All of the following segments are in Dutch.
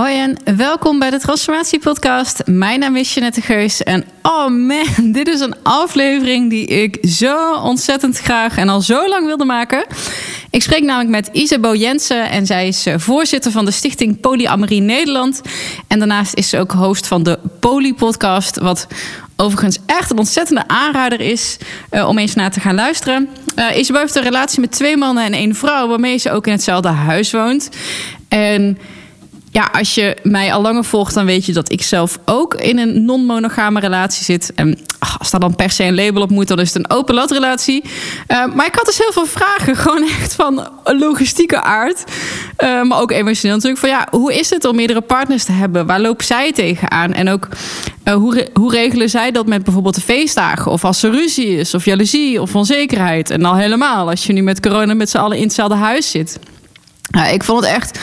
Hoi en welkom bij de Transformatie Podcast. Mijn naam is Jeanette Geus en oh man, dit is een aflevering die ik zo ontzettend graag en al zo lang wilde maken. Ik spreek namelijk met Isabel Jensen en zij is eh, voorzitter van de stichting Polyamorie Nederland. En daarnaast is ze ook host van de Poly Podcast, wat overigens echt een ontzettende aanrader is uh, om eens naar te gaan luisteren. Uh, heeft een relatie met twee mannen en één vrouw, waarmee ze ook in hetzelfde huis woont. En ja, als je mij al langer volgt, dan weet je dat ik zelf ook in een non-monogame relatie zit. En als daar dan per se een label op moet, dan is het een open lat relatie. Uh, maar ik had dus heel veel vragen, gewoon echt van logistieke aard. Uh, maar ook emotioneel natuurlijk. Van ja, hoe is het om meerdere partners te hebben? Waar lopen zij tegenaan? En ook uh, hoe, hoe regelen zij dat met bijvoorbeeld de feestdagen? Of als er ruzie is, of jaloezie, of onzekerheid. En al helemaal als je nu met corona met z'n allen in hetzelfde huis zit. ik vond het echt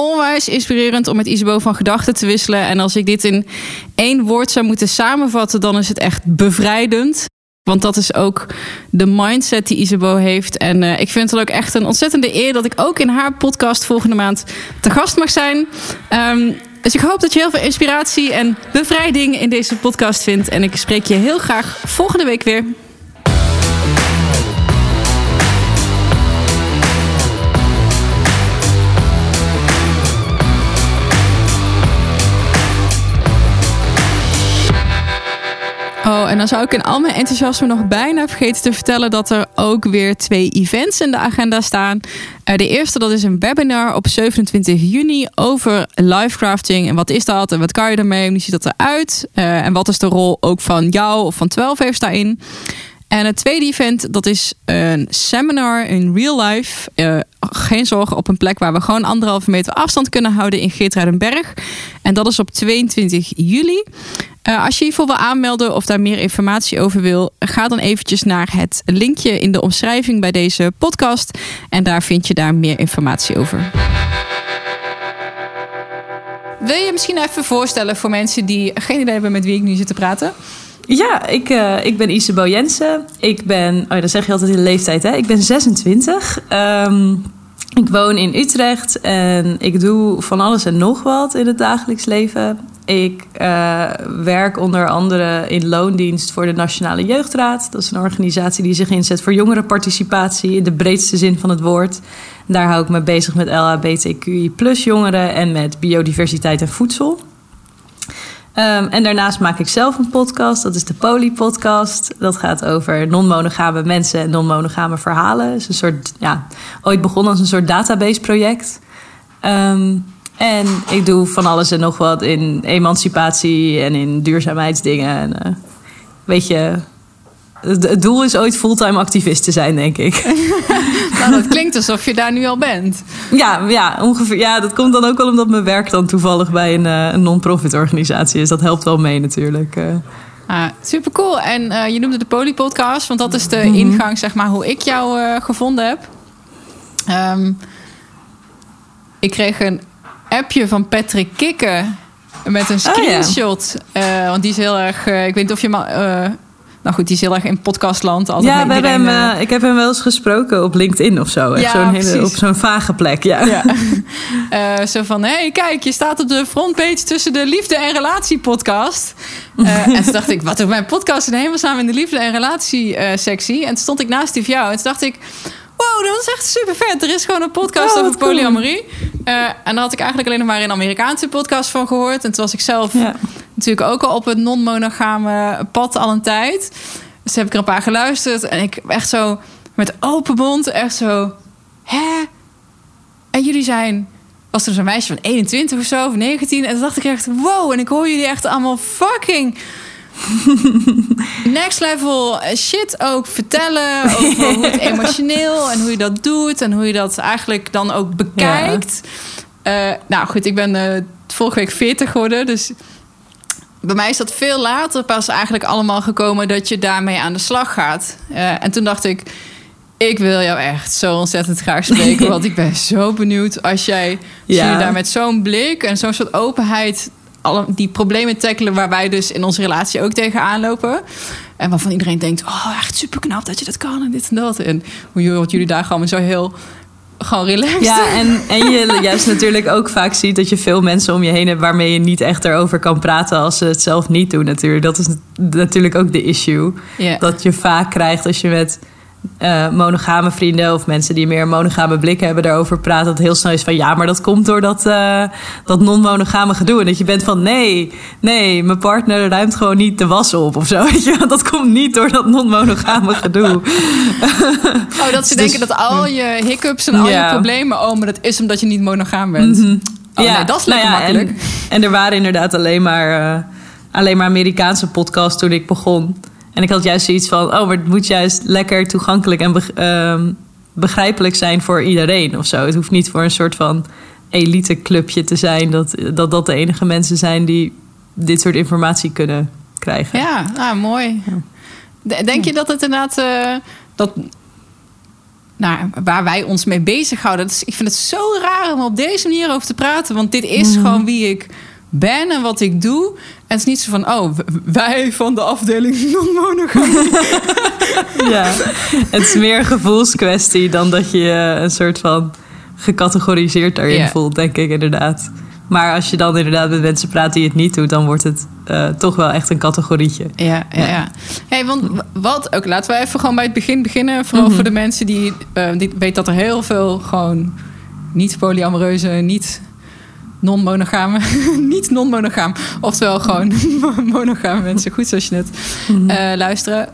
onwijs inspirerend om met Isabo van gedachten te wisselen. En als ik dit in één woord zou moeten samenvatten, dan is het echt bevrijdend. Want dat is ook de mindset die Isabo heeft. En uh, ik vind het ook echt een ontzettende eer dat ik ook in haar podcast volgende maand te gast mag zijn. Um, dus ik hoop dat je heel veel inspiratie en bevrijding in deze podcast vindt. En ik spreek je heel graag volgende week weer. Oh, en dan zou ik in al mijn enthousiasme nog bijna vergeten te vertellen dat er ook weer twee events in de agenda staan. Uh, de eerste dat is een webinar op 27 juni over livecrafting. En wat is dat en wat kan je ermee? Hoe ziet dat eruit? Uh, en wat is de rol ook van jou of van 12 heeft daarin? En het tweede event, dat is een seminar in real life. Uh, geen zorgen, op een plek waar we gewoon anderhalve meter afstand kunnen houden in Geertruidenberg. En dat is op 22 juli. Uh, als je hiervoor wil aanmelden of daar meer informatie over wil, ga dan eventjes naar het linkje in de omschrijving bij deze podcast. En daar vind je daar meer informatie over. Wil je misschien even voorstellen voor mensen die geen idee hebben met wie ik nu zit te praten? Ja, ik, uh, ik ben Isabel Jensen. Ik ben, oh ja, dat zeg je altijd in de leeftijd, hè? Ik ben 26. Um, ik woon in Utrecht en ik doe van alles en nog wat in het dagelijks leven. Ik uh, werk onder andere in loondienst voor de Nationale Jeugdraad. Dat is een organisatie die zich inzet voor jongerenparticipatie in de breedste zin van het woord. Daar hou ik me bezig met LHBTQI jongeren en met biodiversiteit en voedsel. Um, en daarnaast maak ik zelf een podcast. Dat is de Poly Podcast. Dat gaat over non-monogame mensen en non-monogame verhalen. Het is een soort, ja, ooit begonnen als een soort database project. Um, en ik doe van alles en nog wat in emancipatie en in duurzaamheidsdingen. En, uh, weet je, het doel is ooit fulltime activist te zijn, denk ik. nou, dat klinkt alsof je daar nu al bent. Ja, ja, ongeveer, ja, dat komt dan ook wel omdat mijn werk dan toevallig bij een, uh, een non-profit organisatie is. Dat helpt wel mee natuurlijk. Uh. Ah, super cool. En uh, je noemde de Polypodcast, want dat is de -hmm. ingang, zeg maar, hoe ik jou gevonden heb. Um, ik kreeg een appje van Patrick Kikken met een screenshot. Oh, ja. want die is heel erg. ik weet niet of je maar nou goed, die is heel erg in podcastland. Altijd ja, we hebben hem, uh, ik heb hem wel eens gesproken op LinkedIn of zo. Ja, zo'n hele, op zo'n vage plek, ja. ja. uh, zo van, hé, hey, kijk, je staat op de frontpage tussen de liefde- en relatie-podcast. Uh, en toen dacht ik, wat doet mijn podcast in hemelsnaam in de liefde- en relatie-sectie? en toen stond ik naast die van jou en toen dacht ik wow, dat is echt super vet. Er is gewoon een podcast oh, over polyamorie. Uh, en daar had ik eigenlijk alleen nog maar een Amerikaanse podcast van gehoord. En toen was ik zelf ja. natuurlijk ook al op het non-monogame pad al een tijd. Dus heb ik er een paar geluisterd. En ik echt zo met open mond, echt zo... Hè? En jullie zijn... Was er zo'n meisje van 21 of zo, of 19? En toen dacht ik echt, wow. En ik hoor jullie echt allemaal fucking next level shit ook vertellen over hoe het emotioneel en hoe je dat doet en hoe je dat eigenlijk dan ook bekijkt. Ja. Uh, nou goed, ik ben uh, vorige week 40 geworden, dus bij mij is dat veel later pas eigenlijk allemaal gekomen dat je daarmee aan de slag gaat. Uh, en toen dacht ik, ik wil jou echt zo ontzettend graag spreken, want ik ben zo benieuwd als jij ja. je daar met zo'n blik en zo'n soort openheid alle die problemen tackelen waar wij dus in onze relatie ook tegenaan lopen. En waarvan iedereen denkt, oh echt super knap dat je dat kan en dit en dat. En hoe wat jullie daar gewoon zo heel gewoon relaxed. Ja, en, en je juist natuurlijk ook vaak ziet dat je veel mensen om je heen hebt waarmee je niet echt erover kan praten als ze het zelf niet doen. Natuurlijk. Dat is natuurlijk ook de issue. Dat je vaak krijgt als je met eh, monogame vrienden of mensen die meer een monogame blik hebben daarover praten. Dat heel snel is van ja, maar dat komt door dat, eh, dat non-monogame gedoe. En dat je bent van nee, nee, mijn partner ruimt gewoon niet de was op of zo. Dat komt niet door dat non-monogame gedoe. Oh, dat ze Dus- denken dat al je hiccups en al Ja. je problemen... oh, maar dat is omdat je niet monogaam bent. Oh, nee, dat is lekker nou ja, makkelijk. En, en er waren inderdaad alleen maar, eh, alleen maar Amerikaanse podcasts toen ik begon. En ik had juist zoiets van, oh, maar het moet juist lekker toegankelijk en ehm, begrijpelijk zijn voor iedereen of zo. Het hoeft niet voor een soort van elite clubje te zijn dat, dat dat de enige mensen zijn die dit soort informatie kunnen krijgen. Ja, ah, mooi. Denk je dat het inderdaad... eh, dat, nou, waar wij ons mee bezighouden... Dat is, ik vind het zo raar om op deze manier over te praten. Want dit is gewoon wie ik ben en wat ik doe. En het is niet zo van... Oh, wij van de afdeling non-monogamie. Ja, het is meer een gevoelskwestie dan dat je je een soort van gecategoriseerd daarin voelt, denk ik inderdaad. Maar als je dan inderdaad met mensen praat die het niet doen, dan wordt het eh, toch wel echt een categorietje. Ja, ja, ja. Hey, want wat ook, laten we even gewoon bij het begin beginnen. Vooral Mhm. voor de mensen die, eh die weet dat er heel veel gewoon niet polyamoreuze, niet non-monogame, niet non-monogaam, oftewel gewoon monogame mensen, goed zoals je net Mhm. eh, luisteren.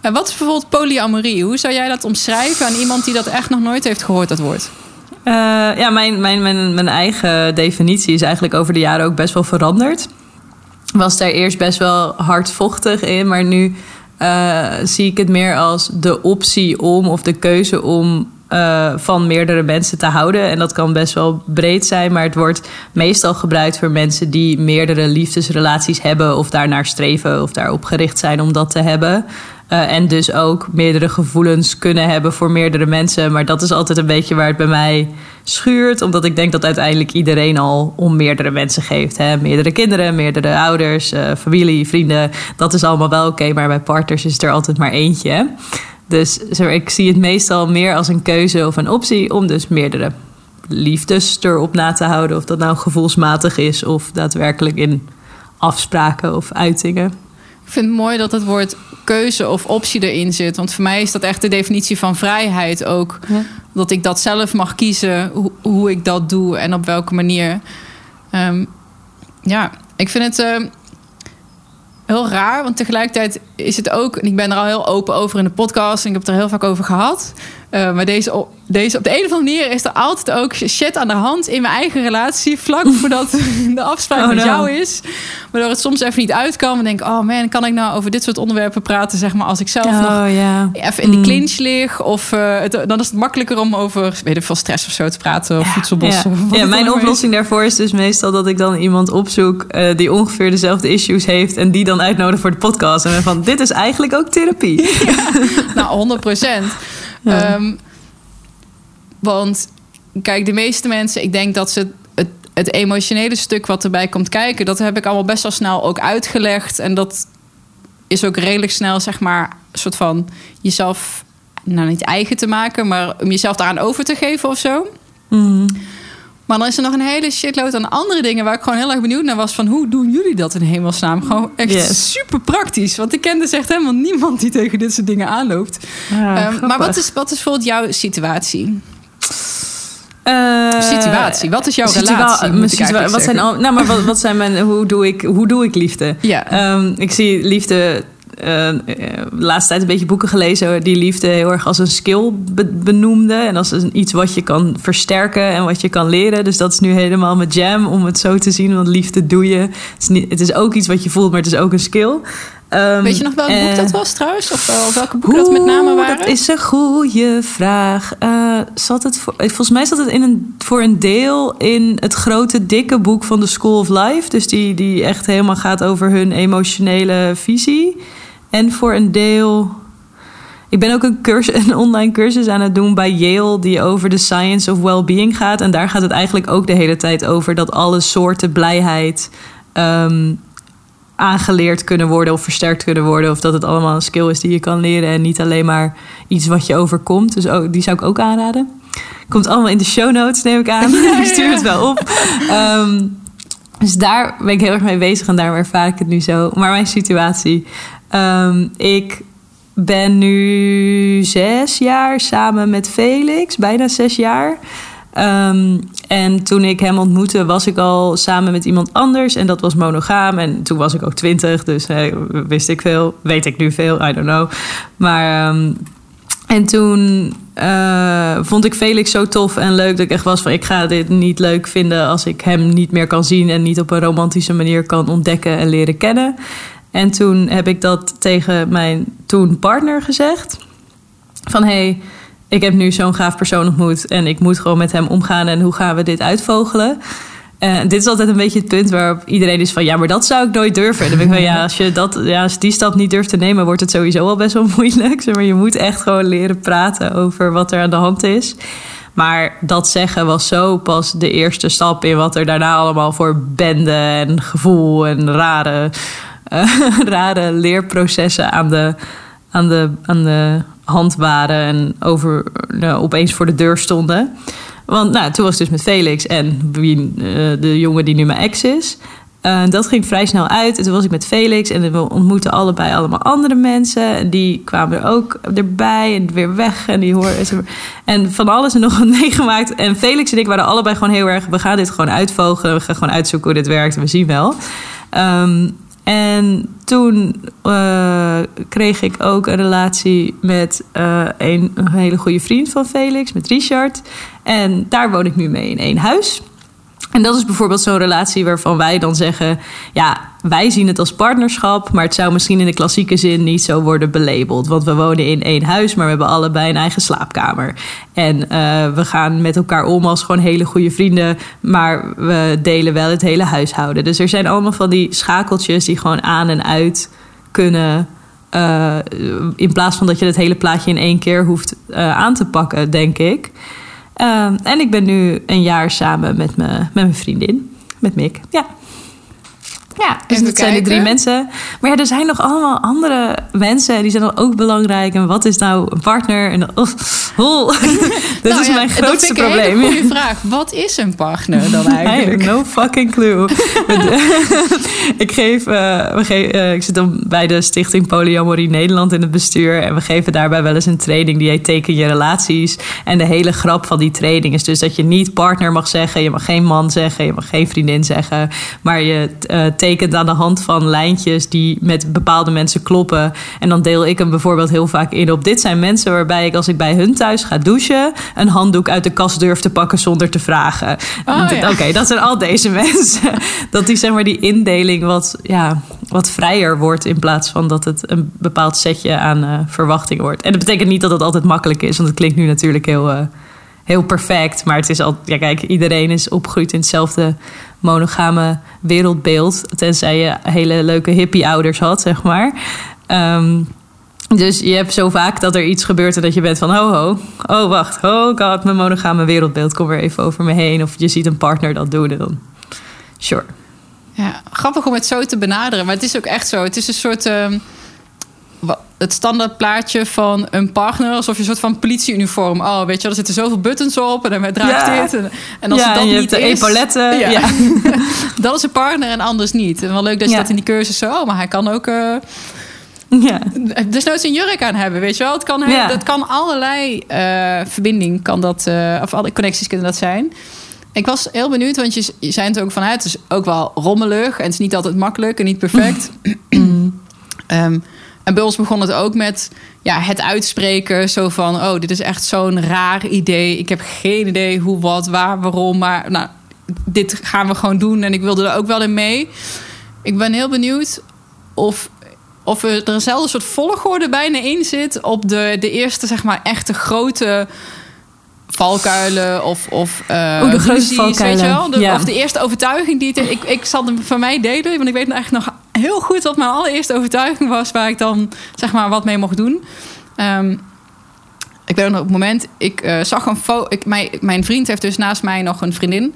En wat is bijvoorbeeld polyamorie? Hoe zou jij dat omschrijven aan iemand die dat echt nog nooit heeft gehoord, dat woord? Eh, ja, mijn, mijn, mijn, mijn eigen definitie is eigenlijk over de jaren ook best wel veranderd. Was daar eerst best wel hardvochtig in, maar nu eh, zie ik het meer als de optie om of de keuze om eh, van meerdere mensen te houden. En dat kan best wel breed zijn, maar het wordt meestal gebruikt voor mensen die meerdere liefdesrelaties hebben of daarnaar streven of daarop gericht zijn om dat te hebben. Eh, en dus ook meerdere gevoelens kunnen hebben voor meerdere mensen. Maar dat is altijd een beetje waar het bij mij schuurt. Omdat ik denk dat uiteindelijk iedereen al om meerdere mensen geeft. Hè? Meerdere kinderen, meerdere ouders, eh, familie, vrienden. Dat is allemaal wel oké. maar bij partners is er altijd maar eentje. Dus ik zie het meestal meer als een keuze of een optie om dus meerdere liefdes erop na te houden. Of dat nou gevoelsmatig is of daadwerkelijk in afspraken of uitingen. Ik vind het mooi dat het woord keuze of optie erin zit. Want voor mij is dat echt de definitie van vrijheid ook. Ja. Dat ik dat zelf mag kiezen, hoe, hoe ik dat doe en op welke manier. Ehm, ja, ik vind het ehm, heel raar, want tegelijkertijd is het ook... en ik ben er al heel open over in de podcast... en ik heb het er heel vaak over gehad... Uh, maar deze, op- deze, op de een of andere manier is er altijd ook shit aan de hand in mijn eigen relatie. Vlak voordat de afspraak Oh, met no. jou is. Waardoor het soms even niet uitkan. En denk, oh man, kan ik nou over dit soort onderwerpen praten? Zeg maar als ik zelf nog Oh ja. even in de Mm. clinch lig. Of uh, het, dan is het makkelijker om over weet ik veel stress of zo te praten. Of voedselbossen. Ja, mijn oplossing daarvoor is dus meestal dat ik dan iemand opzoek eh, die ongeveer dezelfde issues heeft en die dan uitnodig voor de podcast. En van, dit is eigenlijk ook therapie. Nou, 100 procent. Ja. Ehm, want kijk, de meeste mensen, ik denk dat ze het, het emotionele stuk wat erbij komt kijken, dat heb ik allemaal best wel snel ook uitgelegd. En dat is ook redelijk snel, zeg maar, een soort van jezelf, nou niet eigen te maken, maar om jezelf daaraan over te geven of zo. Mhm. Maar dan is er nog een hele shitload aan andere dingen waar ik gewoon heel erg benieuwd naar was van hoe doen jullie dat in hemelsnaam? Gewoon echt Yes. super praktisch. Want ik ken dus echt helemaal niemand die tegen dit soort dingen aanloopt. Ja, Ehm, maar wat is, wat is bijvoorbeeld jouw situatie? Eh, Situatie. Wat is jouw situa- relatie, moet situa- wat zijn al, nou, maar wat, wat zijn mijn, hoe, doe ik, hoe doe ik liefde? Ja. Ehm, ik zie liefde. Eh, eh, de laatste tijd een beetje boeken gelezen die liefde heel erg als een skill be- benoemde. En als een, iets wat je kan versterken en wat je kan leren. Dus dat is nu helemaal mijn jam om het zo te zien. Want liefde doe je. Het is, niet, het is ook iets wat je voelt, maar het is ook een skill. Ehm, Weet je nog welk boek eh, dat was trouwens? Of, of welke boeken dat met name waren? Dat is een goede vraag. Eh, zat het voor, volgens mij zat het in een, voor een deel in het grote, dikke boek van de School of Life. Dus die, die echt helemaal gaat over hun emotionele visie. En voor een deel. Ik ben ook een, cursus, een online cursus aan het doen bij Yale, die over de science of well-being gaat. En daar gaat het eigenlijk ook de hele tijd over dat alle soorten blijheid. ehm, aangeleerd kunnen worden of versterkt kunnen worden. Of dat het allemaal een skill is die je kan leren en niet alleen maar iets wat je overkomt. Dus ook, die zou ik ook aanraden. Komt allemaal in de show notes, neem ik aan. ik stuur het wel op. Ehm, dus daar ben ik heel erg mee bezig en daarom ervaar ik het nu zo. Maar mijn situatie. Ehm, ik ben nu zes jaar samen met Felix, bijna zes jaar. Ehm, en toen ik hem ontmoette, was ik al samen met iemand anders. En dat was monogaam. En toen was ik ook twintig, dus wist ik veel. Weet ik nu veel, I don't know. Maar. Um, en toen uh, vond ik Felix zo tof en leuk dat ik echt was van... ik ga dit niet leuk vinden als ik hem niet meer kan zien... en niet op een romantische manier kan ontdekken en leren kennen. En toen heb ik dat tegen mijn toen partner gezegd. Van hey, ik heb nu zo'n gaaf persoon ontmoet en ik moet gewoon met hem omgaan en hoe gaan we dit uitvogelen? Uh, dit is altijd een beetje het punt waarop iedereen is van ja, maar dat zou ik nooit durven. En dan ben ik van ja, als je dat, ja, als die stap niet durft te nemen, wordt het sowieso al best wel moeilijk. Maar je moet echt gewoon leren praten over wat er aan de hand is. Maar dat zeggen was zo pas de eerste stap in wat er daarna allemaal voor bende en gevoel en rare, uh, rare leerprocessen aan de, aan de, aan de hand waren en over, nou, opeens voor de deur stonden. Want nou, toen was het dus met Felix en uh, de jongen die nu mijn ex is. Uh, dat ging vrij snel uit. En toen was ik met Felix en we ontmoetten allebei allemaal andere mensen. En die kwamen er ook erbij en weer weg. En die hoorden. En van alles en nog wat meegemaakt. En Felix en ik waren allebei gewoon heel erg. We gaan dit gewoon uitvogelen. We gaan gewoon uitzoeken hoe dit werkt. We zien wel. Um, en toen uh, kreeg ik ook een relatie met een, een, hele goede vriend van Felix, met Richard. En daar woon ik nu mee in één huis. En dat is bijvoorbeeld zo'n relatie waarvan wij dan zeggen: ja, wij zien het als partnerschap, maar het zou misschien in de klassieke zin niet zo worden belabeld. Want we wonen in één huis, maar we hebben allebei een eigen slaapkamer. En uh, we gaan met elkaar om als gewoon hele goede vrienden, maar we delen wel het hele huishouden. Dus er zijn allemaal van die schakeltjes die gewoon aan en uit kunnen. Uh, in plaats van dat je het hele plaatje in één keer hoeft uh, aan te pakken, denk ik. Uh, en ik ben nu een jaar samen met, me, met mijn vriendin, met Mick. Ja. Ja, dus dat zijn de drie mensen. Maar ja, er zijn nog allemaal andere mensen. Die zijn dan ook belangrijk. En wat is nou een partner? En, oh, oh. dat nou is ja, mijn grootste dat probleem. Een goede vraag. Wat is een partner dan eigenlijk? no fucking clue. ik, geef, uh, we geef, uh, ik zit dan bij de Stichting Polyamorie Nederland in het bestuur. En we geven daarbij wel eens een training die heet Teken je relaties. En de hele grap van die training is dus dat je niet partner mag zeggen. Je mag geen man zeggen. Je mag geen vriendin zeggen. Maar je uh, tekent aan de hand van lijntjes die met bepaalde mensen kloppen. En dan deel ik hem bijvoorbeeld heel vaak in op dit zijn mensen waarbij ik als ik bij hun thuis ga douchen, een handdoek uit de kast durf te pakken zonder te vragen. Oh, ja. Oké, dat zijn al deze mensen. Dat die zeg maar die indeling wat, ja, wat vrijer wordt in plaats van dat het een bepaald setje aan uh, verwachting wordt. En dat betekent niet dat het altijd makkelijk is, want het klinkt nu natuurlijk heel. Uh, heel perfect. Maar het is al, ja, kijk, iedereen is opgegroeid in hetzelfde monogame wereldbeeld. Tenzij je hele leuke hippie-ouders had, zeg maar. Um, dus je hebt zo vaak dat er iets gebeurt en dat je bent van... ho, ho, oh, wacht, oh god, mijn monogame wereldbeeld komt weer even over me heen. Of je ziet een partner dat doen en dan... Sure. Ja, grappig om het zo te benaderen. Maar het is ook echt zo. Het is een soort... Uh, het standaard plaatje van een partner, alsof je een soort van politieuniform. Oh, weet je, er zitten zoveel buttons op en dan draagt ja. dit. En, en als ja, het dat niet is, epauletten. Ja. ja. dat is een partner en anders niet. En wel leuk dat je dat in die cursus zo. Oh, maar hij kan ook. eh ja. desnoods een jurk aan hebben, weet je wel? Het kan, Ja. dat kan allerlei eh, verbinding, kan dat, eh, of alle connecties kunnen dat zijn. Ik was heel benieuwd, want je, je zei het ook van, hè, het is ook wel rommelig en het is niet altijd makkelijk en niet perfect. Ehm, en bij ons begon het ook met ja, het uitspreken, zo van, oh, dit is echt zo'n raar idee. Ik heb geen idee hoe, wat, waar, waarom, maar nou, dit gaan we gewoon doen en ik wilde er ook wel in mee. Ik ben heel benieuwd of of er eenzelfde soort volgorde bijna in zit op de, de eerste, zeg maar, echte grote valkuilen of, of uh, Oeh, de grootste valkuilen. Weet je wel? De, Ja. Of de eerste overtuiging die het, ik, ik zal hem van mij delen, want ik weet eigenlijk nog heel goed wat mijn allereerste overtuiging was waar ik dan zeg maar wat mee mocht doen. Ehm, ik weet nog op het moment, ik eh, zag een foto. Mijn, mijn vriend heeft dus naast mij nog een vriendin.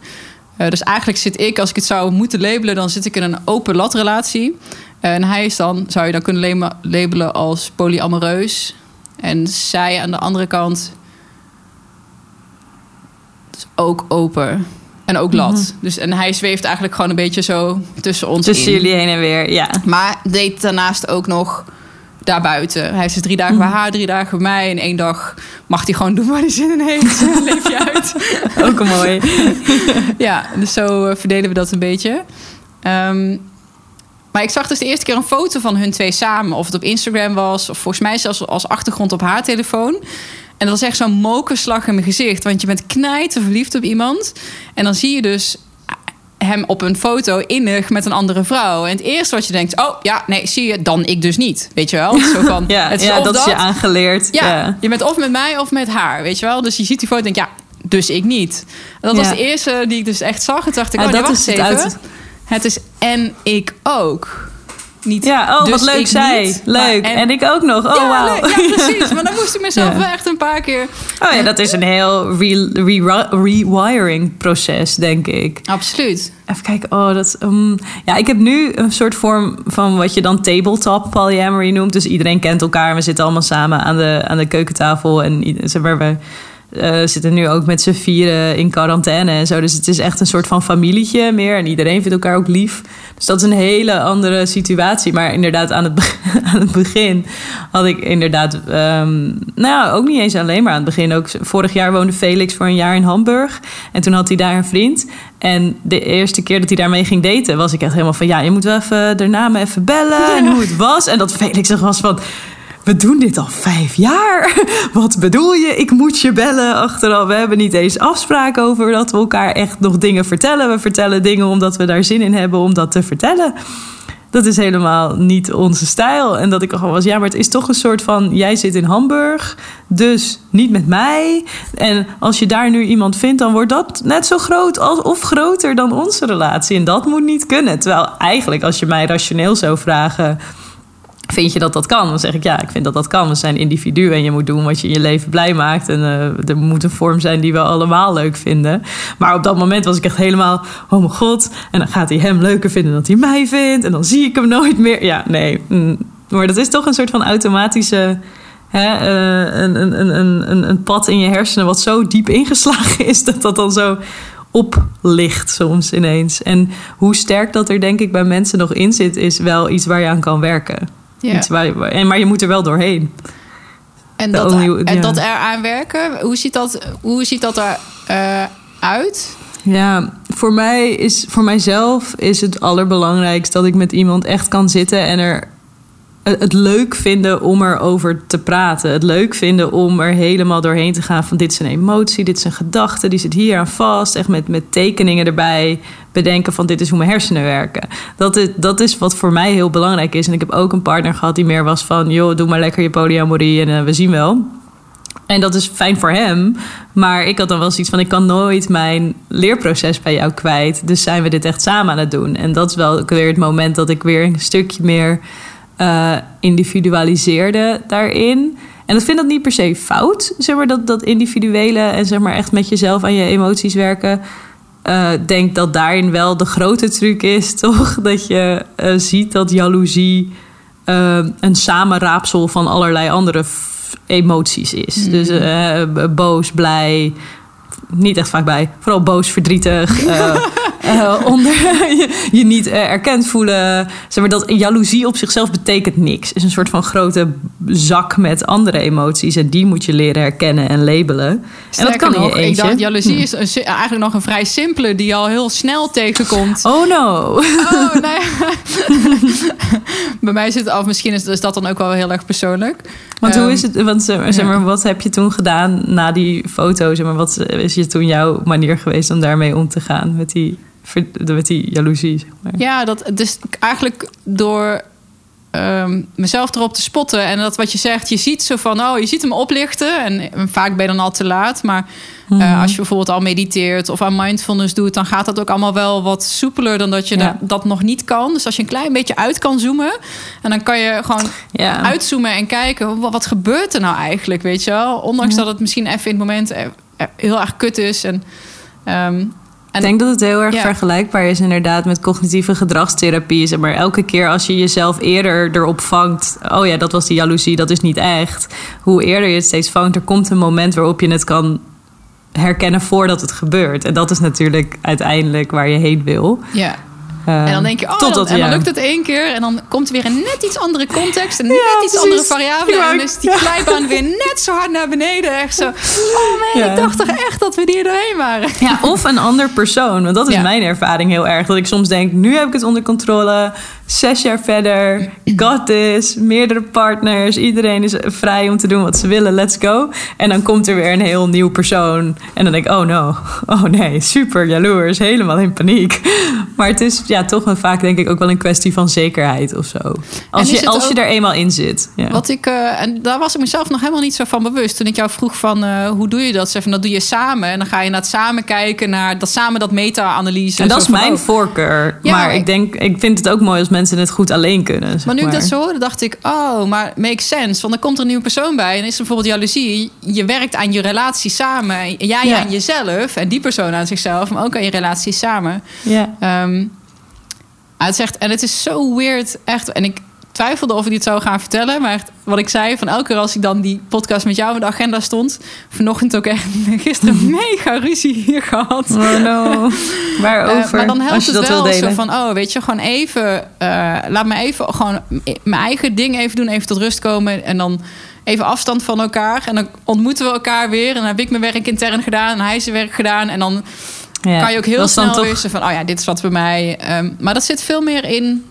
Uh, dus eigenlijk zit ik, als ik het zou moeten labelen, dan zit ik in een open lat relatie. En hij is dan, zou je dan kunnen labelen als polyamoreus. En zij aan de andere kant. Dus ook open. En ook lat. Dus, en hij zweeft eigenlijk gewoon een beetje zo tussen ons Tussen in. jullie heen en weer, ja. Maar deed daarnaast ook nog daarbuiten. Hij is dus drie dagen bij haar, drie dagen bij mij. En één dag mag hij gewoon doen waar hij zin in heeft. Leef je uit. Ook mooi. ja, dus zo eh, verdelen we dat een beetje. Ehm, maar ik zag dus de eerste keer een foto van hun twee samen. Of het op Instagram was, of volgens mij zelfs als achtergrond op haar telefoon. En dat was echt zo'n mokerslag in mijn gezicht. Want je bent knijten verliefd op iemand. En dan zie je dus hem op een foto innig met een andere vrouw. En het eerste wat je denkt, oh ja, nee, zie je, dan ik dus niet. Weet je wel? Zo van, Ja, het ja of dat, is je aangeleerd. ja, Ja. je bent of met mij of met haar, weet je wel? Dus je ziet die foto en denk ja, dus ik niet. En dat was de eerste die ik dus echt zag. En dacht ik, Ja, oh, nee, dat wacht is het even. uit- Het is en ik ook. Niet Ja, oh, dus wat leuk ik zij. niet, leuk. En, ik ook nog. Oh, ja, leuk. ja, precies. Maar dan moest ik mezelf Ja. wel echt een paar keer... Oh ja, dat is een heel re- re- rewiring proces, denk ik. Absoluut. Even kijken, oh, dat... um, ja, ik heb nu een soort vorm van wat je dan tabletop polyamory noemt. Dus iedereen kent elkaar. We zitten allemaal samen aan de, aan de keukentafel. En zeg maar, we eh, zitten nu ook met z'n vieren in quarantaine en zo. Dus het is echt een soort van familietje meer. En iedereen vindt elkaar ook lief. Dus dat is een hele andere situatie. Maar inderdaad, aan het, aan het begin had ik inderdaad... ehm, nou ja, ook niet eens alleen maar aan het begin. Ook vorig jaar woonde Felix voor een jaar in Hamburg. En toen had hij daar een vriend. En de eerste keer dat hij daarmee ging daten... was ik echt helemaal van... ja, je moet wel even daarna me even bellen en hoe het was. En dat Felix echt was van... We doen dit al vijf jaar. Wat bedoel je? Ik moet je bellen achteraf. We hebben niet eens afspraken over dat we elkaar echt nog dingen vertellen. We vertellen dingen omdat we daar zin in hebben om dat te vertellen. Dat is helemaal niet onze stijl. En dat ik al gewoon was, ja, maar het is toch een soort van... jij zit in Hamburg, dus niet met mij. En als je daar nu iemand vindt, dan wordt dat net zo groot als, of groter dan onze relatie. En dat moet niet kunnen. Terwijl eigenlijk, als je mij rationeel zou vragen... Vind je dat dat kan? Dan zeg ik ja, ik vind dat dat kan. We zijn individuen en je moet doen wat je in je leven blij maakt. En eh, er moet een vorm zijn die we allemaal leuk vinden. Maar op dat moment was ik echt helemaal, oh mijn god. En dan gaat hij hem leuker vinden dan hij mij vindt. En dan zie ik hem nooit meer. Ja, nee. mm. Maar dat is toch een soort van automatische... Hè, een, een, een, een- een pad in je hersenen wat zo diep ingeslagen is... dat dat dan zo oplicht soms ineens. En hoe sterk dat er denk ik bij mensen nog in zit... is wel iets waar je aan kan werken. Ja. Iets waar je- en, maar je moet er wel doorheen. En dat, only- en ja. dat eraan werken, hoe ziet dat, hoe ziet dat er eh, uit? Ja, voor mij is voor mijzelf is het allerbelangrijkst dat ik met iemand echt kan zitten en er het leuk vinden om erover te praten. Het leuk vinden om er helemaal doorheen te gaan van dit is een emotie, dit is een gedachte, die zit hier aan vast. Echt met, met tekeningen erbij bedenken van dit is hoe mijn hersenen werken. Dat is, dat is wat voor mij heel belangrijk is. En ik heb ook een partner gehad die meer was van joh, doe maar lekker je polyamorie en eh, we zien wel. En dat is fijn voor hem. Maar ik had dan wel zoiets van: ik kan nooit mijn leerproces bij jou kwijt. Dus zijn we dit echt samen aan het doen? En dat is wel weer het moment dat ik weer een stukje meer eh, individualiseerde daarin. En ik vind dat niet per se fout, zeg maar, dat, dat individuele en zeg maar echt met jezelf aan je emoties werken. Eh, denk dat daarin wel de grote truc is, toch? Dat je eh, ziet dat jaloezie een samenraapsel van allerlei andere emoties is. Dus eh, b- boos, blij, niet echt vaak bij. Vooral boos, verdrietig, eh, eh, onder je, je niet eh, erkend voelen. Zeg maar dat jaloezie op zichzelf betekent niks. Het is een soort van grote zak met andere emoties en die moet je leren herkennen en labelen. en dat kan nog, je eentje. ik dacht, jaloezie Hm. is een, eigenlijk nog een vrij simpele die je al heel snel tegenkomt. Oh no. Oh, ja. Bij mij zit het af, misschien is, is dat dan ook wel heel erg persoonlijk. Want Ehm, hoe is het? Want zeg maar, zeg maar, wat heb je toen gedaan na die foto? Zeg maar, wat is je toen jouw manier geweest om daarmee om te gaan met die, met die jaloezie? Zeg maar. Ja, dat, dus eigenlijk door ehm, mezelf erop te spotten. En dat wat je zegt, je ziet zo van, oh, je ziet hem oplichten. En, en vaak ben je dan al te laat. Maar eh, Mhm. als je bijvoorbeeld al mediteert of aan mindfulness doet, dan gaat dat ook allemaal wel wat soepeler dan dat je Ja. dat, dat nog niet kan. Dus als je een klein beetje uit kan zoomen. En dan kan je gewoon Ja. uitzoomen en kijken, wat, wat gebeurt er nou eigenlijk, weet je wel? Ondanks dat het misschien even in het moment eh, heel erg kut is. En, ehm, en Ik denk dat het heel erg Ja. vergelijkbaar is inderdaad met cognitieve gedragstherapie. Zeg maar elke keer als je jezelf eerder erop vangt... oh ja, dat was die jaloezie, dat is niet echt. Hoe eerder je het steeds vangt, er komt een moment waarop je het kan herkennen voordat het gebeurt. En dat is natuurlijk uiteindelijk waar je heen wil. Ja. Uh, en dan denk je, oh, dan, en dan lukt het één keer. En dan komt er weer een net iets andere context. En net Ja, iets precies. andere variabelen. Ja, En dan is die glijbaan weer net zo hard naar beneden. Echt zo, oh man, ik dacht toch echt dat we hier doorheen waren. Ja, of een ander persoon. Want dat is mijn ervaring heel erg. Dat ik soms denk, nu heb ik het onder controle. Zes jaar verder, got this. Meerdere partners. Iedereen is vrij om te doen wat ze willen. Let's go. En dan komt er weer een heel nieuw persoon. En dan denk ik, oh no. Oh nee, super jaloers. Helemaal in paniek. Maar het is ja, toch vaak denk ik ook wel een kwestie van zekerheid of zo. Als, je, als je er eenmaal in zit. Ja. Wat ik, eh, en daar was ik mezelf nog helemaal niet zo van bewust. Toen ik jou vroeg van, eh, hoe doe je dat? Zeg van, dat doe je samen. En dan ga je naar het samen kijken, naar dat samen dat meta-analyse. En dat is mijn oh. voorkeur. Ja, maar ik ik- denk, ik vind het ook mooi als mensen het goed alleen kunnen. zeg Maar nu ik dat zo hoorde, dacht ik, oh, maar makes sense. Want dan komt er een nieuwe persoon bij. En is er bijvoorbeeld jaloezie. Je werkt aan je relatie samen. En Jij Ja. aan jezelf. En die persoon aan zichzelf. Maar ook aan je relatie samen. Ja. Het zegt, en het is zo weird, echt. En ik twijfelde of ik dit zou gaan vertellen. Maar wat ik zei, van elke keer als ik dan die podcast met jou in de agenda stond. Vanochtend ook echt, gisteren mega ruzie hier gehad. Oh no. Waarover? Eh, maar dan helpt het wel zo van, oh, weet je, gewoon even, eh, laat me even gewoon mijn eigen ding even doen, even tot rust komen en dan even afstand van elkaar en dan ontmoeten we elkaar weer en dan heb ik mijn werk intern gedaan en hij zijn werk gedaan en dan Ja, kan je ook heel snel toch- zo van, oh ja, dit is wat bij mij. Ehm, maar dat zit veel meer in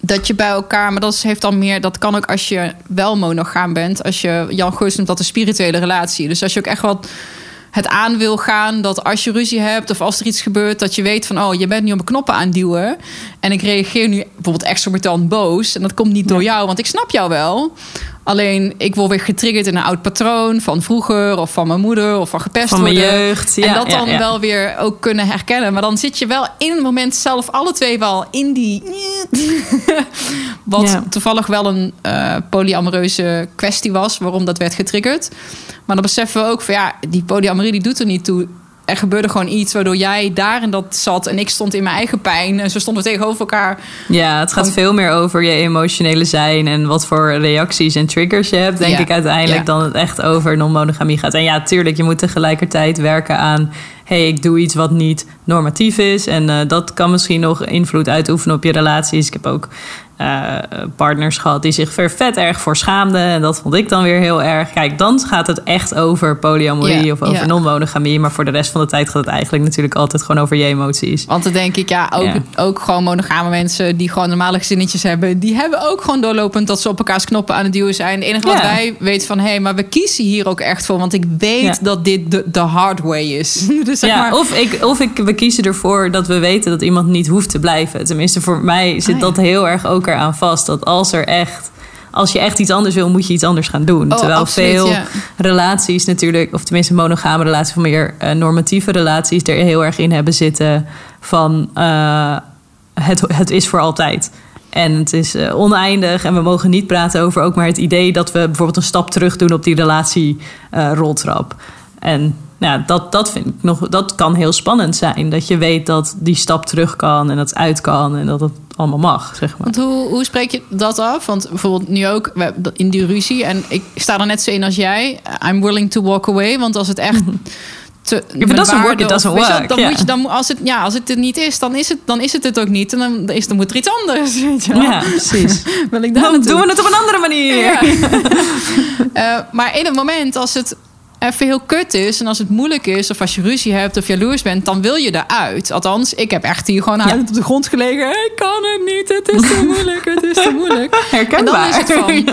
dat je bij elkaar, maar dat heeft dan meer, dat kan ook als je wel monogaam bent, als je Jan Goos noemt dat een spirituele relatie. Dus als je ook echt wat het aan wil gaan dat als je ruzie hebt of als er iets gebeurt, dat je weet van, oh, je bent nu op mijn knoppen aan duwen en ik reageer nu bijvoorbeeld exorbitant boos en dat komt niet door jou, want ik snap jou wel. Alleen ik word weer getriggerd in een oud patroon van vroeger of van mijn moeder of van gepest Van mijn worden. jeugd, ja, en dat dan ja. wel weer ook kunnen herkennen. Maar dan zit je wel in het moment zelf alle twee wel in die... Wat toevallig wel een eh, polyamoreuze kwestie was, waarom dat werd getriggerd. Maar dan beseffen we ook van ja, die polyamorie die doet er niet toe. Er gebeurde gewoon iets waardoor jij daar en dat zat en ik stond in mijn eigen pijn. En zo stonden we tegenover elkaar. Ja, het gaat Gewoon- veel meer over je emotionele zijn en wat voor reacties en triggers je hebt, denk Ja, ik uiteindelijk, ja. dan het echt over non-monogamie gaat. En ja, tuurlijk, je moet tegelijkertijd werken aan, hey, ik doe iets wat niet normatief is. En eh, dat kan misschien nog invloed uitoefenen op je relaties. Ik heb ook eh, partners gehad die zich ver vet erg voor schaamden. En dat vond ik dan weer heel erg. Kijk, dan gaat het echt over polyamorie of over non-monogamie. Maar voor de rest van de tijd gaat het eigenlijk natuurlijk altijd gewoon over je emoties. Want dan denk ik, ja, ook, ook gewoon monogame mensen die gewoon normale gezinnetjes hebben, die hebben ook gewoon doorlopend dat ze op elkaars knoppen aan het duwen zijn. Het enige wat wij weten van, hé, maar we kiezen hier ook echt voor, want ik weet dat dit de, de hard way is. dus zeg ja, maar, of, ik, of ik, we kiezen ervoor dat we weten dat iemand niet hoeft te blijven. Tenminste, voor mij zit Ah, ja. dat heel erg ook eraan vast. Dat als er echt. Als je echt iets anders wil, moet je iets anders gaan doen. Oh, Terwijl absoluut, veel ja. relaties natuurlijk, of tenminste monogame relaties, of meer eh, normatieve relaties, er heel erg in hebben zitten van eh, het, het is voor altijd. En het is eh, oneindig en we mogen niet praten over ook maar het idee dat we bijvoorbeeld een stap terug doen op die relatie roltrap. En ja, dat, dat vind ik nog, dat kan heel spannend zijn. Dat je weet dat die stap terug kan en dat het uit kan en dat het allemaal mag, zeg maar. Want hoe, hoe spreek je dat af? Want bijvoorbeeld nu ook dat in die ruzie. En ik sta er net zo in als jij. I'm willing to walk away. Want als het echt... Te, it of- doesn't weet je wel, work, Dan moet je, dan, als, het, ja, als het het niet is, dan is het, dan is het het ook niet. En dan, is, dan moet er iets anders. Weet je wel? Ja, precies. Wil ik Dan doen we het op een andere manier. Ja. Eh, maar in het moment als het even heel kut is en als het moeilijk is of als je ruzie hebt of jaloers bent, dan wil je eruit. Althans, ik heb echt hier gewoon huilend op de grond gelegen. Ik kan het niet, het is te moeilijk, het is te moeilijk. En dan Herkenbaar. is het van,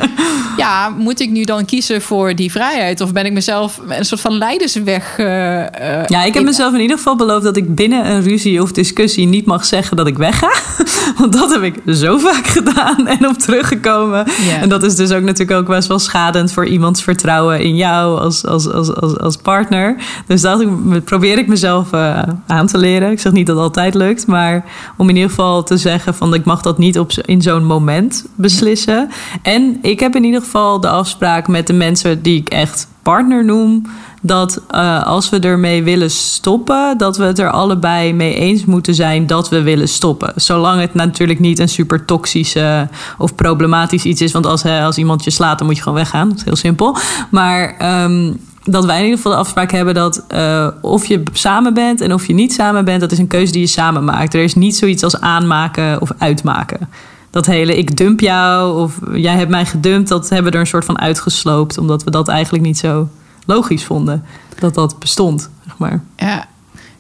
ja, moet ik nu dan kiezen voor die vrijheid of ben ik mezelf een soort van leidersweg? eh, eh, Ja, ik heb in- mezelf in ieder geval beloofd dat ik binnen een ruzie of discussie niet mag zeggen dat ik wegga. Want dat heb ik zo vaak gedaan en op teruggekomen. En dat is dus ook natuurlijk ook best wel schadend voor iemands vertrouwen in jou als, als, als, als, als partner. Dus dat probeer ik mezelf eh, aan te leren. Ik zeg niet dat altijd lukt, maar om in ieder geval te zeggen van ik mag dat niet op, in zo'n moment beslissen. En ik heb in ieder geval de afspraak met de mensen die ik echt partner noem. Dat eh, als we ermee willen stoppen, dat we het er allebei mee eens moeten zijn dat we willen stoppen. Zolang het natuurlijk niet een super toxische of problematisch iets is. Want als, als iemand je slaat, dan moet je gewoon weggaan. Dat is heel simpel. Maar ehm, dat wij in ieder geval de afspraak hebben dat uh, of je samen bent en of je niet samen bent, dat is een keuze die je samen maakt. Er is niet zoiets als aanmaken of uitmaken. Dat hele ik dump jou of jij hebt mij gedumpt, dat hebben we er een soort van uitgesloopt, omdat we dat eigenlijk niet zo logisch vonden dat dat bestond, zeg maar. Ja,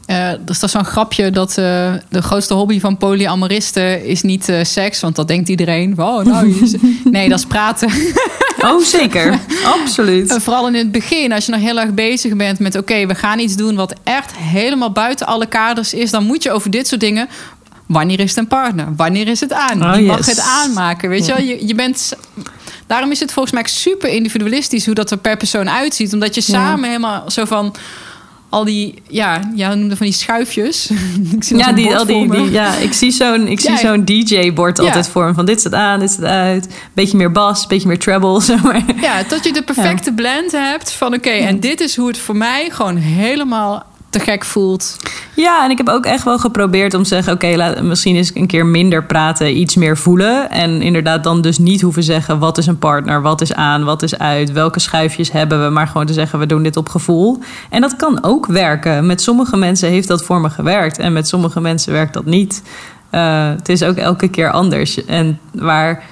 uh, er staat zo'n grapje dat uh, de grootste hobby van polyamoristen is niet uh, seks, want dat denkt iedereen. Wow, nou, nee, dat is praten. Oh, zeker. Absoluut. En vooral in het begin, als je nog heel erg bezig bent met: oké, we gaan iets doen wat echt helemaal buiten alle kaders is, dan moet je over dit soort dingen. Wanneer is het een partner? Wanneer is het aan? Oh, Wie mag het aanmaken? Weet je wel, je, je bent. Daarom is het volgens mij super individualistisch hoe dat er per persoon uitziet. Omdat je samen helemaal zo van al die, ja, jij noemde van die schuifjes. ik zie ja, die, al die, die, ja, ik zie zo'n, ik zie zo'n DJ-bord altijd voor me. Van dit staat aan, dit staat uit. Beetje meer bas, beetje meer treble, zeg maar. Ja, tot je de perfecte blend hebt van oké, en dit is hoe het voor mij gewoon helemaal te gek voelt. Ja, en ik heb ook echt wel geprobeerd om te zeggen: oké, okay, misschien eens een keer minder praten, iets meer voelen. En inderdaad, dan dus niet hoeven zeggen: wat is een partner, wat is aan, wat is uit, welke schuifjes hebben we. Maar gewoon te zeggen: we doen dit op gevoel. En dat kan ook werken. Met sommige mensen heeft dat voor me gewerkt, en met sommige mensen werkt dat niet. Uh, het is ook elke keer anders. En waar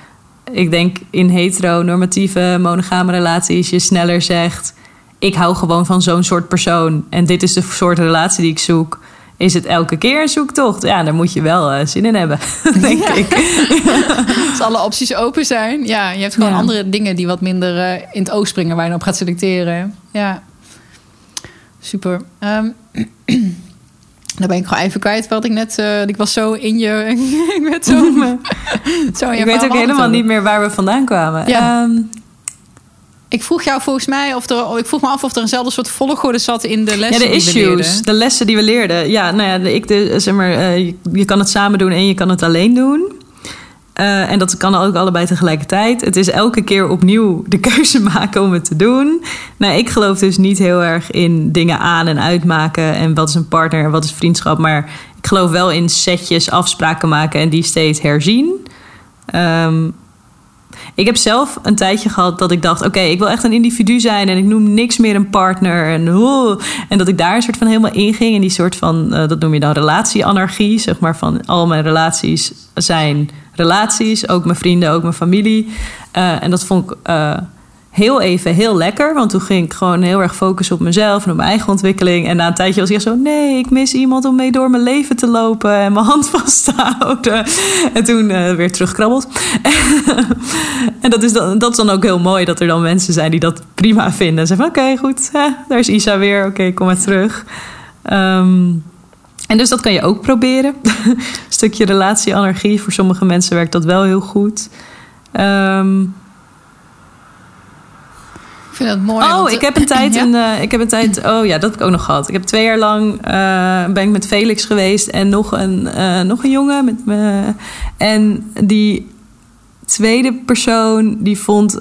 ik denk in heteronormatieve monogame relaties je sneller zegt ik hou gewoon van zo'n soort persoon. En dit is de soort relatie die ik zoek. Is het elke keer een zoektocht? Ja, daar moet je wel uh, zin in hebben, denk ik. Als alle opties open zijn. Ja, je hebt gewoon andere dingen die wat minder uh, in het oog springen waar je op gaat selecteren. Ja, super. Um, dan ben ik gewoon even kwijt wat ik net. Uh, ik was zo in je. ik werd zo. zo in je ik weet ook helemaal niet meer waar we vandaan kwamen. Ja. Um, ik vroeg jou volgens mij of er, ik vroeg me af of er eenzelfde soort volgorde zat in de lessen. Ja, de issues, de lessen die we leerden. Ja, nou ja, ik de, zeg maar, uh, je, kan het samen doen en je kan het alleen doen. Uh, en dat kan ook allebei tegelijkertijd. Het is elke keer opnieuw de keuze maken om het te doen. Nou, ik geloof dus niet heel erg in dingen aan en uitmaken. En wat is een partner en wat is vriendschap. Maar ik geloof wel in setjes, afspraken maken en die steeds herzien. Um, ik heb zelf een tijdje gehad dat ik dacht: oké, ik wil echt een individu zijn en ik noem niks meer een partner. En, oh, en dat ik daar een soort van helemaal in ging. En die soort van, uh, dat noem je dan relatieanarchie, zeg maar, van al mijn relaties zijn relaties, ook mijn vrienden, ook mijn familie. Uh, en dat vond ik. Uh, heel even heel lekker. Want toen ging ik gewoon heel erg focussen op mezelf en op mijn eigen ontwikkeling. En na een tijdje was ik zo: nee, ik mis iemand om mee door mijn leven te lopen en mijn hand vast te houden. En toen uh, weer terugkrabbeld. en dat is, dan, dat is dan ook heel mooi dat er dan mensen zijn die dat prima vinden. Ze van: oké, goed, daar is Isa weer. Oké, kom maar terug. Um, en dus dat kan je ook proberen. een stukje relatieanarchie. Voor sommige mensen werkt dat wel heel goed. Um, ik vind dat mooi. Oh, ik heb een tijd. Een, uh, ik heb een tijd. Oh ja, dat heb ik ook nog gehad. Ik heb twee jaar lang uh, ben ik met Felix geweest en nog een, uh, nog een jongen met me. En die tweede persoon die vond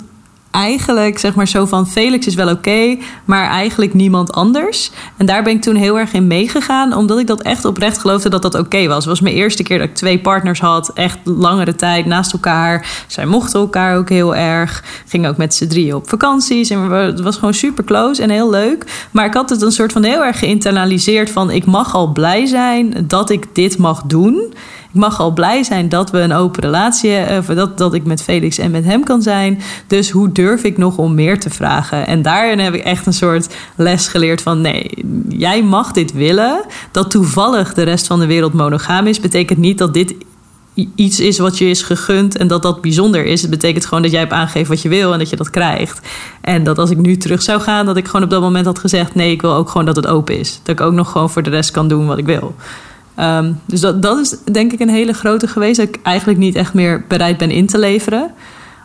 eigenlijk zeg maar zo van Felix is wel oké, maar eigenlijk niemand anders. En daar ben ik toen heel erg in meegegaan, omdat ik dat echt oprecht geloofde dat dat oké was. Het was mijn eerste keer dat ik twee partners had, echt langere tijd naast elkaar. Zij mochten elkaar ook heel erg. Gingen ook met z'n drieën op vakanties en het was gewoon super close en heel leuk. Maar ik had het een soort van heel erg geïnternaliseerd van ik mag al blij zijn dat ik dit mag doen ik mag al blij zijn dat we een open relatie hebben, dat, dat ik met Felix en met hem kan zijn. Dus hoe durf ik nog om meer te vragen? En daarin heb ik echt een soort les geleerd van nee, jij mag dit willen. Dat toevallig de rest van de wereld monogaam is, betekent niet dat dit iets is wat je is gegund en dat dat bijzonder is. Het betekent gewoon dat jij hebt aangegeven wat je wil en dat je dat krijgt. En dat als ik nu terug zou gaan, dat ik gewoon op dat moment had gezegd: nee, ik wil ook gewoon dat het open is. Dat ik ook nog gewoon voor de rest kan doen wat ik wil. Um, dus dat, dat is denk ik een hele grote geweest. Dat ik eigenlijk niet echt meer bereid ben in te leveren.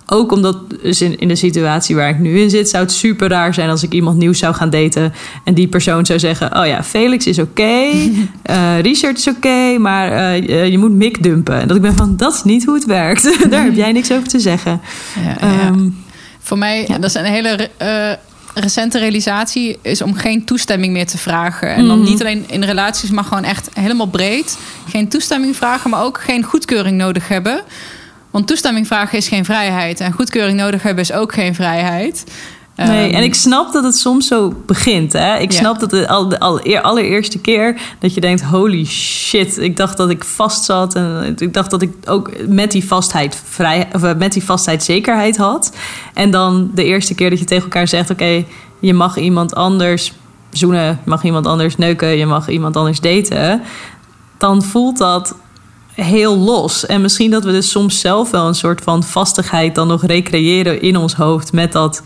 Ook omdat dus in, in de situatie waar ik nu in zit, zou het super raar zijn als ik iemand nieuw zou gaan daten. En die persoon zou zeggen: Oh ja, Felix is oké, okay, uh, Richard is oké, maar uh, je moet Mick dumpen. En dat ik ben van: Dat is niet hoe het werkt. Daar heb jij niks over te zeggen. Ja, ja. Um, Voor mij, ja. dat is een hele uh, recente realisatie is om geen toestemming meer te vragen. En dan mhm. niet alleen in relaties, maar gewoon echt helemaal breed. Geen toestemming vragen, maar ook geen goedkeuring nodig hebben. Want toestemming vragen is geen vrijheid. En goedkeuring nodig hebben is ook geen vrijheid. Nee, Ehm, en ik snap dat het soms zo begint. Hè? Ik Ja. snap dat het al de al, eer- allereerste keer dat je denkt: holy shit, ik dacht dat ik vast zat. En ik dacht dat ik ook met die vastheid, vrij, of, eh, met die vastheid zekerheid had. En dan de eerste keer dat je tegen elkaar zegt: oké, je mag iemand anders zoenen, je mag iemand anders neuken, je mag iemand anders daten. Dan voelt dat heel los. En misschien dat we dus soms zelf wel een soort van vastigheid dan nog recreëren in ons hoofd met dat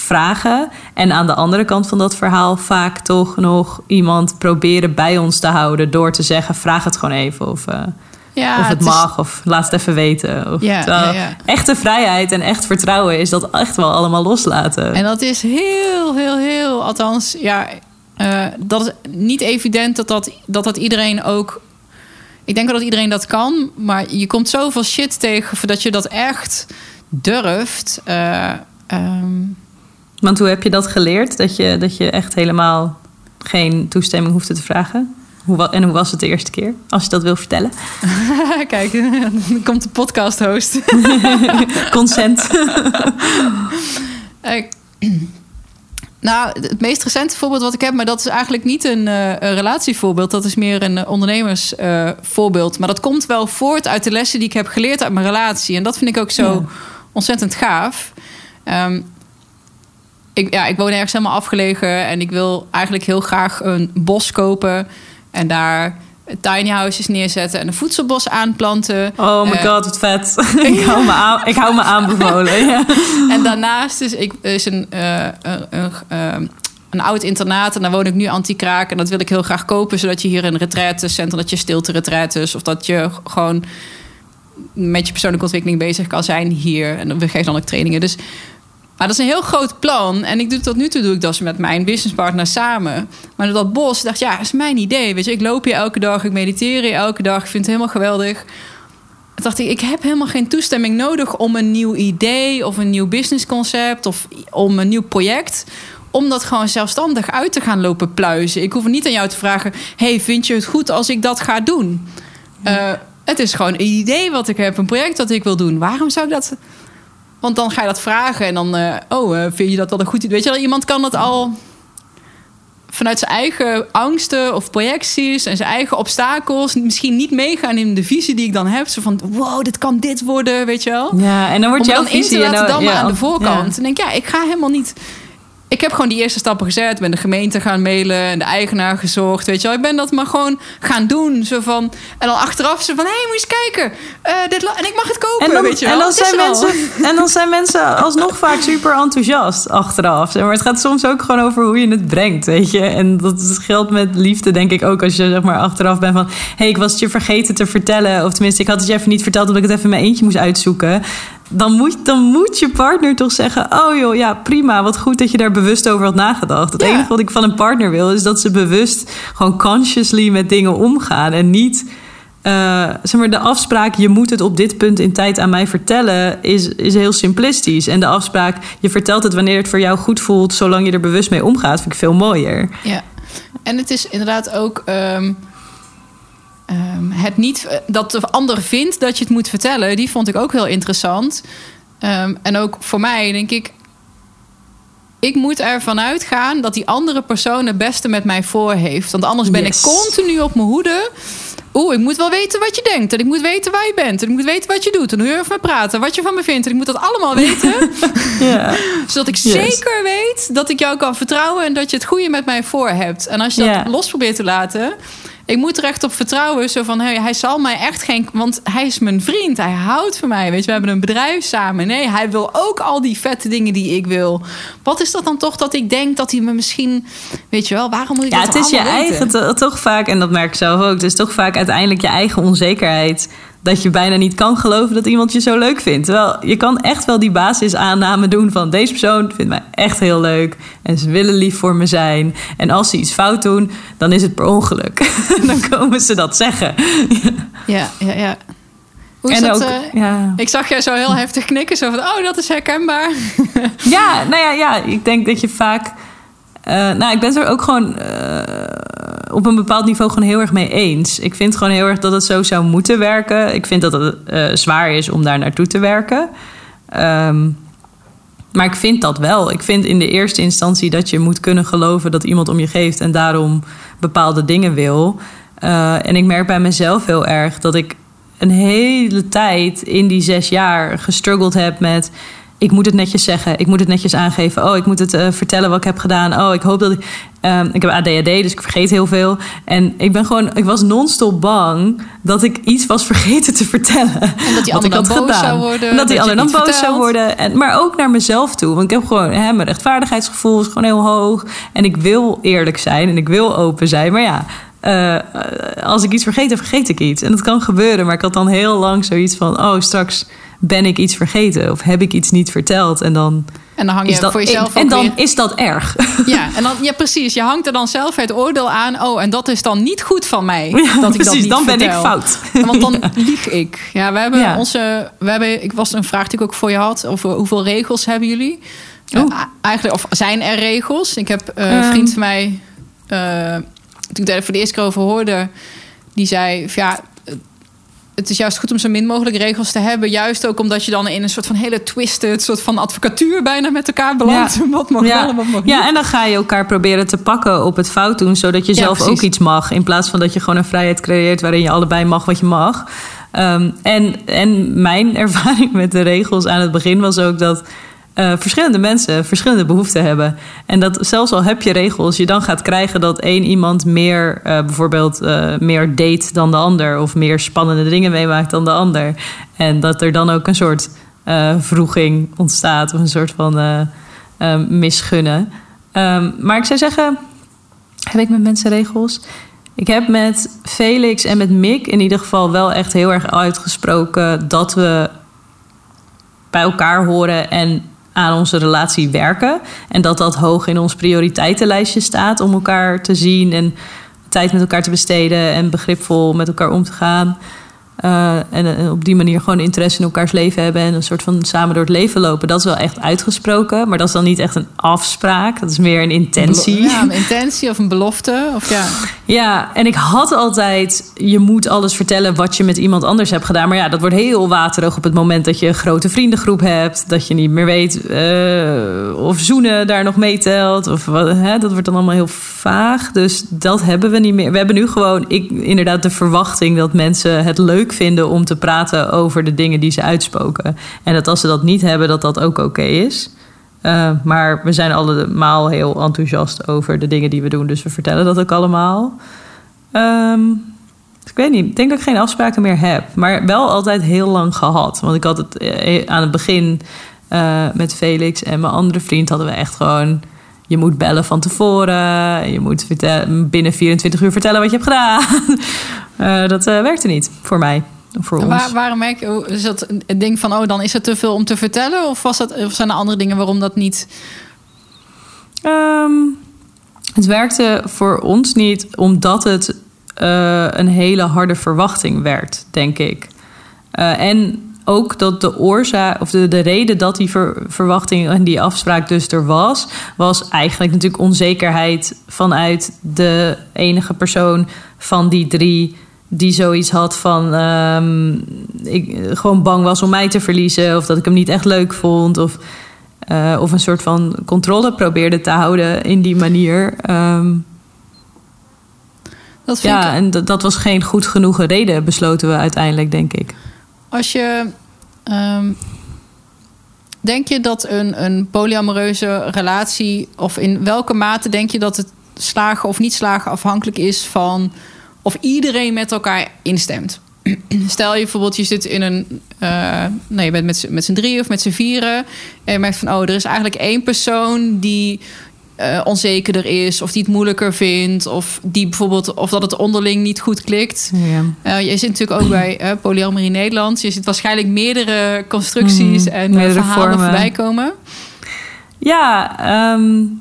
vragen. En aan de andere kant van dat verhaal vaak toch nog iemand proberen bij ons te houden door te zeggen: vraag het gewoon even. Of, eh, ja, of het, mag, of laat het even weten. Of, Ja, terwijl ja, ja. Echte vrijheid en echt vertrouwen is dat echt wel allemaal loslaten. En dat is heel, heel, heel, althans, ja, eh, dat is niet evident dat dat, dat dat iedereen ook. Ik denk wel dat iedereen dat kan, maar je komt zoveel shit tegen voordat je dat echt durft. Eh, ehm, Want hoe heb je dat geleerd? Dat je, dat je echt helemaal geen toestemming hoefde te vragen? Hoe, en hoe was het de eerste keer? Als je dat wil vertellen. kijk, dan komt de podcast host. Consent. Eh, nou, het meest recente voorbeeld wat ik heb, maar dat is eigenlijk niet een, eh, een relatievoorbeeld. Dat is meer een eh, ondernemersvoorbeeld. maar dat komt wel voort uit de lessen die ik heb geleerd uit mijn relatie. En dat vind ik ook zo Ja. ontzettend gaaf. Ehm, ik, ja, ik woon ergens helemaal afgelegen en ik wil eigenlijk heel graag een bos kopen en daar tiny houses neerzetten en een voedselbos aanplanten. Oh my Eh, god, wat vet. ik, hou me aan, ik hou me aanbevolen. Ja. En daarnaast is, ik, is een, eh, een, een, eh, een oud internaat. En daar woon ik nu anti-kraak. En dat wil ik heel graag kopen. Zodat je hier een retraitecentrum, dat je stilte retraites. Of dat je gewoon met je persoonlijke ontwikkeling bezig kan zijn hier. En we geven dan ook trainingen. Dus, maar dat is een heel groot plan. En ik doe tot nu toe doe ik dat met mijn businesspartner samen. Maar dat bos, dacht ja, is mijn idee. Weet je, ik loop hier elke dag, ik mediteer hier elke dag. Ik vind het helemaal geweldig. Toen dacht ik, ik heb helemaal geen toestemming nodig om een nieuw idee of een nieuw businessconcept of om een nieuw project. Om dat gewoon zelfstandig uit te gaan lopen pluizen. Ik hoef niet aan jou te vragen: hey, vind je het goed als ik dat ga doen? Eh, het is gewoon een idee wat ik heb, een project dat ik wil doen. Waarom zou ik dat. Want dan ga je dat vragen en dan, eh, oh, eh, vind je dat wel een goed idee? Weet je wel, iemand kan dat al vanuit zijn eigen angsten of projecties en zijn eigen obstakels misschien niet meegaan in de visie die ik dan heb. Zo van, wow, dit kan dit worden, weet je wel. ja, en dan wordt Om jouw dan in te laten dan- ja, aan de voorkant. ja. En denk ja, ik ga helemaal niet... Ik heb gewoon die eerste stappen gezet. Ben de gemeente gaan mailen en de eigenaar gezocht. Weet je wel, ik ben dat maar gewoon gaan doen. Zo van, en dan achteraf zo van, hé, hey, moet je eens kijken. Eh, dit en ik mag het kopen, En dan, weet je wel. en, dan zijn mensen, en dan zijn mensen alsnog vaak super enthousiast achteraf. Maar het gaat soms ook gewoon over hoe je het brengt, weet je. En dat geldt met liefde, denk ik ook. Als je zeg maar achteraf bent van... hé, hey, ik was het je vergeten te vertellen. Of tenminste, ik had het je even niet verteld... omdat ik het even in mijn eentje moest uitzoeken. Dan moet, dan moet je partner toch zeggen... oh joh, ja, prima, wat goed dat je daar bewust over had nagedacht. Het Ja. enige wat ik van een partner wil... is dat ze bewust gewoon consciously met dingen omgaan. En niet... eh, zeg maar, de afspraak, je moet het op dit punt in tijd aan mij vertellen, is, is heel simplistisch. En de afspraak, je vertelt het wanneer het voor jou goed voelt, zolang je er bewust mee omgaat, vind ik veel mooier. Ja, en het is inderdaad ook ehm, ehm, het niet eh, dat de ander vindt dat je het moet vertellen. Die vond ik ook heel interessant. Ehm, en ook voor mij denk ik. Ik moet ervan uitgaan dat die andere persoon het beste met mij voor heeft. Want anders ben Yes. ik continu op mijn hoede. Oeh, ik moet wel weten wat je denkt. En ik moet weten waar je bent. En ik moet weten wat je doet. En hoe je over me praat. En wat je van me vindt. En ik moet dat allemaal weten. Ja, Zodat ik Yes. zeker weet dat ik jou kan vertrouwen en dat je het goede met mij voor hebt. En als je dat Ja. los probeert te laten, ik moet er echt op vertrouwen. Zo van, hey, hij zal mij echt geen... Want hij is mijn vriend, hij houdt van mij. Weet je, we hebben een bedrijf samen. Nee, hij wil ook al die vette dingen die ik wil. Wat is dat dan toch dat ik denk dat hij me misschien... Weet je wel, waarom moet ik ja dat het is je weten? eigen to- toch vaak, en dat merk ik zelf ook, het is toch vaak uiteindelijk je eigen onzekerheid. Dat je bijna niet kan geloven dat iemand je zo leuk vindt. Terwijl je kan echt wel die basisaanname doen van deze persoon vindt mij echt heel leuk. En ze willen lief voor me zijn. En als ze iets fout doen, dan is het per ongeluk. dan komen ze dat zeggen. Ja, ja, ja. Hoe is en dat? ook, eh, ja. Ik zag jij zo heel heftig knikken. Zo van, oh, dat is herkenbaar. Ja, nou ja, ja, ik denk dat je vaak. Eh, nou, ik ben het er ook gewoon eh, op een bepaald niveau gewoon heel erg mee eens. Ik vind gewoon heel erg dat het zo zou moeten werken. Ik vind dat het eh, zwaar is om daar naartoe te werken. Ehm, Maar ik vind dat wel. Ik vind in de eerste instantie dat je moet kunnen geloven dat iemand om je geeft en daarom bepaalde dingen wil. En ik merk bij mezelf heel erg dat ik een hele tijd in die zes jaar gestruggeld heb met ik moet het netjes zeggen. Ik moet het netjes aangeven. Oh, ik moet het uh, vertellen wat ik heb gedaan. Oh, ik hoop dat ik. Um, ik heb ADHD, dus ik vergeet heel veel. En ik ben gewoon. Ik was non-stop bang dat ik iets was vergeten te vertellen. En dat die ander dan boos gedaan. zou worden. En dat die ander dan boos zou worden. En, maar ook naar mezelf toe. Want ik heb gewoon. Hè, mijn rechtvaardigheidsgevoel is gewoon heel hoog. En ik wil eerlijk zijn en ik wil open zijn. Maar ja. Uh, als ik iets vergeet, dan vergeet ik iets. En dat kan gebeuren. Maar ik had dan heel lang zoiets van: oh, straks ben ik iets vergeten of heb ik iets niet verteld? En dan, en dan hang je dat, voor jezelf. En, en dan is dat erg. Ja, en dan, ja, precies. Je hangt er dan zelf het oordeel aan. Oh, en dat is dan niet goed van mij. Ja, dat ik precies, dat dan ben ik fout. Want dan ja. lieg ik. Ja, we hebben onze. We hebben, ik was een vraag die ik ook voor je had. Over hoeveel regels hebben jullie? Uh, eigenlijk, of zijn er regels? Ik heb uh, een vriend van mij. Uh, toen ik daar voor de eerste keer over hoorde. Die zei: ja, het is juist goed om zo min mogelijk regels te hebben. Juist ook omdat je dan in een soort van hele twisted, soort van advocatuur bijna met elkaar belandt. Ja. Wat mag ja. wel wat mag Ja, en dan ga je elkaar proberen te pakken op het fout doen, zodat je zelf ook iets mag. In plaats van dat je gewoon een vrijheid creëert waarin je allebei mag wat je mag. Um, en, en mijn ervaring met de regels aan het begin was ook dat uh, verschillende mensen verschillende behoeften hebben. En dat zelfs al heb je regels, je dan gaat krijgen dat één iemand meer uh, bijvoorbeeld uh, meer date dan de ander. Of meer spannende dingen meemaakt dan de ander. En dat er dan ook een soort vroeging ontstaat. Of een soort van misgunnen. Um, maar ik zou zeggen, heb ik met mensen regels? Ik heb met Felix en met Mick in ieder geval wel echt heel erg uitgesproken dat we bij elkaar horen en aan onze relatie werken. En dat dat hoog in ons prioriteitenlijstje staat om elkaar te zien en tijd met elkaar te besteden en begripvol met elkaar om te gaan. Uh, en, op die manier gewoon interesse in elkaars leven hebben en een soort van samen door het leven lopen. Dat is wel echt uitgesproken, maar dat is dan niet echt een afspraak. Dat is meer een intentie. Ja, een intentie of een belofte. Of ja. ja, en ik had altijd, je moet alles vertellen wat je met iemand anders hebt gedaan. Maar ja, dat wordt heel waterig op het moment dat je een grote vriendengroep hebt. Dat je niet meer weet uh, of zoenen daar nog meetelt. Of wat, hè, dat wordt dan allemaal heel vaag. Dus dat hebben we niet meer. We hebben nu gewoon ik, inderdaad de verwachting dat mensen het leuk vinden om te praten over de dingen die ze uitspoken. En dat als ze dat niet hebben, dat dat ook oké is. Uh, maar we zijn allemaal heel enthousiast over de dingen die we doen. Dus we vertellen dat ook allemaal. Um, ik weet niet. Ik denk dat ik geen afspraken meer heb. Maar wel altijd heel lang gehad. Want ik had het eh, aan het begin uh, met Felix en mijn andere vriend hadden we echt gewoon. Je moet bellen van tevoren. Je moet binnen 24 uur vertellen wat je hebt gedaan. Uh, dat uh, werkte niet voor mij. Voor ons. Waar, waarom merk je, is dat een ding van, oh, dan is het te veel om te vertellen? Of, was dat, of zijn er andere dingen waarom dat niet? Um, het werkte voor ons niet omdat het uh, een hele harde verwachting werd, denk ik. en ook dat de oorzaak, of de, de reden dat die ver, verwachting en die afspraak dus er was, was eigenlijk natuurlijk onzekerheid vanuit de enige persoon van die drie die zoiets had van um, ik gewoon bang was om mij te verliezen of dat ik hem niet echt leuk vond of, uh, of een soort van controle probeerde te houden in die manier. Um, dat ja, ik... en dat, dat was geen goed genoeg reden, besloten we uiteindelijk, denk ik. Als je. Um, denk je dat een, een polyamoreuze relatie, of in welke mate denk je dat het slagen of niet slagen afhankelijk is van of iedereen met elkaar instemt? Stel je bijvoorbeeld, je zit in een. Uh, je bent met, z'n drie of met z'n vieren. En je merkt van, oh, er is eigenlijk één persoon die uh, onzekerder is, of die het moeilijker vindt, of die bijvoorbeeld, of dat het onderling niet goed klikt. Ja. Uh, je zit natuurlijk ook bij uh, Polyamorie Nederland. Je ziet waarschijnlijk meerdere constructies mm, en meerdere verhalen vormen. voorbij komen. Ja, um,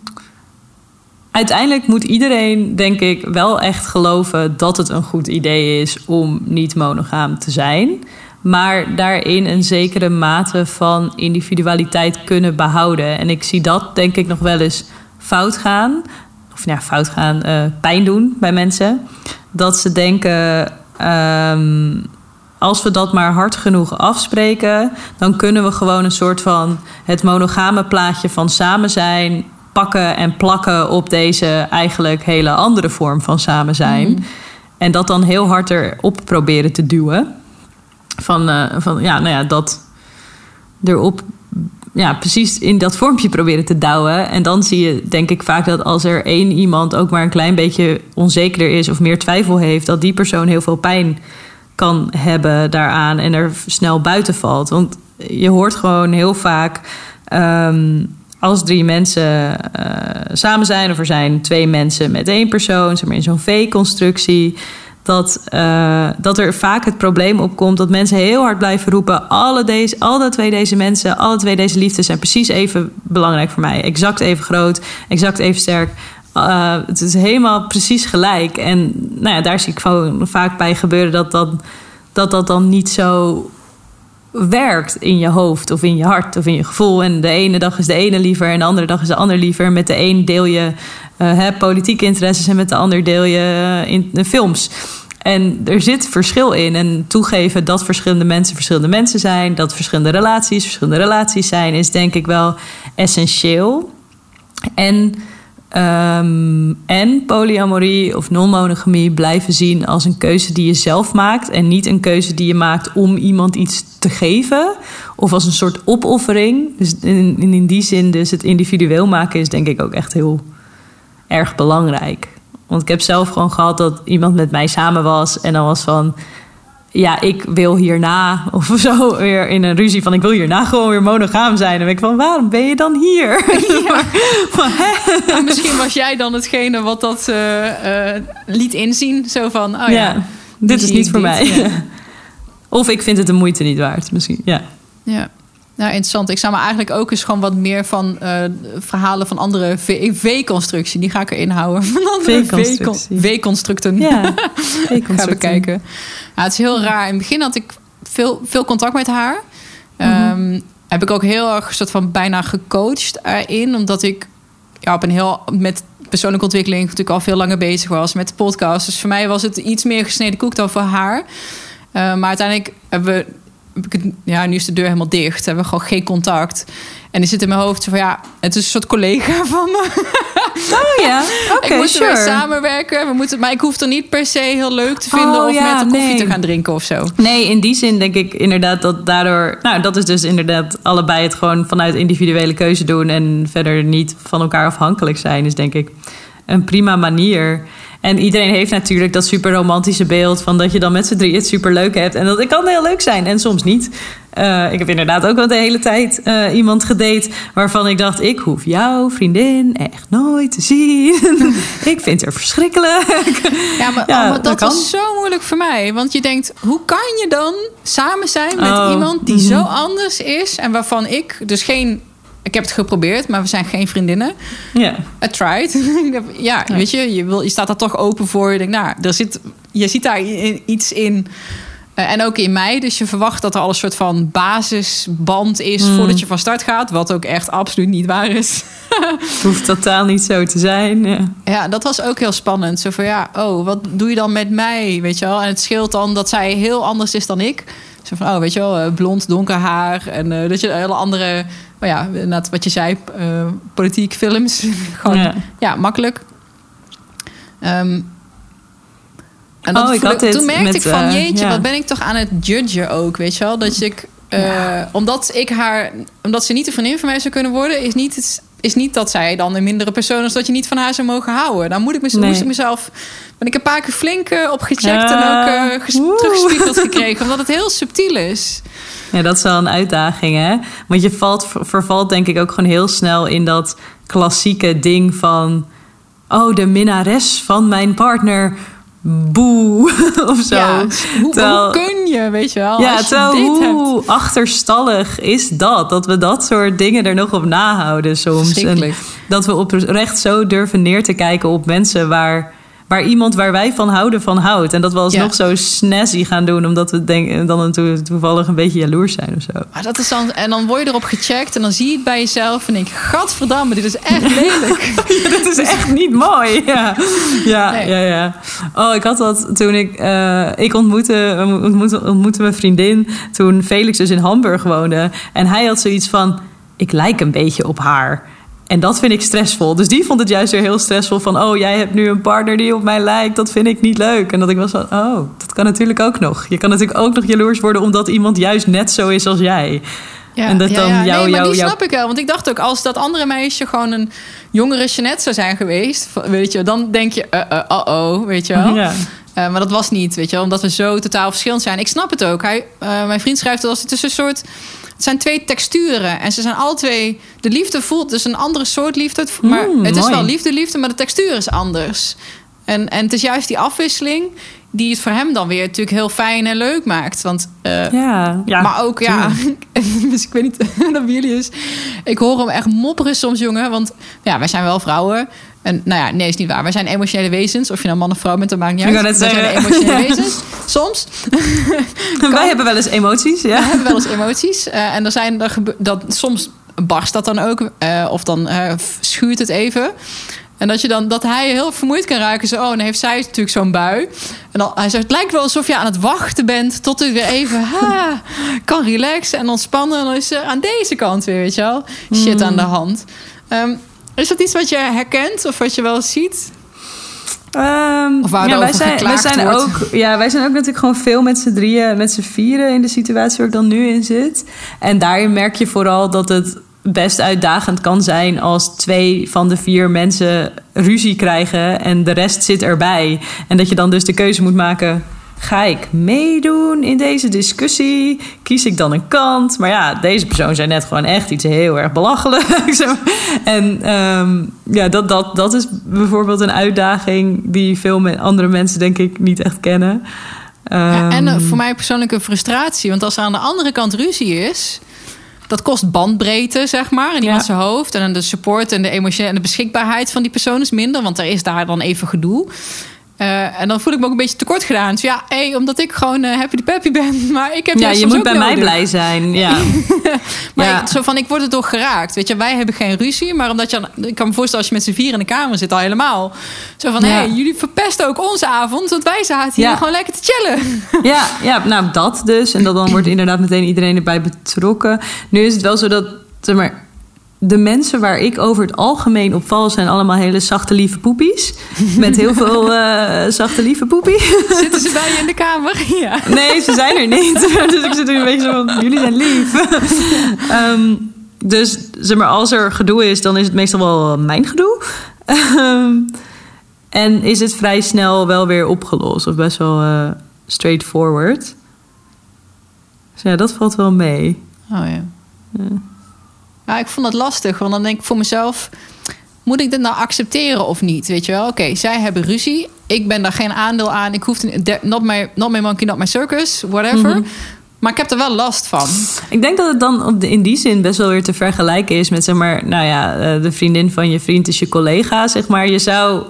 uiteindelijk moet iedereen, denk ik, wel echt geloven dat het een goed idee is om niet monogaam te zijn. Maar daarin een zekere mate van individualiteit kunnen behouden. En ik zie dat, denk ik, nog wel eens fout gaan. Of ja, fout gaan, uh, pijn doen bij mensen. Dat ze denken. Um, als we dat maar hard genoeg afspreken, dan kunnen we gewoon een soort van het monogame plaatje van samen zijn pakken en plakken op deze eigenlijk hele andere vorm van samen zijn. Mhm. En dat dan heel hard erop proberen te duwen. Van, eh, van ja, nou ja, dat erop ja, precies in dat vormpje proberen te douwen. En dan zie je, denk ik, vaak dat als er één iemand ook maar een klein beetje onzekerder is of meer twijfel heeft, dat die persoon heel veel pijn kan hebben daaraan en er snel buiten valt. Want je hoort gewoon heel vaak. ehm, als drie mensen eh, samen zijn, of er zijn twee mensen met één persoon, zeg maar in zo'n V-constructie, dat, eh, dat er vaak het probleem opkomt dat mensen heel hard blijven roepen: alle, deze, alle twee deze mensen, alle twee deze liefdes zijn precies even belangrijk voor mij. Exact even groot, exact even sterk. Uh, het is helemaal precies gelijk. En nou ja, daar zie ik gewoon vaak bij gebeuren dat dat, dat, dat dan niet zo werkt in je hoofd of in je hart of in je gevoel. En de ene dag is de ene liever en de andere dag is de ander liever. Met de een deel je uh, politieke interesses en met de ander deel je uh, in de films. En er zit verschil in. En toegeven dat verschillende mensen verschillende mensen zijn, dat verschillende relaties verschillende relaties zijn, is denk ik wel essentieel. En, um, en polyamorie of non-monogamie blijven zien als een keuze die je zelf maakt. En niet een keuze die je maakt om iemand iets te geven. Of als een soort opoffering. Dus in, in die zin, dus het individueel maken is denk ik ook echt heel erg belangrijk. Want ik heb zelf gewoon gehad dat iemand met mij samen was. En dan was van. Ja, ik wil hierna. Of zo weer in een ruzie van. Ik wil hierna gewoon weer monogaam zijn. En ben ik van. Waarom ben je dan hier? Ja. maar, misschien was jij dan hetgene wat dat uh, uh, liet inzien. Zo van. Oh ja, ja dit is niet voor dit, mij. Ja. Of ik vind het de moeite niet waard. Misschien. Ja. Ja. Nou, interessant. Ik zou me eigenlijk ook eens gewoon wat meer van uh, verhalen van andere V-constructie. Die ga ik erin houden. Van andere V-constructen. Ja, ga bekijken. Ja, het is heel raar. In het begin had ik veel, veel contact met haar. Mm -hmm. um, heb ik ook heel erg soort van bijna gecoacht erin. Omdat ik ja, op een heel met persoonlijke ontwikkeling natuurlijk al veel langer bezig was met de podcast. Dus voor mij was het iets meer gesneden koek dan voor haar. Uh, maar uiteindelijk hebben we ja, nu is de deur helemaal dicht. Hebben we gewoon geen contact. En die zit in mijn hoofd van ja, het is een soort collega van me. Oh ja, oké, okay, Ik moet sure. samenwerken. We moeten, maar ik hoef er niet per se heel leuk te vinden oh, of ja, met een koffie nee. te gaan drinken of zo. Nee, in die zin denk ik inderdaad dat daardoor... Nou, dat is dus inderdaad allebei het gewoon vanuit individuele keuze doen... en verder niet van elkaar afhankelijk zijn, is denk ik een prima manier... En iedereen heeft natuurlijk dat super romantische beeld van dat je dan met z'n drie het super leuk hebt. En dat kan heel leuk zijn en soms niet. Uh, ik heb inderdaad ook wel de hele tijd uh, iemand gedate waarvan ik dacht: ik hoef jouw vriendin echt nooit te zien. ik vind haar verschrikkelijk. Ja, maar, ja, oh, maar dat, dat was zo moeilijk voor mij. Want je denkt: hoe kan je dan samen zijn met Oh, iemand die mhm. zo anders is en waarvan ik dus geen. Ik heb het geprobeerd, maar we zijn geen vriendinnen. Ja. I tried. ja, ja, weet je, je, wil, je staat daar toch open voor. Je denkt, nou, er zit, je ziet daar iets in. Uh, en ook in mij. Dus je verwacht dat er al een soort van basisband is Mm. voordat je van start gaat. Wat ook echt absoluut niet waar is. Het hoeft totaal niet zo te zijn. Ja. Ja, dat was ook heel spannend. Zo van ja, oh, wat doe je dan met mij? Weet je wel? En het scheelt dan dat zij heel anders is dan ik. Zo van, oh, weet je wel, blond, donker haar. En uh, dat je een hele andere, maar ja, net wat je zei, uh, politiek, films. Gewoon, ja. ja, makkelijk. Um, en dat oh, ik toen merkte met, ik van, uh, jeetje, ja. wat ben ik toch aan het judgen ook, weet je wel? Dat ik, uh, ja. omdat ik haar, omdat ze niet een vriendin van mij zou kunnen worden, is niet, het, is niet dat zij dan een mindere persoon is, dat je niet van haar zou mogen houden. Dan moet ik, mezelf, nee. moest ik mezelf, ben ik een paar keer flink uh, op gecheckt en ook uh, ges, teruggespiegeld gekregen, omdat het heel subtiel is. Ja, dat is wel een uitdaging, hè? Want je valt, vervalt denk ik ook gewoon heel snel in dat klassieke ding van... oh, de minnares van mijn partner boe of zo. Ja, hoe, terwijl, hoe, kun je, weet je wel? Ja, als je terwijl dit hoe hebt. achterstallig is dat? Dat we dat soort dingen er nog op nahouden soms. En dat we oprecht zo durven neer te kijken op mensen waar, waar iemand waar wij van houden van houdt. En dat we alsnog Ja. zo snazzy gaan doen, omdat we denken, dan een to- toevallig een beetje jaloers zijn of zo. Maar dat is dan, en dan word je erop gecheckt en dan zie je het bij jezelf en denk gadverdamme, dit is echt lelijk. dat is echt niet mooi. Ja, ja, Nee. ja, ja. Oh, ik had dat toen ik... eh, ik ontmoette, ontmoette, ontmoette mijn vriendin toen Felix dus in Hamburg woonde. En hij had zoiets van, ik lijk een beetje op haar. En dat vind ik stressvol. Dus die vond het juist weer heel stressvol van... oh, jij hebt nu een partner die op mij lijkt. Dat vind ik niet leuk. En dat ik was van, oh, dat kan natuurlijk ook nog. Je kan natuurlijk ook nog jaloers worden... omdat iemand juist net zo is als jij. Ja, En dat dan jou- nee, maar jou- die jou- snap ik wel. Want ik dacht ook, als dat andere meisje gewoon een jongere Jeanette zou zijn geweest... weet je, dan denk je, uh, uh, uh-oh, weet je wel. Ja. Eh, maar dat was niet, weet je wel, omdat we zo totaal verschillend zijn. Ik snap het ook. Hij, mijn vriend schrijft het als het is een soort... Het zijn twee texturen en ze zijn alle twee... De liefde voelt dus een andere soort liefde. Het- Maar Mm, het is mooi. wel liefde, liefde, maar de textuur is anders. En, en het is juist die afwisseling die het voor hem dan weer natuurlijk heel fijn en leuk maakt. Want eh, Ja, ja. maar ook, ja, dus ik weet niet dat bij jullie is. Ik hoor hem echt mopperen soms, jongen. Want ja, wij zijn wel vrouwen. En nou ja, nee, is niet waar. Wij zijn emotionele wezens. Of je nou man of vrouw bent, dat maakt niet Ik uit. net wij zijn zeggen. emotionele wezens. Soms. Wij hebben wel eens emoties, ja. We hebben wel eens emoties. Eh, en er zijn er dat soms barst dat dan ook. eh, of dan eh, schuurt het even. En dat, je dan, dat hij heel vermoeid kan raken. Zo, oh, dan heeft zij natuurlijk zo'n bui. En dan, hij zegt, het lijkt wel alsof je aan het wachten bent... tot u weer even ha, kan relaxen en ontspannen. En dan is er aan deze kant weer, weet je wel, shit aan de hand. Ehm, is dat iets wat je herkent of wat je wel ziet? Ehm, Of waar ja, wij zijn, wij zijn wordt. ook, ja, wij zijn ook natuurlijk gewoon veel met z'n drieën, met z'n vieren in de situatie waar ik dan nu in zit. En daarin merk je vooral dat het best uitdagend kan zijn als twee van de vier mensen ruzie krijgen en de rest zit erbij. En dat je dan dus de keuze moet maken. Ga ik meedoen in deze discussie? Kies ik dan een kant? Maar ja, deze persoon zei net gewoon echt iets heel erg belachelijk. en ehm, ja, dat, dat, dat is bijvoorbeeld een uitdaging die veel andere mensen denk ik niet echt kennen. Ja, en Ehm, eh, voor mij persoonlijk een frustratie. Want als er aan de andere kant ruzie is... dat kost bandbreedte, zeg maar, in iemand Ja. hoofd. En de support en de emotionele en de beschikbaarheid van die persoon is minder. Want er is daar dan even gedoe. Eh, en dan voel ik me ook een beetje tekort gedaan. Dus ja, hey, omdat ik gewoon eh, happy de peppy ben. Maar ik heb ja, je moet bij mij blij zijn. Ja. Maar Ja. ik- zo van, ik word er door geraakt. Weet je, wij hebben geen ruzie. Maar omdat je... Ik kan me voorstellen als je met z'n vier in de kamer zit al helemaal. Zo van, Ja. hé, hey, jullie verpesten ook onze avond. Want wij zaten hier Ja. gewoon lekker te chillen. Ja, ja, nou dat dus. En dat dan wordt inderdaad meteen iedereen erbij betrokken. Nu is het wel zo dat, zeg maar, de mensen waar ik over het algemeen op val zijn allemaal hele zachte lieve poepies. Met heel veel eh, zachte lieve poepie. Zitten ze bij je in de kamer? Ja. Nee, ze zijn er niet. Dus ik zit nu een beetje zo van, jullie zijn lief. Ehm, dus zeg maar, als er gedoe is, dan is het meestal wel mijn gedoe. Ehm, en is het vrij snel wel weer opgelost. Of best wel eh, straightforward. Dus ja, dat valt wel mee. Oh ja. Ja, ik vond het lastig, want dan denk ik voor mezelf: moet ik dit nou accepteren of niet? Weet je wel? Oké, zij hebben ruzie. Ik ben daar geen aandeel aan. Ik hoef te, not my, not my monkey, not my circus, whatever. Maar ik heb er wel last van. Ik denk dat het dan op de- in die zin best wel weer te vergelijken is met, zeg maar, nou ja, eh, de vriendin van je vriend is je collega, zeg maar. Je zou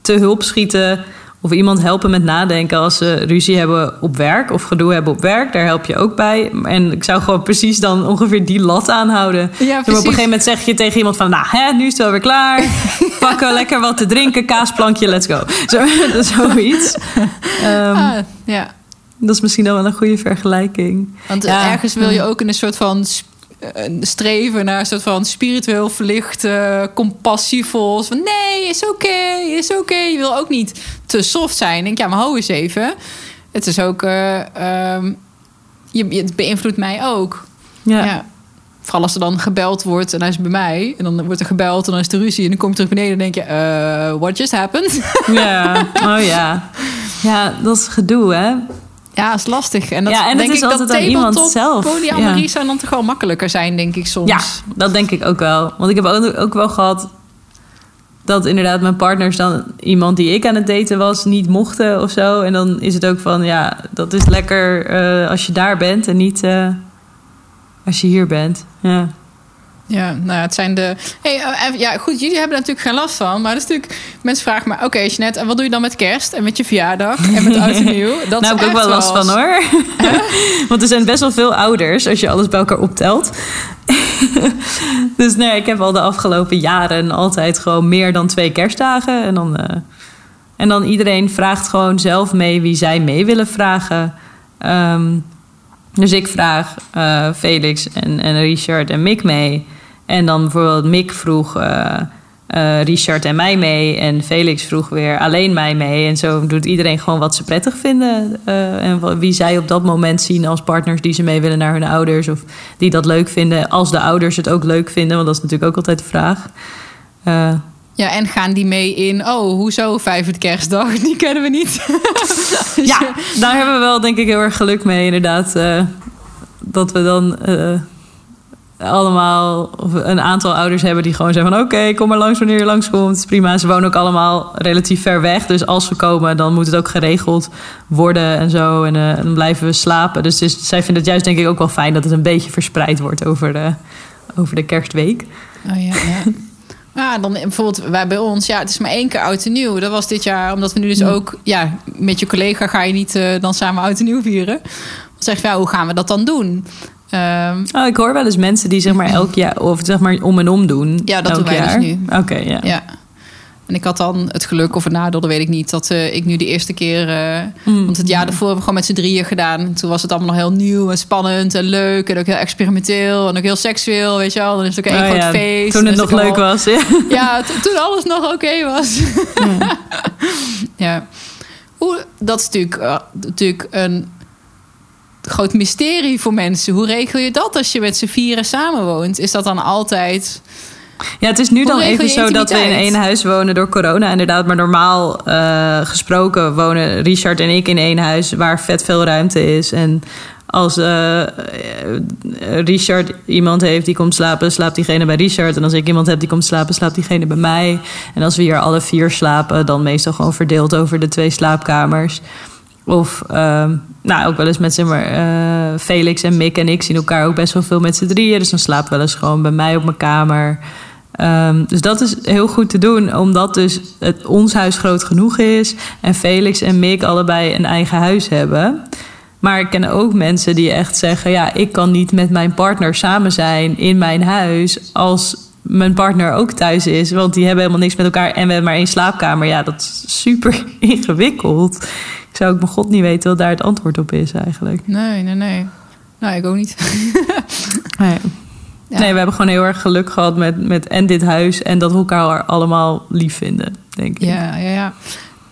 te hulp schieten of iemand helpen met nadenken als ze ruzie hebben op werk of gedoe hebben op werk. Daar help je ook bij. En ik zou gewoon precies dan ongeveer die lat aanhouden. Ja, Dus op een gegeven moment zeg je tegen iemand van, nou, hè, nu is het wel weer klaar. Pakken lekker wat te drinken, kaasplankje, let's go. Zo, zoiets. Ehm, Ah, ja. Dat is misschien dan wel een goede vergelijking. Want Ja. ergens wil je ook in een soort van streven naar een soort van spiritueel verlicht, eh, compassievol. Van nee, is oké, is oké. Je wil ook niet te soft zijn. Ik denk, ja, maar hou eens even. Het is ook, eh, ehm, je, het beïnvloedt mij ook. Ja. Ja. Vooral als er dan gebeld wordt en hij is bij mij. En dan wordt er gebeld en dan is er ruzie. En dan kom je terug beneden en denk je, eh, what just happened? Ja, oh ja. Ja, dat is gedoe, hè? Ja, is lastig. En dat Ja, en denk is ik dat altijd aan iemand tabletop zelf. polyamorie Ja. zou dan toch wel makkelijker zijn, denk ik soms. Ja, dat denk ik ook wel. Want ik heb ook, ook wel gehad dat inderdaad mijn partners dan iemand die ik aan het daten was niet mochten of zo. En dan is het ook van, ja, dat is lekker eh, als je daar bent en niet eh, als je hier bent. Ja. Ja, nou ja, het zijn de. Hey, uh, ja, goed, jullie hebben er natuurlijk geen last van. Maar dat is natuurlijk. Mensen vragen me: oké, okay, Jeanette, en wat doe je dan met kerst en met je verjaardag en met oud en nieuw? Dat nou, heb ik ook wel last van hoor. Want er zijn best wel veel ouders als je alles bij elkaar optelt. dus nee, ik heb al de afgelopen jaren altijd gewoon meer dan twee kerstdagen. En dan, uh, en dan iedereen vraagt gewoon zelf mee wie zij mee willen vragen. Um, dus ik vraag uh, Felix en, en Richard en Mick mee. En dan bijvoorbeeld Mick vroeg uh, uh, Richard en mij mee. En Felix vroeg weer alleen mij mee. En zo doet iedereen gewoon wat ze prettig vinden. en wie zij op dat moment zien als partners die ze mee willen naar hun ouders. Of die dat leuk vinden. Als de ouders het ook leuk vinden. Want dat is natuurlijk ook altijd de vraag. Ja, en gaan die mee in, oh, hoezo vijfde kerstdag? Die kennen we niet. ja, daar hebben we wel denk ik heel erg geluk mee inderdaad. Uh, dat we dan uh, allemaal, of een aantal ouders hebben die gewoon zeggen van... oké, kom maar langs wanneer je langskomt, prima. Ze wonen ook allemaal relatief ver weg. Dus als we komen, dan moet het ook geregeld worden en zo. En uh, dan blijven we slapen. Dus, dus zij vinden het juist denk ik ook wel fijn dat het een beetje verspreid wordt over de, over de kerstweek. Oh ja, ja. Ja, dan bijvoorbeeld wij bij ons, ja, het is maar één keer oud en nieuw. Dat was dit jaar, omdat we nu dus ook, ja, met je collega ga je niet uh, dan samen oud en nieuw vieren. Dan zeg je, ja, hoe gaan we dat dan doen? Um, oh, ik hoor wel eens mensen die zeg maar elk jaar, of zeg maar om en om doen. Ja, dat doen wij jaar. dus nu. Oké, ja. ja. En ik had dan het geluk of het nadeel, dat weet ik niet. Dat uh, ik nu de eerste keer... Uh, mm. Want het jaar daarvoor hebben we gewoon met z'n drieën gedaan. En toen was het allemaal nog heel nieuw en spannend en leuk. En ook heel experimenteel en ook heel seksueel, weet je wel. Dan is het ook één oh, groot ja. feest. Toen het nog leuk was, ja. Ja, toen alles nog oké okay was. Ja. Hoe, dat is natuurlijk, uh, natuurlijk een groot mysterie voor mensen. Hoe regel je dat als je met z'n vieren samenwoont? Is dat dan altijd ja, het is nu dan even zo dat we in één huis wonen door corona, inderdaad. Maar normaal uh, gesproken wonen Richard en ik in één huis waar vet veel ruimte is. En als uh, Richard iemand heeft die komt slapen, slaapt diegene bij Richard. En als ik iemand heb die komt slapen, slaapt diegene bij mij. En als we hier alle vier slapen, dan meestal gewoon verdeeld over de twee slaapkamers. Of uh, nou, ook wel eens met zeg maar, uh, Felix en Mick en ik zien elkaar ook best wel veel met z'n drieën. Dus dan we wel eens gewoon bij mij op mijn kamer. Um, dus dat is heel goed te doen, omdat dus het, ons huis groot genoeg is en Felix en Mick allebei een eigen huis hebben. Maar ik ken ook mensen die echt zeggen: ja, ik kan niet met mijn partner samen zijn in mijn huis als mijn partner ook thuis is, want die hebben helemaal niks met elkaar en we hebben maar één slaapkamer. Ja, dat is super ingewikkeld. Ik zou ook mijn god niet weten wat daar het antwoord op is eigenlijk. Nee, nee, nee. Nou, ik ook niet. nee. Nee, we hebben gewoon heel erg geluk gehad met, met en dit huis en dat we elkaar allemaal lief vinden, denk ik. Ja, ja, ja.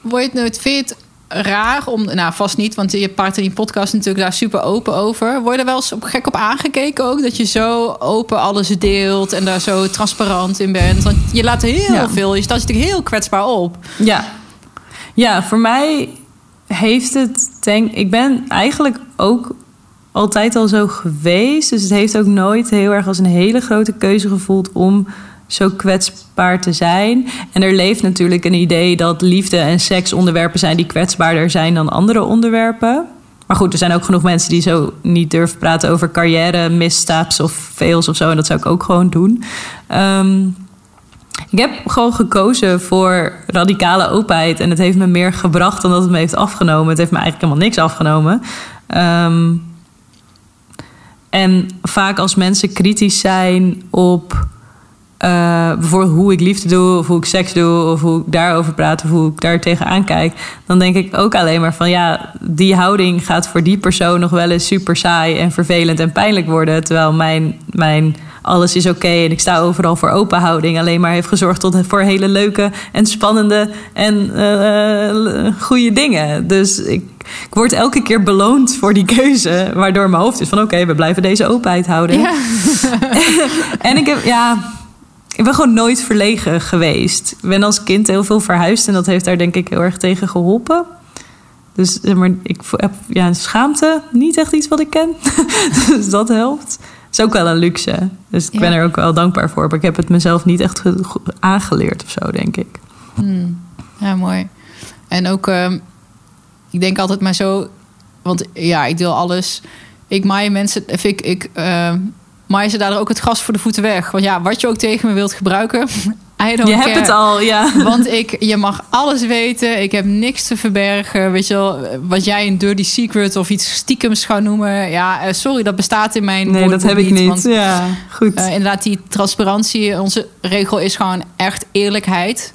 Word je het nooit fit raar om, nou vast niet, want je part in die podcast natuurlijk daar super open over. Word je er wel eens gek op aangekeken ook? Dat je zo open alles deelt en daar zo transparant in bent. Want je laat heel veel, je staat natuurlijk heel kwetsbaar op. Ja, ja voor mij heeft het, denk ik, ben eigenlijk ook altijd al zo geweest. Dus het heeft ook nooit heel erg als een hele grote keuze gevoeld om zo kwetsbaar te zijn. En er leeft natuurlijk een idee dat liefde en seks onderwerpen zijn die kwetsbaarder zijn dan andere onderwerpen. Maar goed, er zijn ook genoeg mensen die zo niet durven praten over carrière, misstaps of fails of zo. En dat zou ik ook gewoon doen. Um, ik heb gewoon gekozen voor radicale openheid. En het heeft me meer gebracht dan dat het me heeft afgenomen. Het heeft me eigenlijk helemaal niks afgenomen. Um, en vaak als mensen kritisch zijn op uh, bijvoorbeeld hoe ik liefde doe, of hoe ik seks doe, of hoe ik daarover praat, of hoe ik daar tegenaan kijk, dan denk ik ook alleen maar van ja, die houding gaat voor die persoon nog wel eens super saai en vervelend en pijnlijk worden. Terwijl mijn, mijn alles is oké en ik sta overal voor open houding alleen maar heeft gezorgd tot voor hele leuke en spannende en uh, goede dingen. Dus ik, ik word elke keer beloond voor die keuze, waardoor mijn hoofd is van oké, we blijven deze openheid houden. Ja. en ik heb ja ik ben gewoon nooit verlegen geweest. Ik ben als kind heel veel verhuisd en dat heeft daar denk ik heel erg tegen geholpen. Dus zeg maar, ik heb ja, schaamte niet echt iets wat ik ken. dus dat helpt. Het is ook wel een luxe. Dus ik ben er ook wel dankbaar voor. Maar ik heb het mezelf niet echt aangeleerd of zo, denk ik. Hmm. Ja, mooi. En ook, uh, ik denk altijd maar zo... Want ja, ik deel alles. Ik maai mensen... Vind ik, ik uh, Maar ze daar ook het gas voor de voeten weg. Want ja, wat je ook tegen me wilt gebruiken. I don't Je care. hebt het al, ja. Want ik, je mag alles weten. Ik heb niks te verbergen. Weet je wel, wat jij een dirty secret of iets stiekems gaat noemen. Ja, eh, sorry, dat bestaat in mijn Nee, dat heb ik niet. Want ja, goed. eh, inderdaad, die transparantie. Onze regel is gewoon echt eerlijkheid.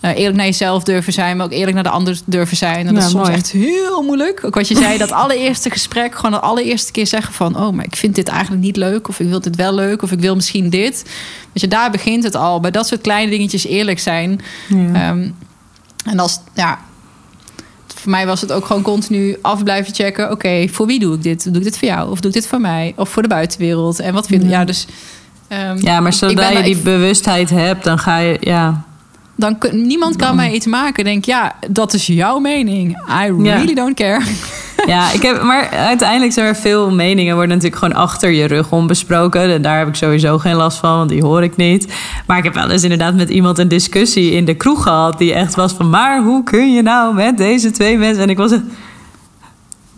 Eh, eerlijk naar jezelf durven zijn, maar ook eerlijk naar de ander durven zijn. En dat Ja, is soms mooi. echt heel moeilijk. Ook wat je zei, dat allereerste gesprek, gewoon de allereerste keer zeggen van... oh, maar ik vind dit eigenlijk niet leuk, of ik wil dit wel leuk, of ik wil misschien dit. Weet je, daar begint het al. Bij dat soort kleine dingetjes eerlijk zijn. ja. Ehm, en als, ja, voor mij was het ook gewoon continu af blijven checken. Oké, voor wie doe ik dit? Doe ik dit voor jou? Of doe ik dit voor mij? Of voor de buitenwereld? En wat vind Ja. Ja, dus... ehm, ja, maar zodra je die ik- bewustheid hebt, dan ga je, ja. Dan kun, niemand kan mij iets maken. Denk, ja, dat is jouw mening. I Ja. really don't care. Ja, ik heb, maar uiteindelijk zijn er veel meningen worden natuurlijk gewoon achter je rug om besproken. En daar heb ik sowieso geen last van, want die hoor ik niet. Maar ik heb wel eens inderdaad met iemand een discussie in de kroeg gehad die echt was van, maar hoe kun je nou met deze twee mensen? En ik was echt,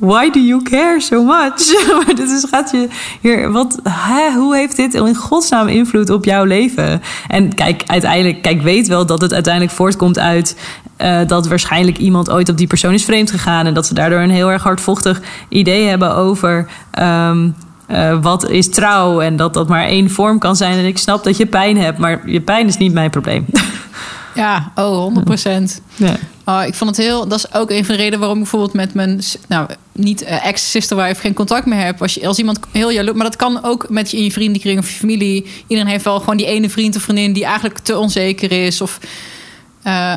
why do you care so much? maar dit is, gaat je hier, wat, hè, hoe heeft dit in godsnaam invloed op jouw leven? En kijk, uiteindelijk, kijk, weet wel dat het uiteindelijk voortkomt uit eh, dat waarschijnlijk iemand ooit op die persoon is vreemd gegaan en dat ze daardoor een heel erg hardvochtig idee hebben over. ehm, eh, wat is trouw en dat dat maar één vorm kan zijn. En ik snap dat je pijn hebt, maar je pijn is niet mijn probleem. Ja, oh, 100 procent. ja. Oh, ik vond het heel. Dat is ook een van de redenen waarom ik bijvoorbeeld met mijn. Nou, niet eh, ex-sister geen contact meer heb. Als, je, als iemand heel jaloers. Maar dat kan ook met je in je vriendenkring of je familie. Iedereen heeft wel gewoon die ene vriend of vriendin die eigenlijk te onzeker is. Of. eh,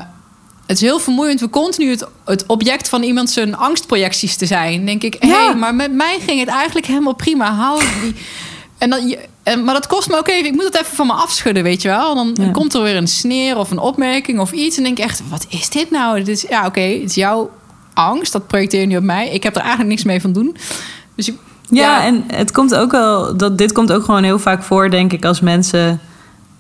het is heel vermoeiend. We continu het, het object van iemand zijn angstprojecties te zijn. Denk ik, hé, Ja. hey, maar met mij ging het eigenlijk helemaal prima. Hou die. En dan, maar dat kost me ook even. Ik moet het even van me afschudden, weet je wel. Dan Ja. komt er weer een sneer of een opmerking of iets. En denk ik echt, wat is dit nou? Dit is, ja, oké, het is jouw angst. Dat projecteer je nu op mij. Ik heb er eigenlijk niks mee van doen. Dus ik, Ja, en het komt ook wel, dat, dit komt ook gewoon heel vaak voor, denk ik, als mensen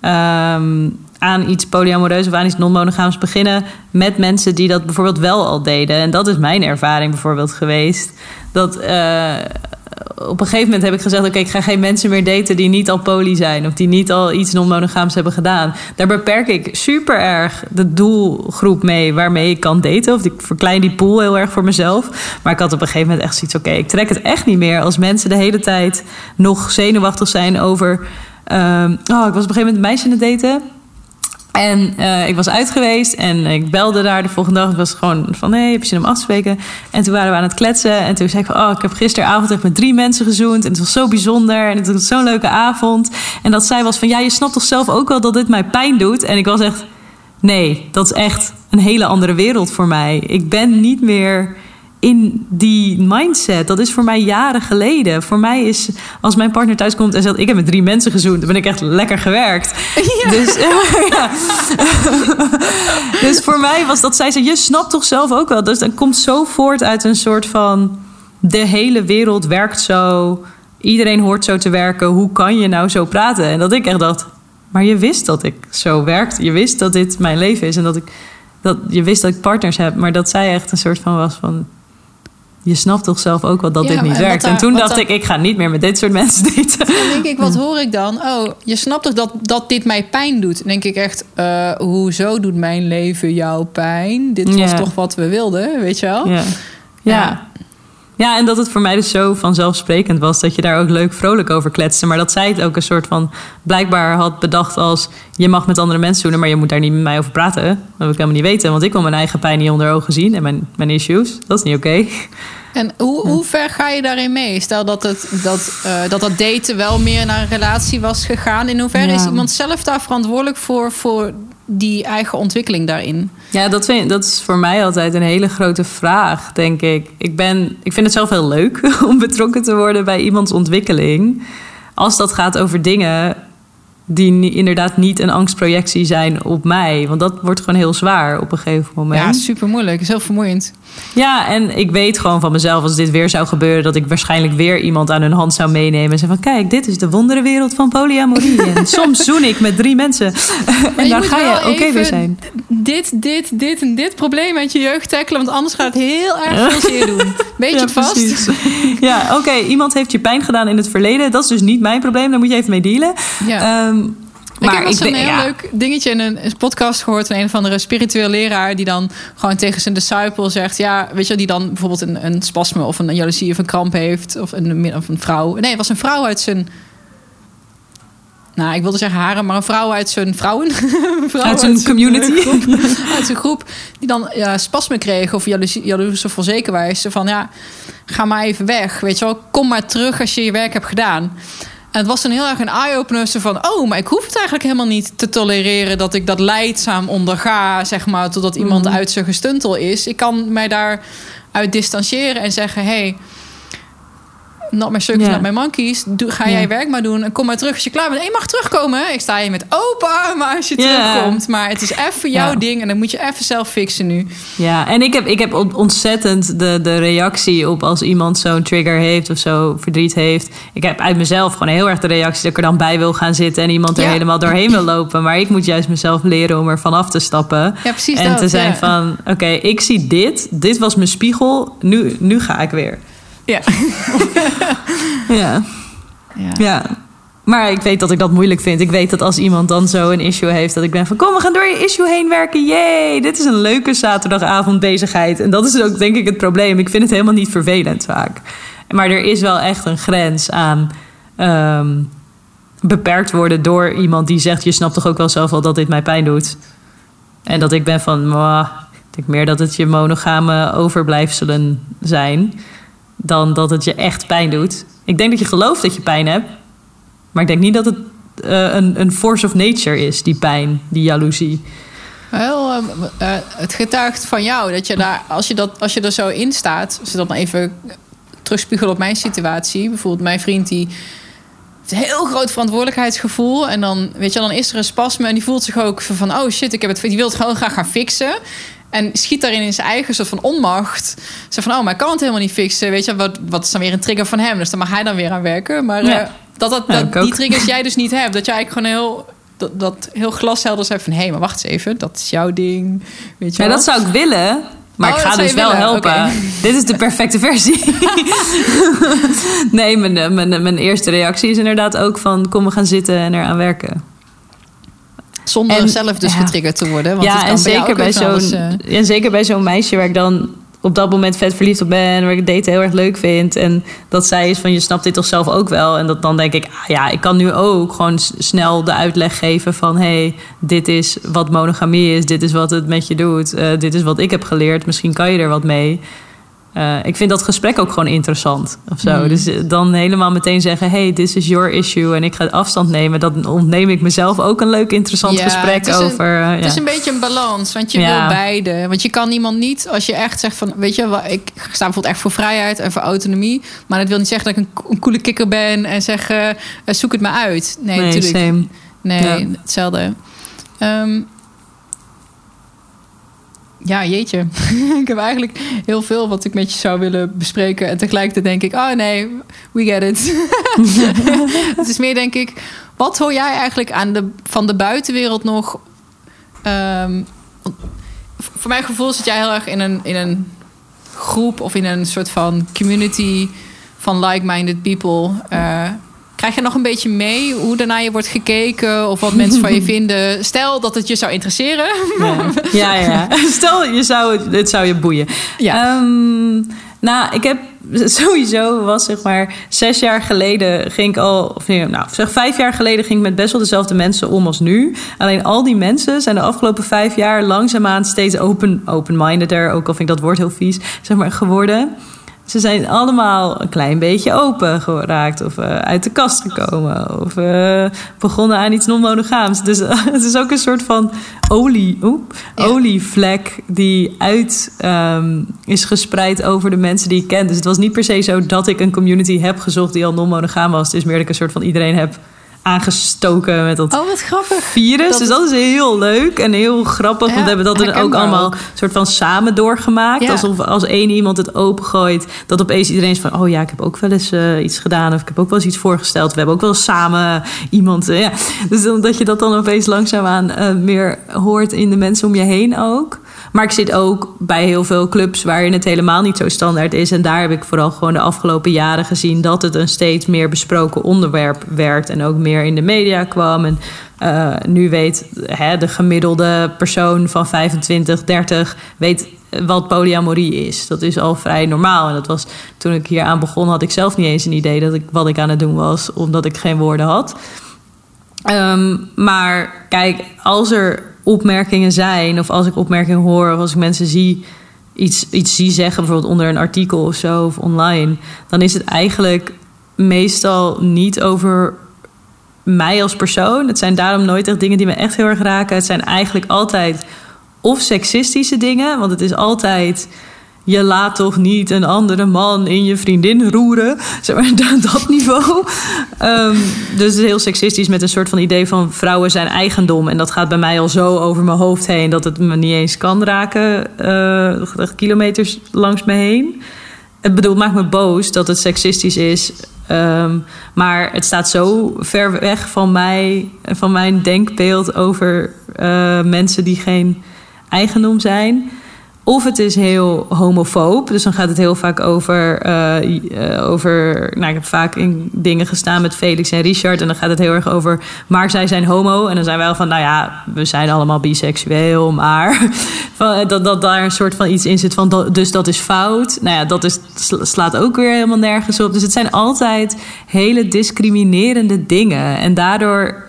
ehm, aan iets polyamoreus of aan iets non-monogaams beginnen met mensen die dat bijvoorbeeld wel al deden. En dat is mijn ervaring bijvoorbeeld geweest. Dat eh, op een gegeven moment heb ik gezegd: Oké, ik ga geen mensen meer daten die niet al poly zijn of die niet al iets non-monogaams hebben gedaan. Daar beperk ik super erg de doelgroep mee waarmee ik kan daten. Of ik verklein die pool heel erg voor mezelf. Maar ik had op een gegeven moment echt zoiets: Oké, ik trek het echt niet meer als mensen de hele tijd nog zenuwachtig zijn over. ehm, oh, ik was op een gegeven moment een meisje aan het daten. En eh, ik was uit geweest en ik belde daar de volgende dag. Het was gewoon van, nee, heb je zin om af te spreken? En toen waren we aan het kletsen. En toen zei ik van, oh, ik heb gisteravond echt met drie mensen gezoend. En het was zo bijzonder. En het was zo'n leuke avond. En dat zij was van, ja, je snapt toch zelf ook wel dat dit mij pijn doet? En ik was echt, nee, dat is echt een hele andere wereld voor mij. Ik ben niet meer in die mindset. Dat is voor mij jaren geleden. Voor mij is, als mijn partner thuis komt en zegt... ik heb met drie mensen gezoend, dan ben ik echt lekker gewerkt. Dus, ja. dus voor mij was dat, zij zei, je snapt toch zelf ook wel. Dus dat komt zo voort uit een soort van... de hele wereld werkt zo, iedereen hoort zo te werken. Hoe kan je nou zo praten? En dat ik echt dacht, maar je wist dat ik zo werkte. Je wist dat dit mijn leven is en dat ik... Dat, je wist dat ik partners heb, maar dat zij echt een soort van was van je snapt toch zelf ook wel dat Ja, dit niet en werkt. daar- en toen dacht ik, ik ga niet meer met dit soort mensen daten. dan denk ik, wat hoor ik dan? Oh, je snapt toch dat, dat dit mij pijn doet? Dan denk ik echt, eh, hoezo doet mijn leven jou pijn? Dit was Ja. toch wat we wilden, weet je wel? Ja. Ja. Ja, en dat het voor mij dus zo vanzelfsprekend was dat je daar ook leuk vrolijk over kletste. Maar dat zij het ook een soort van blijkbaar had bedacht als je mag met andere mensen doen, maar je moet daar niet met mij over praten. Dat wil ik helemaal niet weten, want ik wil mijn eigen pijn niet onder ogen zien en mijn, mijn issues. Dat is niet oké. En hoe, hoe ver ga je daarin mee? Stel dat, het, dat, eh, dat dat daten wel meer naar een relatie was gegaan. In hoeverre Ja. is iemand zelf daar verantwoordelijk voor, voor die eigen ontwikkeling daarin? Ja, dat, vind, dat is voor mij altijd een hele grote vraag, denk ik. Ik, ben, ik vind het zelf heel leuk om betrokken te worden bij iemands ontwikkeling. Als dat gaat over dingen die inderdaad niet een angstprojectie zijn op mij. Want dat wordt gewoon heel zwaar op een gegeven moment. Ja, super moeilijk. is heel vermoeiend. Ja, en ik weet gewoon van mezelf, als dit weer zou gebeuren, dat ik waarschijnlijk weer iemand aan hun hand zou meenemen. En zeggen van, kijk, dit is de wonderenwereld van polyamorie. En soms zoen ik met drie mensen. en moet ga je oké even weer zijn. Dit, dit, dit en dit probleem uit je jeugd tackelen. Want anders gaat het heel erg veel zeer doen. Beetje Ja, vast. precies. Ja, oké. Iemand heeft je pijn gedaan in het verleden. Dat is dus niet mijn probleem. Daar moet je even mee dealen. Ja. Ehm, ik heb ben- een heel ja. leuk dingetje in een, een podcast gehoord van een of andere spiritueel leraar die dan gewoon tegen zijn disciple zegt, ja, weet je, die dan bijvoorbeeld een, een spasme of een jaloezie of een kramp heeft of een, of een vrouw. Nee, het was een vrouw uit zijn. Nou, ik wilde zeggen haren, maar een vrouw uit zijn vrouwen. Vrouw Uit zijn community. groep, uit zijn groep. Die dan ja, spasme kreeg of jaloezie, jaloers of onzekerwijs. Van ja, ga maar even weg. Weet je wel, kom maar terug als je je werk hebt gedaan. En het was een heel erg een eye-opener. Van, oh, maar ik hoef het eigenlijk helemaal niet te tolereren... dat ik dat leidzaam onderga, zeg maar... totdat iemand uit zijn gestuntel is. Ik kan mij daaruit distancieren en zeggen... hey, not my circus, Ja. not my monkeys. Doe, ga jij Ja. werk maar doen en kom maar terug als je klaar bent. En je mag terugkomen. Ik sta hier met open armen als je Ja. terugkomt. Maar het is even jouw ding en dan moet je even zelf fixen nu. Ja, en ik heb, ik heb on- ontzettend de, de reactie op als iemand zo'n trigger heeft of zo verdriet heeft. Ik heb uit mezelf gewoon heel erg de reactie dat ik er dan bij wil gaan zitten en iemand er helemaal doorheen wil lopen. Maar ik moet juist mezelf leren om er vanaf te stappen. Ja, precies en dat, te zijn van, oké, ik zie dit. Dit was mijn spiegel. Nu, nu ga ik weer. Ja. Ja. ja. Ja. Maar ik weet dat ik dat moeilijk vind. Ik weet dat als iemand dan zo een issue heeft, dat ik ben van kom, we gaan door je issue heen werken. Yay! Dit is een leuke zaterdagavond bezigheid. En dat is ook denk ik het probleem. Ik vind het helemaal niet vervelend vaak. Maar er is wel echt een grens aan ehm, beperkt worden door iemand die zegt: Je snapt toch ook wel zelf wel dat dit mij pijn doet. En dat ik ben van, "Mwah, ik denk meer dat het je monogame overblijfselen zijn dan dat het je echt pijn doet. Ik denk dat je gelooft dat je pijn hebt, maar ik denk niet dat het eh, een, een force of nature is, die pijn, die jaloezie. Wel, ehm, eh, het getuigt van jou dat je daar, als je, dat, als je er zo in staat, als je dat dan even terugspiegelen op mijn situatie. Bijvoorbeeld mijn vriend die een heel groot verantwoordelijkheidsgevoel. En dan, weet je, dan is er een spasme en die voelt zich ook van, oh shit, ik heb het, die wil het gewoon graag gaan fixen. En schiet daarin in zijn eigen soort van onmacht. Zo van, oh, maar ik kan het helemaal niet fixen. Weet je, wat, wat is dan weer een trigger van hem? Dus dan mag hij dan weer aan werken. Maar Ja. eh, dat, dat, die triggers jij dus niet hebt. Dat jij eigenlijk gewoon heel, dat, dat heel glashelder zegt van... hé, maar wacht eens even, dat is jouw ding. Weet je Ja, dat zou ik willen. Maar Oh, ik ga dus wel willen, helpen. Dit is de perfecte versie. nee, mijn, eh, mijn, mijn eerste reactie is inderdaad ook van... kom, we gaan zitten en eraan werken. Zonder En- zelf dus ja. getriggerd te worden. Want ja, kan en bij zeker bij, zo'n, eh, ja, zeker bij zo'n meisje waar ik dan op dat moment vet verliefd op ben... waar ik het daten heel erg leuk vind. En dat zij is van, je snapt dit toch zelf ook wel? En dat, dan denk ik, ah, ja, ik kan nu ook gewoon snel de uitleg geven van... hé, hey, dit is wat monogamie is, dit is wat het met je doet... eh, dit is wat ik heb geleerd, misschien kan je er wat mee... Eh, ik vind dat gesprek ook gewoon interessant of zo. Hmm. Dus eh, dan helemaal meteen zeggen: hey, this is your issue en ik ga afstand nemen. Dan ontneem ik mezelf ook een leuk, interessant Ja, gesprek het een- over. eh, Het ja. is een beetje een balans, want je Ja. wil beide. Want je kan iemand niet, als je echt zegt van... weet je, ik sta bijvoorbeeld echt voor vrijheid en voor autonomie... maar dat wil niet zeggen dat ik een, een coole kikker ben... en zeg, eh, eh, zoek het maar uit. Nee, nee, natuurlijk. same. Nee, hetzelfde. Ehm, ja, jeetje. ik heb eigenlijk heel veel wat ik met je zou willen bespreken. En tegelijkertijd denk ik, oh nee, we get it. het is meer denk ik, wat hoor jij eigenlijk aan de, van de buitenwereld nog? Ehm, voor mijn gevoel zit jij heel erg in een, in een groep of in een soort van community van like-minded people. Eh, krijg je nog een beetje mee hoe daarna je wordt gekeken of wat mensen van je vinden? Stel dat het je zou interesseren. Ja. ja, ja. Stel, je zou, het- het zou je boeien. Ja. Ehm, nou, ik heb sowieso was zeg maar zes jaar geleden ging ik al, of nee, nou zeg vijf jaar geleden ging ik met best wel dezelfde mensen om als nu. Alleen al die mensen zijn de afgelopen vijf jaar langzaamaan steeds open, open-mindeder, ook al vind ik dat woord heel vies, zeg maar geworden. Ze zijn allemaal een klein beetje open geraakt. Of eh, uit de kast gekomen. Of eh, begonnen aan iets non-monogaams. Dus eh, het is ook een soort van olie, oep, Ja. olievlek die uit ehm, is gespreid over de mensen die ik ken. Dus het was niet per se zo dat ik een community heb gezocht die al non-monogaam was. Het is meer dat ik een soort van iedereen heb aangestoken met dat Oh, wat grappig. virus. Dat- Dus dat is heel leuk en heel grappig. Ja, want we hebben dat er ook allemaal ook. soort van samen doorgemaakt. Ja. Alsof als één iemand het opengooit, dat opeens iedereen is van... oh ja, ik heb ook wel eens eh, iets gedaan of ik heb ook wel eens iets voorgesteld. We hebben ook wel eens samen iemand... eh, ja. Dus dan, dat je dat dan opeens langzaamaan eh meer hoort in de mensen om je heen ook. Maar ik zit ook bij heel veel clubs waarin het helemaal niet zo standaard is. En daar heb ik vooral gewoon de afgelopen jaren gezien dat het een steeds meer besproken onderwerp werd. En ook meer in de media kwam. En uh, nu weet hè, de gemiddelde persoon van 25, 30 weet wat polyamorie is. Dat is al vrij normaal. En dat was toen ik hier aan begon, had ik zelf niet eens een idee dat ik wat ik aan het doen was, omdat ik geen woorden had. Um, maar kijk, als er opmerkingen zijn, of als ik opmerkingen hoor, of als ik mensen zie iets, iets zie zeggen, bijvoorbeeld onder een artikel of zo, of online, dan is het eigenlijk meestal niet over mij als persoon. Het zijn daarom nooit echt dingen die me echt heel erg raken. Het zijn eigenlijk altijd of seksistische dingen, want het is altijd je laat toch niet een andere man in je vriendin roeren. Zeg maar, dat niveau. Um, dus het is heel seksistisch met een soort van idee van vrouwen zijn eigendom. En dat gaat bij mij al zo over mijn hoofd heen dat het me niet eens kan raken. Uh, kilometers langs me heen. Het bedoel, maakt me boos dat het seksistisch is. Um, maar het staat zo ver weg van mij, van mijn denkbeeld over uh, mensen die geen eigendom zijn. Of het is heel homofoob. Dus dan gaat het heel vaak over. Uh, over nou, ik heb vaak in dingen gestaan met Felix en Richard. En dan gaat het heel erg over. Maar zij zijn homo. En dan zijn wij wel van. Nou ja, we zijn allemaal biseksueel. Maar van, dat, dat daar een soort van iets in zit van. Dus dat is fout. Nou ja, dat is, slaat ook weer helemaal nergens op. Dus het zijn altijd hele discriminerende dingen. En daardoor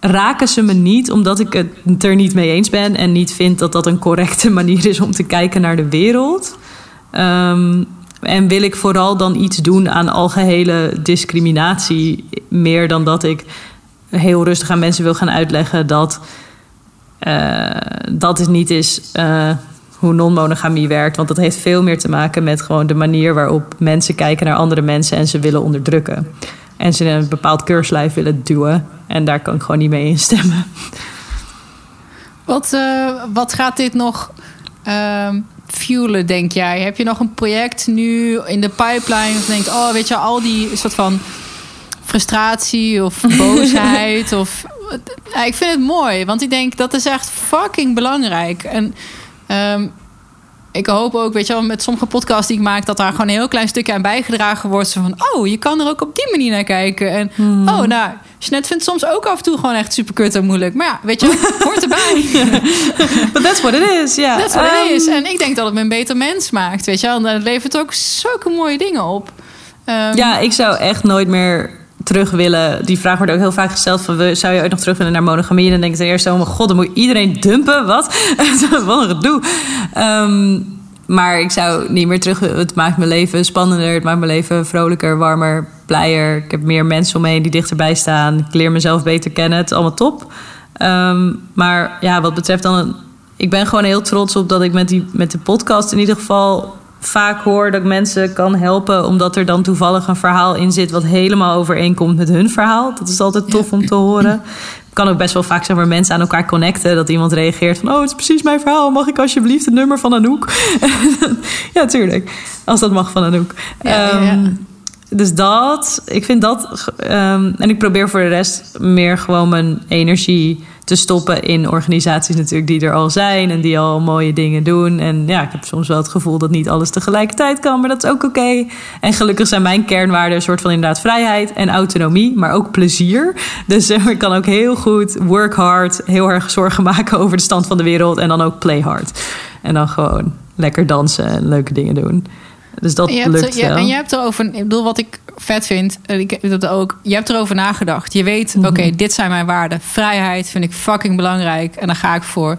raken ze me niet omdat ik het er niet mee eens ben en niet vind dat dat een correcte manier is om te kijken naar de wereld. Um, en wil ik vooral dan iets doen aan algehele discriminatie, meer dan dat ik heel rustig aan mensen wil gaan uitleggen dat uh, dat het niet is uh, hoe non-monogamie werkt. Want dat heeft veel meer te maken met gewoon de manier waarop mensen kijken naar andere mensen en ze willen onderdrukken. En ze in een bepaald keurslijf willen duwen. En daar kan ik gewoon niet mee instemmen. Wat, uh, wat gaat dit nog uh, fuelen, denk jij? Heb je nog een project nu in de pipeline? Of denkt, oh, weet je, al die soort van frustratie of boosheid? of, ja, ik vind het mooi, want ik denk dat is echt fucking belangrijk. En um, ik hoop ook, weet je wel, met sommige podcasts die ik maak, dat daar gewoon een heel klein stukje aan bijgedragen wordt. Zo van, oh, je kan er ook op die manier naar kijken. En hmm. oh, nou, Jeanette vindt soms ook af en toe gewoon echt super kut en moeilijk. Maar ja, weet je, hoort erbij. But that's what it is, ja. Yeah. That's what um, it is. En ik denk dat het me een beter mens maakt, weet je wel. En dat levert ook zulke mooie dingen op. Um, ja, ik zou echt nooit meer terug willen. Die vraag wordt ook heel vaak gesteld: van, zou je ooit nog terug willen naar monogamie? En dan denk ik ten eerste: oh mijn god, dan moet iedereen dumpen. Wat? Wat een gedoe. Um, maar ik zou niet meer terug. Het maakt mijn leven spannender. Het maakt mijn leven vrolijker, warmer, blijer. Ik heb meer mensen om me heen die dichterbij staan. Ik leer mezelf beter kennen. Het is allemaal top. Um, maar ja, wat betreft dan. Ik ben gewoon heel trots op dat ik met, die, met de podcast in ieder geval vaak hoor dat ik mensen kan helpen, omdat er dan toevallig een verhaal in zit wat helemaal overeenkomt met hun verhaal. Dat is altijd tof om te horen. kan ook best wel vaak zeg maar, mensen aan elkaar connecten. Dat iemand reageert van... oh, het is precies mijn verhaal. Mag ik alsjeblieft het nummer van Anouk? ja, tuurlijk. Als dat mag van Anouk. Ja, um, ja. Dus dat, ik vind dat... Um, en ik probeer voor de rest meer gewoon mijn energie te stoppen in organisaties natuurlijk die er al zijn en die al mooie dingen doen. En ja, ik heb soms wel het gevoel dat niet alles tegelijkertijd kan, maar dat is ook oké. En gelukkig zijn mijn kernwaarden een soort van inderdaad vrijheid en autonomie, maar ook plezier. Dus uh, ik kan ook heel goed work hard, heel erg zorgen maken over de stand van de wereld en dan ook play hard. En dan gewoon lekker dansen en leuke dingen doen. Dus dat je lukt hebt, wel. en je hebt erover, ik bedoel, wat ik vet vind, ik heb dat ook, je hebt erover nagedacht. Je weet, mm -hmm. oké, okay, dit zijn mijn waarden. Vrijheid vind ik fucking belangrijk en daar ga ik voor.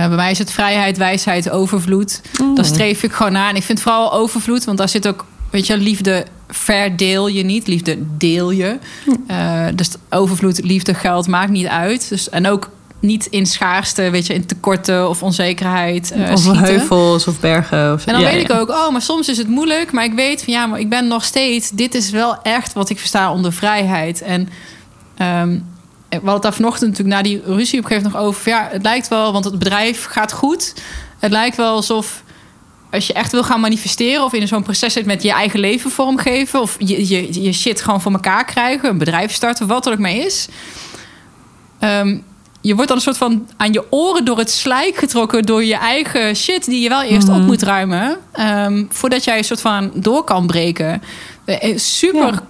Uh, bij mij is het vrijheid, wijsheid, overvloed. Mm. Daar streef ik gewoon naar. En ik vind vooral overvloed, want daar zit ook, weet je, liefde verdeel je niet. Liefde deel je. Mm. Uh, dus overvloed, liefde, geld maakt niet uit. Dus, en ook niet in schaarste, weet je, in tekorten of onzekerheid. Uh, of schieten. heuvels of bergen. Of, en dan ja, weet ja. ik ook, oh, maar soms is het moeilijk. Maar ik weet van ja, maar ik ben nog steeds. Dit is wel echt wat ik versta onder vrijheid. En um, we hadden het daar vanochtend natuurlijk na die ruzie op een gegeven nog over. Ja, het lijkt wel, want het bedrijf gaat goed. Het lijkt wel alsof als je echt wil gaan manifesteren of in zo'n proces zit met je eigen leven vormgeven of je, je, je shit gewoon voor elkaar krijgen, een bedrijf starten, wat er ook mee is. Um, je wordt dan een soort van aan je oren door het slijk getrokken door je eigen shit die je wel eerst op moet ruimen. ehm, voordat jij een soort van door kan breken. Eh, Super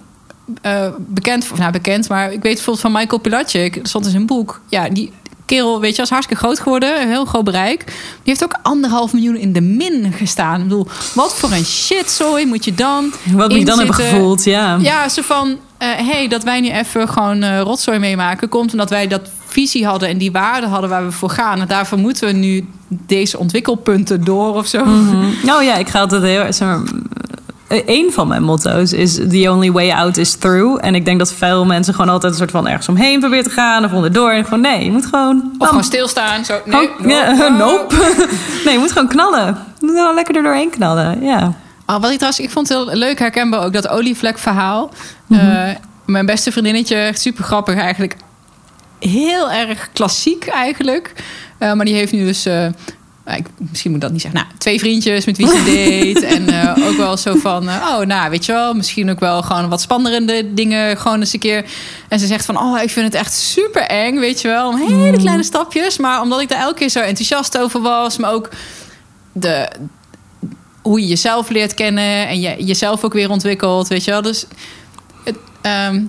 Ja. eh, bekend, of nou bekend, maar ik weet bijvoorbeeld van Michael Pilatschik, dat stond in zijn boek. Ja, die kerel, weet je, is hartstikke groot geworden, een heel groot bereik. Die heeft ook anderhalf miljoen in de min gestaan. Ik bedoel, wat voor een shit, sorry, moet je dan? Wat moet je dan hebben gevoeld, ja. Ja, zo van, eh hey, dat wij nu even gewoon eh, rotzooi meemaken, komt omdat wij dat visie hadden en die waarden hadden waar we voor gaan. En daarvoor moeten we nu deze ontwikkelpunten door of zo. Nou ja, ik ga altijd heel... Zeg maar, eh, een van mijn motto's is the only way out is through. En ik denk dat veel mensen gewoon altijd een soort van ergens omheen proberen te gaan of onderdoor. En gewoon nee, je moet gewoon... Of bam. gewoon stilstaan. Zo, nee, Oh, ja, nope. nope. nee, je moet gewoon knallen. Je moet gewoon lekker er doorheen knallen, ja. Ah, wat ik trouwens, ik vond het heel leuk herkenbaar ook dat olievlek verhaal. Mhm. Eh, mijn beste vriendinnetje, super grappig eigenlijk. Heel erg klassiek eigenlijk. Eh, maar die heeft nu dus, eh, ik, misschien moet ik dat niet zeggen. Nou, twee vriendjes met wie ze date. en eh, ook wel zo van, oh nou weet je wel, misschien ook wel gewoon wat spannende dingen. Gewoon eens een keer. En ze zegt van, oh ik vind het echt super eng, weet je wel. Hele kleine stapjes. Maar omdat ik daar elke keer zo enthousiast over was. Maar ook de, hoe je jezelf leert kennen en je jezelf ook weer ontwikkelt, weet je wel. Dus het, ehm,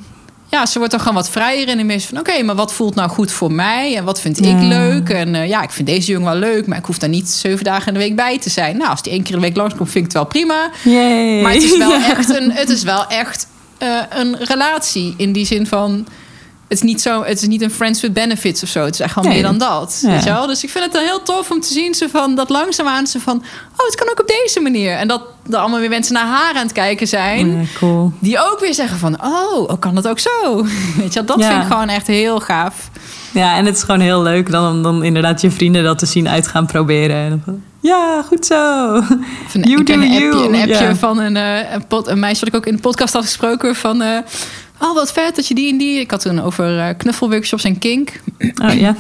ja, ze wordt er gewoon wat vrijer in. En meer van, oké, maar wat voelt nou goed voor mij? En wat vind ik Ja. leuk? En eh, ja, ik vind deze jongen wel leuk, maar ik hoef daar niet zeven dagen in de week bij te zijn. Nou, als die één keer in de week langskomt, vind ik het wel prima. Yay. Maar het is wel Ja. echt een, het is wel echt eh, een relatie in die zin van. Het is, niet zo, het is niet een friends with benefits of zo. Het is echt wel Nee. meer dan dat. Ja. Weet je wel? Dus ik vind het dan heel tof om te zien ze van dat langzaamaan ze van... oh, het kan ook op deze manier. En dat er allemaal weer mensen naar haar aan het kijken zijn. Ja, cool. Die ook weer zeggen van... oh, oh, kan dat ook zo? Weet je wel? Dat Ja. vind ik gewoon echt heel gaaf. Ja, en het is gewoon heel leuk dan, om dan inderdaad je vrienden dat te zien uit gaan proberen. En dan ja, goed zo. Een, You do een appje, you. een appje van een, eh, een, pod, een meisje wat ik ook in de podcast had gesproken van... eh, oh, wat vet dat je die en die... Ik had toen over eh, knuffelworkshops en kink. Oh ja,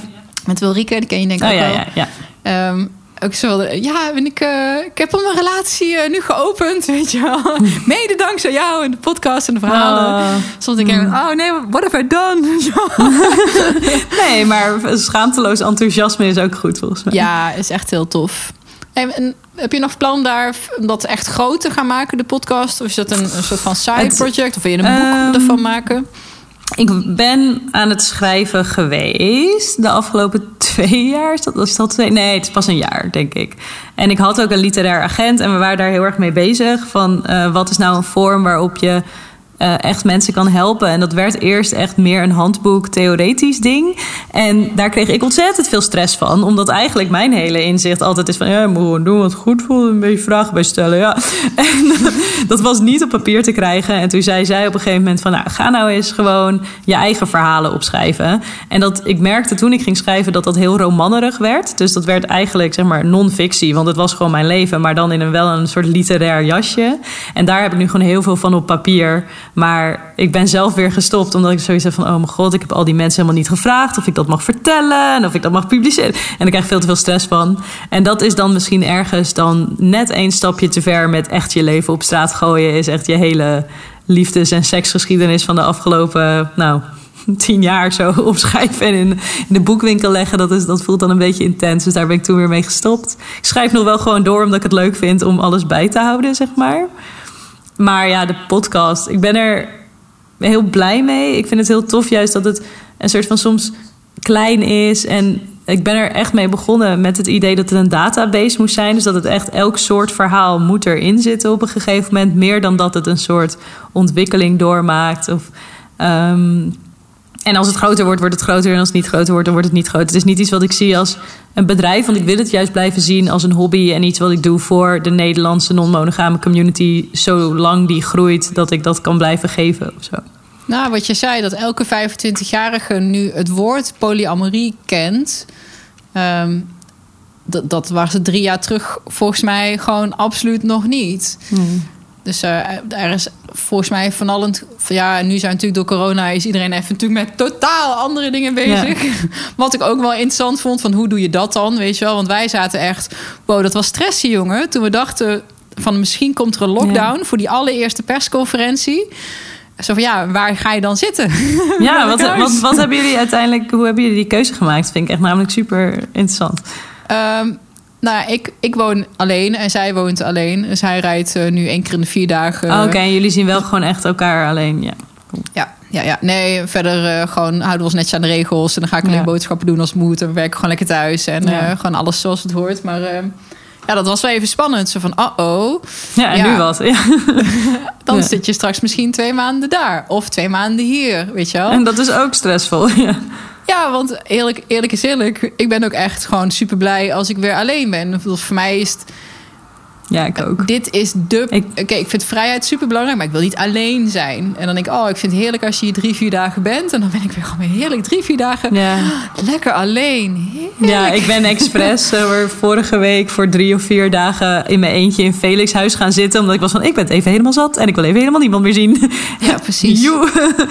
Met Wilrike, die ken je denk ik oh, ook ja, wel. ja, ja. Ehm, ook zo, ja, en ik, eh, ik heb al mijn relatie eh, nu geopend, weet je wel. Mede dankzij jou en de podcast en de verhalen. Oh. Soms denk ik, oh nee, what have I done? Nee, maar schaamteloos enthousiasme is ook goed volgens mij. ja, is echt heel tof. En, en heb je nog plan daar dat echt groot te gaan maken, de podcast? Of is dat een, een soort van side project? Of wil je een boek Ehm, ervan maken? Ik ben aan het schrijven geweest de afgelopen twee jaar. Is dat, is dat twee? Nee, het is pas een jaar, denk ik. En ik had ook een literair agent en we waren daar heel erg mee bezig. Van eh, wat is nou een vorm waarop je eh, echt mensen kan helpen. En dat werd eerst echt meer een handboek theoretisch ding. En daar kreeg ik ontzettend veel stress van. Omdat eigenlijk mijn hele inzicht altijd is van... ja, je moet gewoon doen wat goed voelt. Een beetje vragen bij stellen, ja. En dat was niet op papier te krijgen. En toen zei zij op een gegeven moment van... nou, ga nou eens gewoon je eigen verhalen opschrijven. En dat ik merkte toen ik ging schrijven dat dat heel romannerig werd. Dus dat werd eigenlijk, zeg maar, non-fictie. Want het was gewoon mijn leven. Maar dan in een wel een soort literair jasje. En daar heb ik nu gewoon heel veel van op papier... Maar ik ben zelf weer gestopt omdat ik heb van... oh mijn god, ik heb al die mensen helemaal niet gevraagd... of ik dat mag vertellen en of ik dat mag publiceren. En ik krijg veel te veel stress van. En dat is dan misschien ergens dan net één stapje te ver... met echt je leven op straat gooien... is echt je hele liefdes- en seksgeschiedenis van de afgelopen... nou, tien jaar zo opschrijven en in, in de boekwinkel leggen. Dat, is, dat voelt dan een beetje intens. Dus daar ben ik toen weer mee gestopt. Ik schrijf nog wel gewoon door omdat ik het leuk vind om alles bij te houden, zeg maar. Maar ja, de podcast. Ik ben er heel blij mee. Ik vind het heel tof juist dat het een soort van soms klein is. En ik ben er echt mee begonnen met het idee dat het een database moest zijn. Dus dat het echt elk soort verhaal moet erin zitten op een gegeven moment. Meer dan dat het een soort ontwikkeling doormaakt. Of, ehm, en als het groter wordt, wordt het groter. En als het niet groter wordt, dan wordt het niet groter. Het is niet iets wat ik zie als een bedrijf. Want ik wil het juist blijven zien als een hobby. En iets wat ik doe voor de Nederlandse non-monogame community. Zolang die groeit, dat ik dat kan blijven geven of zo. Nou, wat je zei, dat elke 25-jarige nu het woord polyamorie kent. ehm, dat, dat was het drie jaar terug volgens mij gewoon absoluut nog niet. Dus eh, er is volgens mij van allen... Ja, nu zijn natuurlijk door corona... is iedereen even natuurlijk met totaal andere dingen bezig. Wat ik ook wel interessant vond, van hoe doe je dat dan? Weet je wel, want wij zaten echt... Wow, dat was stressen, jongen. Toen we dachten van misschien komt er een lockdown... voor die allereerste persconferentie. zo van ja, waar ga je dan zitten? Ja, wat, wat, wat hebben jullie uiteindelijk, hoe hebben jullie die keuze gemaakt? Vind ik echt namelijk super interessant. Ehm, nou, ik, ik woon alleen en zij woont alleen. Dus hij rijdt eh, nu één keer in de vier dagen. Oh, Oké, en jullie zien wel gewoon echt elkaar alleen, ja. Ja, ja, ja. Nee, verder eh, gewoon houden we ons netjes aan de regels. En dan ga ik alleen Ja. boodschappen doen als het moet. En we werken gewoon lekker thuis. En Ja. eh, gewoon alles zoals het hoort. Maar ja, dat was wel even spannend. Zo van, uh-oh. Ja, en Ja. nu wat? Ja. Dan Ja. zit je straks misschien twee maanden daar. Of twee maanden hier, weet je wel. En dat is ook stressvol, ja. Ja, want eerlijk, eerlijk is eerlijk. Ik ben ook echt gewoon super blij als ik weer alleen ben. Voor mij is het, Ja, ik ook. dit is de... Ik- Oké, ik vind vrijheid super belangrijk, maar ik wil niet alleen zijn. En dan denk ik, oh, ik vind het heerlijk als je hier drie, vier dagen bent. En dan ben ik weer gewoon weer heerlijk drie, vier dagen Ja. lekker alleen. Heerlijk. Ja, ik ben expres eh, vorige week voor drie of vier dagen in mijn eentje in Felix huis gaan zitten. Omdat ik was van, ik ben het even helemaal zat en ik wil even helemaal niemand meer zien. Ja, precies. Joe.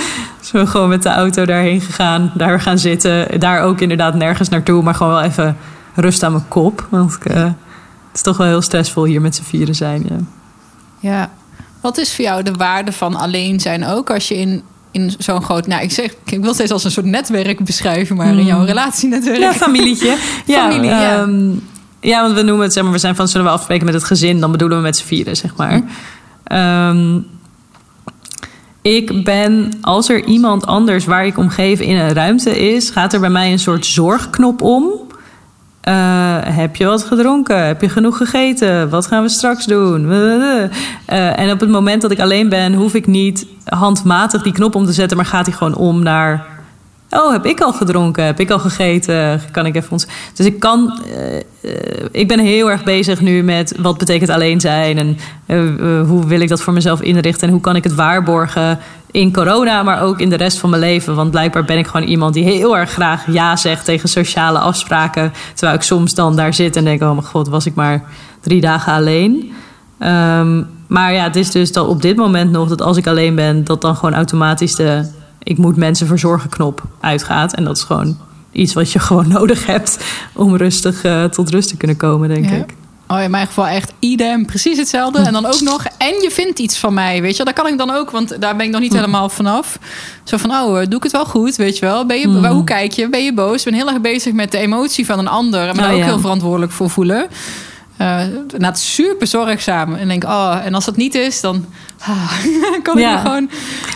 Zo gewoon met de auto daarheen gegaan, daar gaan zitten. Daar ook inderdaad nergens naartoe, maar gewoon wel even rust aan mijn kop. Want ik, eh, is toch wel heel stressvol hier met z'n vieren zijn. Ja. Ja. Wat is voor jou de waarde van alleen zijn ook als je in, in zo'n groot... Nou, ik zeg, ik wil steeds als een soort netwerk beschrijven, maar in jouw relatienetwerk. Ja, familietje. ja, Familie, ja. ehm, ja, want we noemen het, zeg maar, we zijn van, zullen we afspreken met het gezin? Dan bedoelen we met z'n vieren, zeg maar. Ehm, ik ben, als er iemand anders waar ik om geef in een ruimte is, gaat er bij mij een soort zorgknop om. Eh, heb je wat gedronken? Heb je genoeg gegeten? Wat gaan we straks doen? Eh, en op het moment dat ik alleen ben, hoef ik niet handmatig die knop om te zetten, maar gaat hij gewoon om naar. Oh, heb ik al gedronken? Heb ik al gegeten? Kan ik even ons. Dus ik kan. eh, eh, ik ben heel erg bezig nu met wat betekent alleen zijn en eh, hoe wil ik dat voor mezelf inrichten en hoe kan ik het waarborgen in corona, maar ook in de rest van mijn leven. Want blijkbaar ben ik gewoon iemand die heel erg graag ja zegt tegen sociale afspraken. Terwijl ik soms dan daar zit en denk: oh mijn god, was ik maar drie dagen alleen. Ehm, maar ja, het is dus dat op dit moment nog dat als ik alleen ben, dat dan gewoon automatisch de ik moet mensen verzorgen knop uitgaat. En dat is gewoon iets wat je gewoon nodig hebt om rustig eh, tot rust te kunnen komen, denk Ja. ik. Oh, in mijn geval echt idem, precies hetzelfde. En dan ook nog, en je vindt iets van mij, weet je wel. Dat kan ik dan ook, want daar ben ik nog niet helemaal vanaf. Zo van, oh, eh, doe ik het wel goed, weet je wel. Ben je, waar- Hoe kijk je? Ben je boos? Ik ben heel erg bezig met de emotie van een ander. En me daar Oh, ook ja. heel verantwoordelijk voor voelen. Nou, het is super zorgzaam. En denk, oh, en als dat niet is, dan ah, kan Ja. ik me gewoon...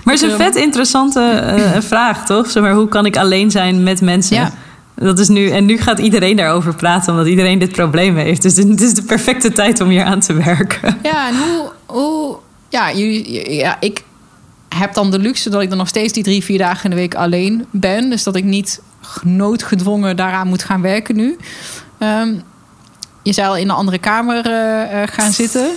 Maar het is een vet interessante eh, vraag, toch? Zeg maar, hoe kan ik alleen zijn met mensen? Ja. Dat is nu, en nu gaat iedereen daarover praten, omdat iedereen dit probleem heeft. Dus het is de perfecte tijd om hier aan te werken. Ja, en hoe... hoe ja, jullie, ja, ik heb dan de luxe dat ik dan nog steeds die drie, vier dagen in de week alleen ben. Dus dat ik niet noodgedwongen daaraan moet gaan werken nu. Ehm, je zou al in een andere kamer eh, eh, gaan zitten.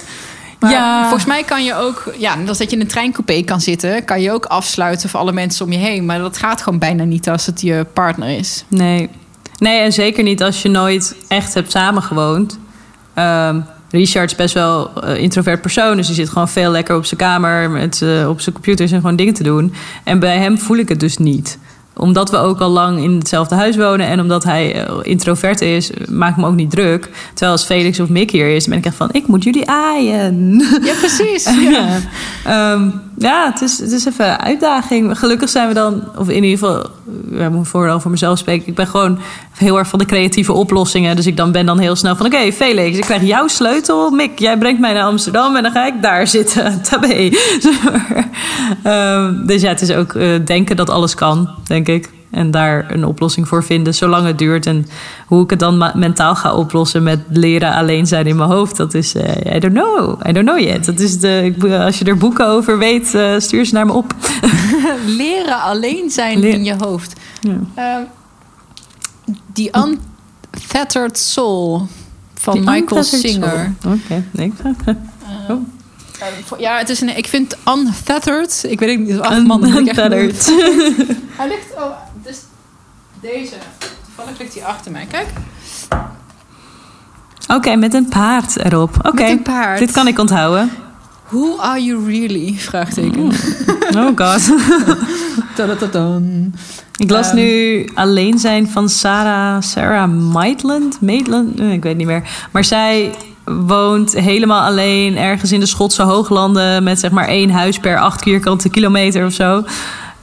Maar Ja. volgens mij kan je ook, ja, als dat je in een treincoupé kan zitten, kan je ook afsluiten voor alle mensen om je heen. Maar dat gaat gewoon bijna niet als het je partner is. Nee. Nee, en zeker niet als je nooit echt hebt samengewoond. Ehm Richard is best wel een introvert persoon. Dus die zit gewoon veel lekker op zijn kamer... Met, eh, op zijn computers en gewoon dingen te doen. En bij hem voel ik het dus niet omdat we ook al lang in hetzelfde huis wonen en omdat hij eh, introvert is, maakt me ook niet druk. Terwijl als Felix of Mick hier is, ben ik echt van: ik moet jullie aaien. Ja, precies. Ja, Ehm, ja het, is, het is even een uitdaging. Gelukkig zijn we dan, of in ieder geval, ja, ik moet vooral voor mezelf spreken. Ik ben gewoon heel erg van de creatieve oplossingen. Dus ik dan ben dan heel snel van: oké, Felix, ik krijg jouw sleutel. Mick, jij brengt mij naar Amsterdam en dan ga ik daar zitten. Tabé. Ehm, dus ja, het is ook eh, denken dat alles kan, denk ik. En daar een oplossing voor vinden, zolang het duurt. En hoe ik het dan mentaal ga oplossen met leren alleen zijn in mijn hoofd, dat is, eh I don't know. I don't know yet. Dat is de, als je er boeken over weet, eh, stuur ze naar me op. Leren alleen zijn in je hoofd. Ja. Ehm, The Unfettered Soul van Die Michael Singer. Oké, nee. Eh, voor- ja, het is een. Ik vind Unfettered. Ik weet niet. Ach man, moeilijk. Hij ligt. Oh, deze. Toevallig ligt hij achter mij. Kijk. Oké, met een paard erop. Oké, Met een paard. dit kan ik onthouden. Who are you really? Vraagteken. Oh god. Tadadadam. Ik las Ehm. nu Alleen zijn van Sarah, Sarah Maitland. Maitland? Eh, Ik weet niet meer. Maar zij woont helemaal alleen ergens in de Schotse hooglanden met zeg maar één huis per acht vierkante kilometer of zo.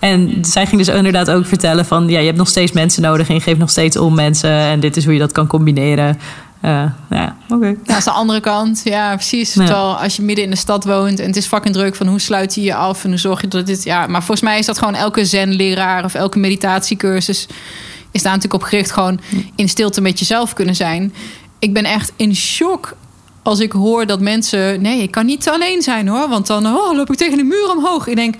En zij ging dus inderdaad ook vertellen van ja, je hebt nog steeds mensen nodig en je geeft nog steeds om mensen en dit is hoe je dat kan combineren. Uh, ja, oké. Okay. Ja, is de andere kant. Ja, precies. Ja. Terwijl als je midden in de stad woont en het is fucking druk van hoe sluit je je af en hoe zorg je dat dit. Ja, maar volgens mij is dat gewoon elke zen-leraar of elke meditatiecursus is daar natuurlijk op gericht gewoon in stilte met jezelf kunnen zijn. Ik ben echt in shock als ik hoor dat mensen. Nee, ik kan niet alleen zijn hoor, want dan oh, loop ik tegen de muur omhoog. Ik denk,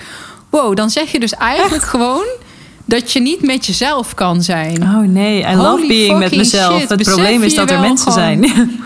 wow, dan zeg je dus eigenlijk gewoon dat je niet met jezelf kan zijn. Oh nee, I love being met mezelf. Het probleem is dat er mensen zijn.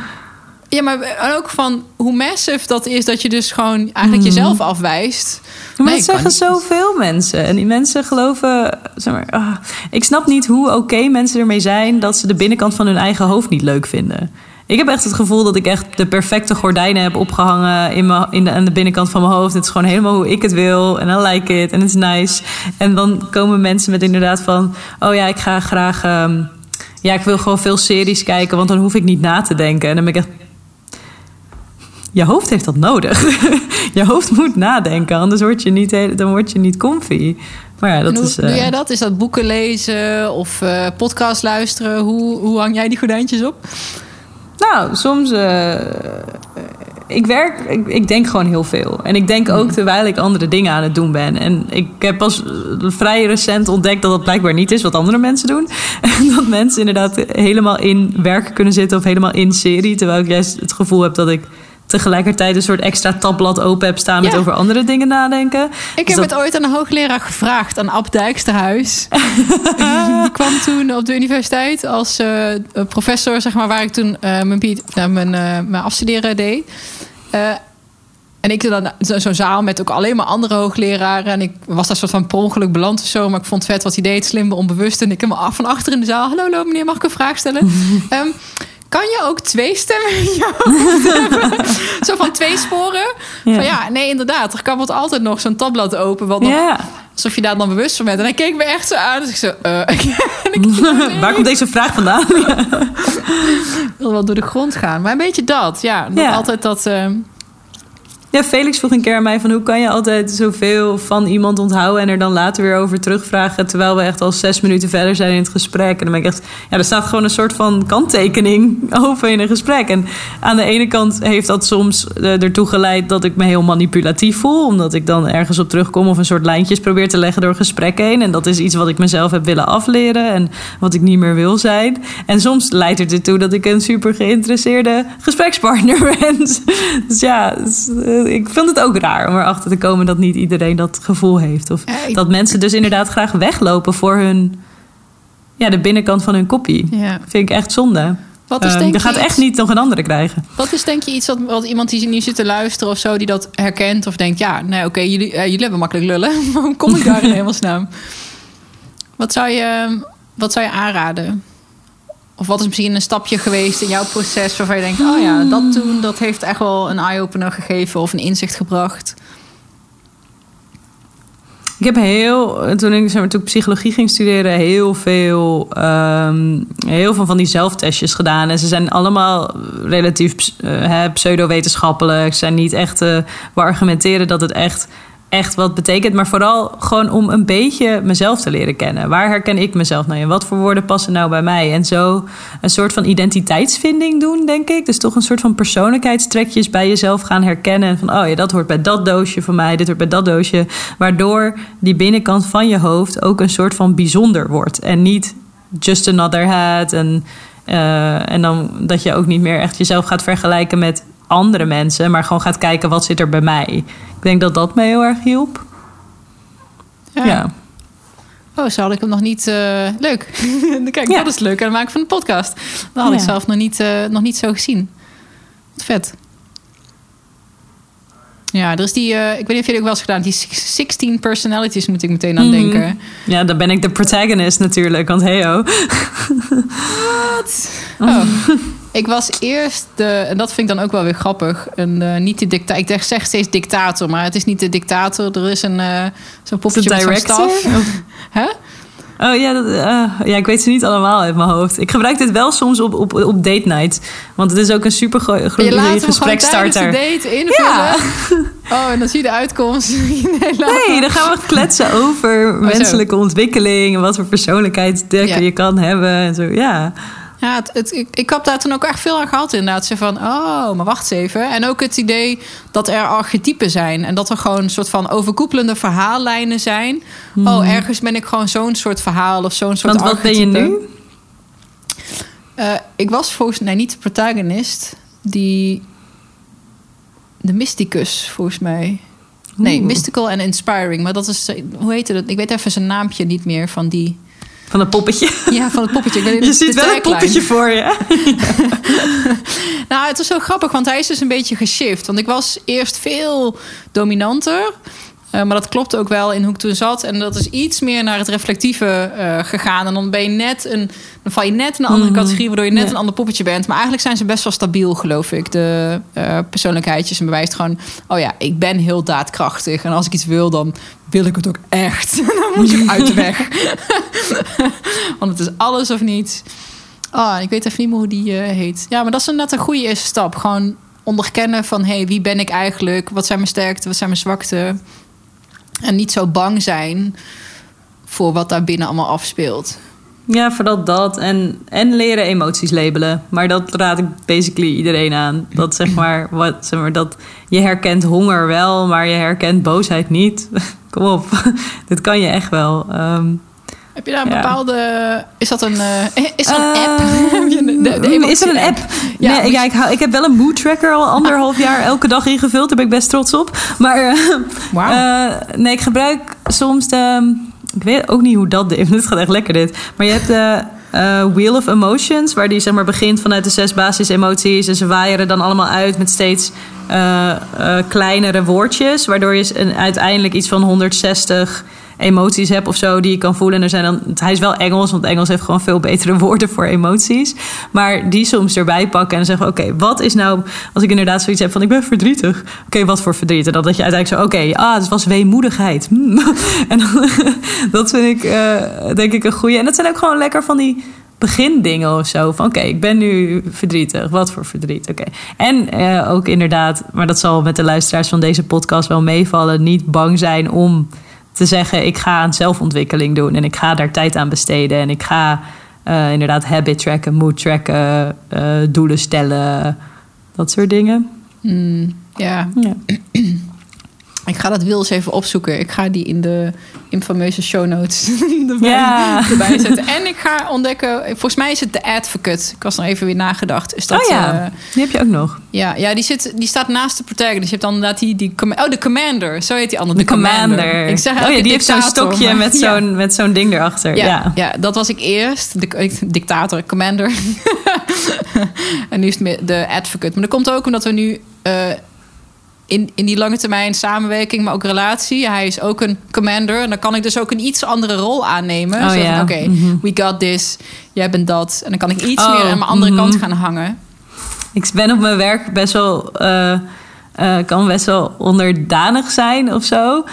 Ja, maar ook van hoe massive dat is dat je dus gewoon eigenlijk mhm. jezelf afwijst. Maar nee, dat zeggen zoveel mensen. En die mensen geloven. Zeg maar, ah, ik snap niet hoe oké mensen ermee zijn dat ze de binnenkant van hun eigen hoofd niet leuk vinden. Ik heb echt het gevoel dat ik echt de perfecte gordijnen heb opgehangen in, mijn, in de, aan de binnenkant van mijn hoofd. Het is gewoon helemaal hoe ik het wil. En I like it. En het is nice. En dan komen mensen met inderdaad van... Oh ja, ik ga graag... Ehm, ja, ik wil gewoon veel series kijken, want dan hoef ik niet na te denken. En dan ben ik echt... Je hoofd heeft dat nodig. je hoofd moet nadenken, anders word je niet, dan word je niet comfy. Maar ja, dat hoe, is, Doe jij dat? Is dat boeken lezen of uh, podcast luisteren? Hoe, hoe hang jij die gordijntjes op? Nou, soms. Uh, ik werk, ik, ik, denk gewoon heel veel. En ik denk ook mm. terwijl ik andere dingen aan het doen ben. En ik heb pas vrij recent ontdekt dat dat blijkbaar niet is wat andere mensen doen. En dat mensen inderdaad helemaal in werk kunnen zitten of helemaal in serie. Terwijl ik juist het gevoel heb dat ik tegelijkertijd een soort extra tabblad open heb staan met over andere dingen nadenken. Ik dus heb het ooit aan een hoogleraar gevraagd, aan Ab Dijksterhuis. Die kwam toen op de universiteit als uh, professor, zeg maar, waar ik toen uh, mijn, uh, mijn, mijn afstuderen deed. en ik dan zo'n zaal met ook alleen maar andere hoogleraren. En ik was daar soort van per ongeluk beland of zo. Maar ik vond het vet wat hij deed, slim, onbewust. En ik hem af van achter in de zaal. Hallo, hallo meneer, mag ik een vraag stellen? um, kan je ook twee stemmen in je hoofd Zo van twee sporen. Ja. Van ja, nee, inderdaad. Er kan altijd nog zo'n tabblad open. Wat nog, alsof je daar dan bewust van bent. En hij keek me echt zo aan. Dus ik zo... Uh, Waar komt deze vraag vandaan? ik wil wel door de grond gaan. Maar een beetje dat. Ja, nog altijd dat... Uh, ja, Felix vroeg een keer aan mij van hoe kan je altijd zoveel van iemand onthouden en er dan later weer over terugvragen, terwijl we echt al zes minuten verder zijn in het gesprek. En dan ben ik echt, ja, er staat gewoon een soort van kanttekening over in een gesprek. En aan de ene kant heeft dat soms uh, ertoe geleid dat ik me heel manipulatief voel, omdat ik dan ergens op terugkom of een soort lijntjes probeer te leggen door gesprek heen. En dat is iets wat ik mezelf heb willen afleren en wat ik niet meer wil zijn. En soms leidt het ertoe dat ik een super geïnteresseerde gesprekspartner ben. dus ja, dus, uh, ik vind het ook raar om erachter te komen dat niet iedereen dat gevoel heeft. Of dat mensen dus inderdaad graag weglopen voor hun, ja, de binnenkant van hun kopie. Ja. Vind ik echt zonde. Wat is, uh, je gaat echt niet nog een andere krijgen. Wat is denk je iets wat, wat iemand die nu zit te luisteren of zo, die dat herkent of denkt, ja, nee, oké, jullie, uh, jullie hebben makkelijk lullen. Waarom kom ik daar in hemelsnaam? Wat zou je, wat zou je aanraden? Of wat is misschien een stapje geweest in jouw proces waarvan je denkt: oh ja, dat toen dat heeft echt wel een eye-opener gegeven of een inzicht gebracht? Ik heb heel, toen ik, zeg maar, psychologie ging studeren, heel veel, um, heel veel van die zelftestjes gedaan. En ze zijn allemaal relatief uh, pseudo-wetenschappelijk. Ze zijn niet echt, uh, we argumenteren dat het echt echt wat betekent. Maar vooral gewoon om een beetje mezelf te leren kennen. Waar herken ik mezelf nou in? Wat voor woorden passen nou bij mij? En zo een soort van identiteitsvinding doen, denk ik. Dus toch een soort van persoonlijkheidstrekjes bij jezelf gaan herkennen. En van, oh ja, dat hoort bij dat doosje van mij. Dit hoort bij dat doosje. Waardoor die binnenkant van je hoofd ook een soort van bijzonder wordt. En niet just another hat. En, uh, en dan dat je ook niet meer echt jezelf gaat vergelijken met andere mensen, maar gewoon gaat kijken wat zit er bij mij. Ik denk dat dat mij heel erg hielp. Ja. ja. Oh, zo had ik hem nog niet. Uh, leuk. Kijk, ja. dat is leuk. En dan maak ik van een podcast. Dat had ik zelf nog niet, uh, nog niet zo gezien. vet. Ja, er is die, uh, ik weet niet of jullie ook wel eens gedaan, die 16 personalities moet ik meteen aan mhm. denken. Ja, dan ben ik de protagonist natuurlijk, want hey oh. Wat? Oh. Ik was eerst de, en dat vind ik dan ook wel weer grappig, een, uh, niet de dictator. Ik zeg steeds dictator, maar het is niet de dictator. Er is een uh, zo'n poppetje met staf. Hè? Oh ja, dat, uh, ja, ik weet ze niet allemaal uit mijn hoofd. Ik gebruik dit wel soms op, op, op date night. Want het is ook een super goede gesprekstarter. Je date invullen. Ja. Oh, en dan zie je de uitkomst. nee, dan gaan we kletsen over oh, menselijke ontwikkeling. En wat voor persoonlijkheidsdekken ja. je kan hebben. En zo, ja. Ja, het, het, ik, ik heb daar toen ook echt veel aan gehad inderdaad. Ze van, oh, maar wacht eens even. En ook het idee dat er archetypen zijn. En dat er gewoon een soort van overkoepelende verhaallijnen zijn. Oh, hmm. ergens ben ik gewoon zo'n soort verhaal of zo'n soort Want wat ben je nu? Uh, ik was volgens mij niet de protagonist. Die... De mysticus, volgens mij. Nee, mystical en inspiring. Maar dat is... Hoe heette dat? Ik weet even zijn naampje niet meer van die... Van het poppetje. Ja, van het poppetje. Ik je ziet wel een poppetje voor je. nou, het was zo grappig, want hij is dus een beetje geshift. Want ik was eerst veel dominanter. Eh, maar dat klopt ook wel in hoe ik toen zat. En dat is iets meer naar het reflectieve uh, gegaan. En dan ben je net een. Dan val je net in een andere mhm. categorie, waardoor je net een ander poppetje bent. Maar eigenlijk zijn ze best wel stabiel, geloof ik. De uh, persoonlijkheidjes. En bewijst gewoon. Oh ja, ik ben heel daadkrachtig. En als ik iets wil, dan wil ik het ook echt. dan moet je uit de weg. Want het is alles of niets. Oh, ik weet even niet meer hoe die heet. Ja, maar dat is net een goede eerste stap. Gewoon onderkennen van... hey, wie ben ik eigenlijk? Wat zijn mijn sterkte? Wat zijn mijn zwakte? En niet zo bang zijn voor wat daar binnen allemaal afspeelt. Ja, vooral dat. En, en leren emoties labelen. Maar dat raad ik basically iedereen aan. Dat zeg maar, wat, zeg maar, dat je herkent honger wel, maar je herkent boosheid niet. Kom op, dit kan je echt wel. Ehm, heb je daar een bepaalde. Is dat een, uh, is dat een app? de, is er een app? Ja, nee, ja ik, hou, ik heb wel een mood tracker al anderhalf jaar elke dag ingevuld. Daar ben ik best trots op. Maar uh, nee, ik gebruik soms de. Ik weet ook niet hoe dat. Dit gaat echt lekker, dit. Maar je hebt de. Uh, Wheel of Emotions, waar die zeg maar begint vanuit de zes basisemoties. En ze waaieren dan allemaal uit met steeds uh, kleinere woordjes. Waardoor je uiteindelijk iets van 160 emoties heb of zo die je kan voelen. En er zijn dan, hij is wel Engels, want Engels heeft gewoon veel betere woorden voor emoties. Maar die soms erbij pakken en zeggen: Oké, wat is nou, als ik inderdaad zoiets heb van ik ben verdrietig. Oké, wat voor verdriet? En dan dat je uiteindelijk zo: Oké, ah, het was weemoedigheid. Hmm. en dan, dat vind ik uh, denk ik een goede. En dat zijn ook gewoon lekker van die begindingen of zo. Van oké, ik ben nu verdrietig. Wat voor verdriet? Oké. En uh, ook inderdaad, maar dat zal met de luisteraars van deze podcast wel meevallen. Niet bang zijn om te zeggen: ik ga aan zelfontwikkeling doen en ik ga daar tijd aan besteden en ik ga uh, inderdaad habit tracken, mood tracken, uh, doelen stellen, dat soort dingen. Mm, ja. ja. Ik ga dat Wils even opzoeken. Ik ga die in de infameuze show notes erbij, zetten. En ik ga ontdekken, volgens mij is het de Advocate. Ik was nog even weer nagedacht. Is dat, oh ja, uh, die heb je ook nog. Ja, ja die, zit, die staat naast de protagonist. Je hebt dan inderdaad die, die... Oh, de Commander. Zo heet die andere. De Commander. Ik zeg oh ja, die heeft zo'n stokje met zo'n met zo'n ding erachter. Ja, ja, ja. dat was ik eerst. De, dictator, Commander. en nu is het de Advocate. Maar dat komt ook omdat we nu... Uh, in, in die lange termijn samenwerking, maar ook relatie. Hij is ook een commander. En dan kan ik dus ook een iets andere rol aannemen. Oh, ja. Oké, mhm. we got this. Jij bent dat. En dan kan ik iets oh, meer aan mijn andere kant mhm. gaan hangen. Ik ben op mijn werk best wel... Uh, kan best wel onderdanig zijn of zo.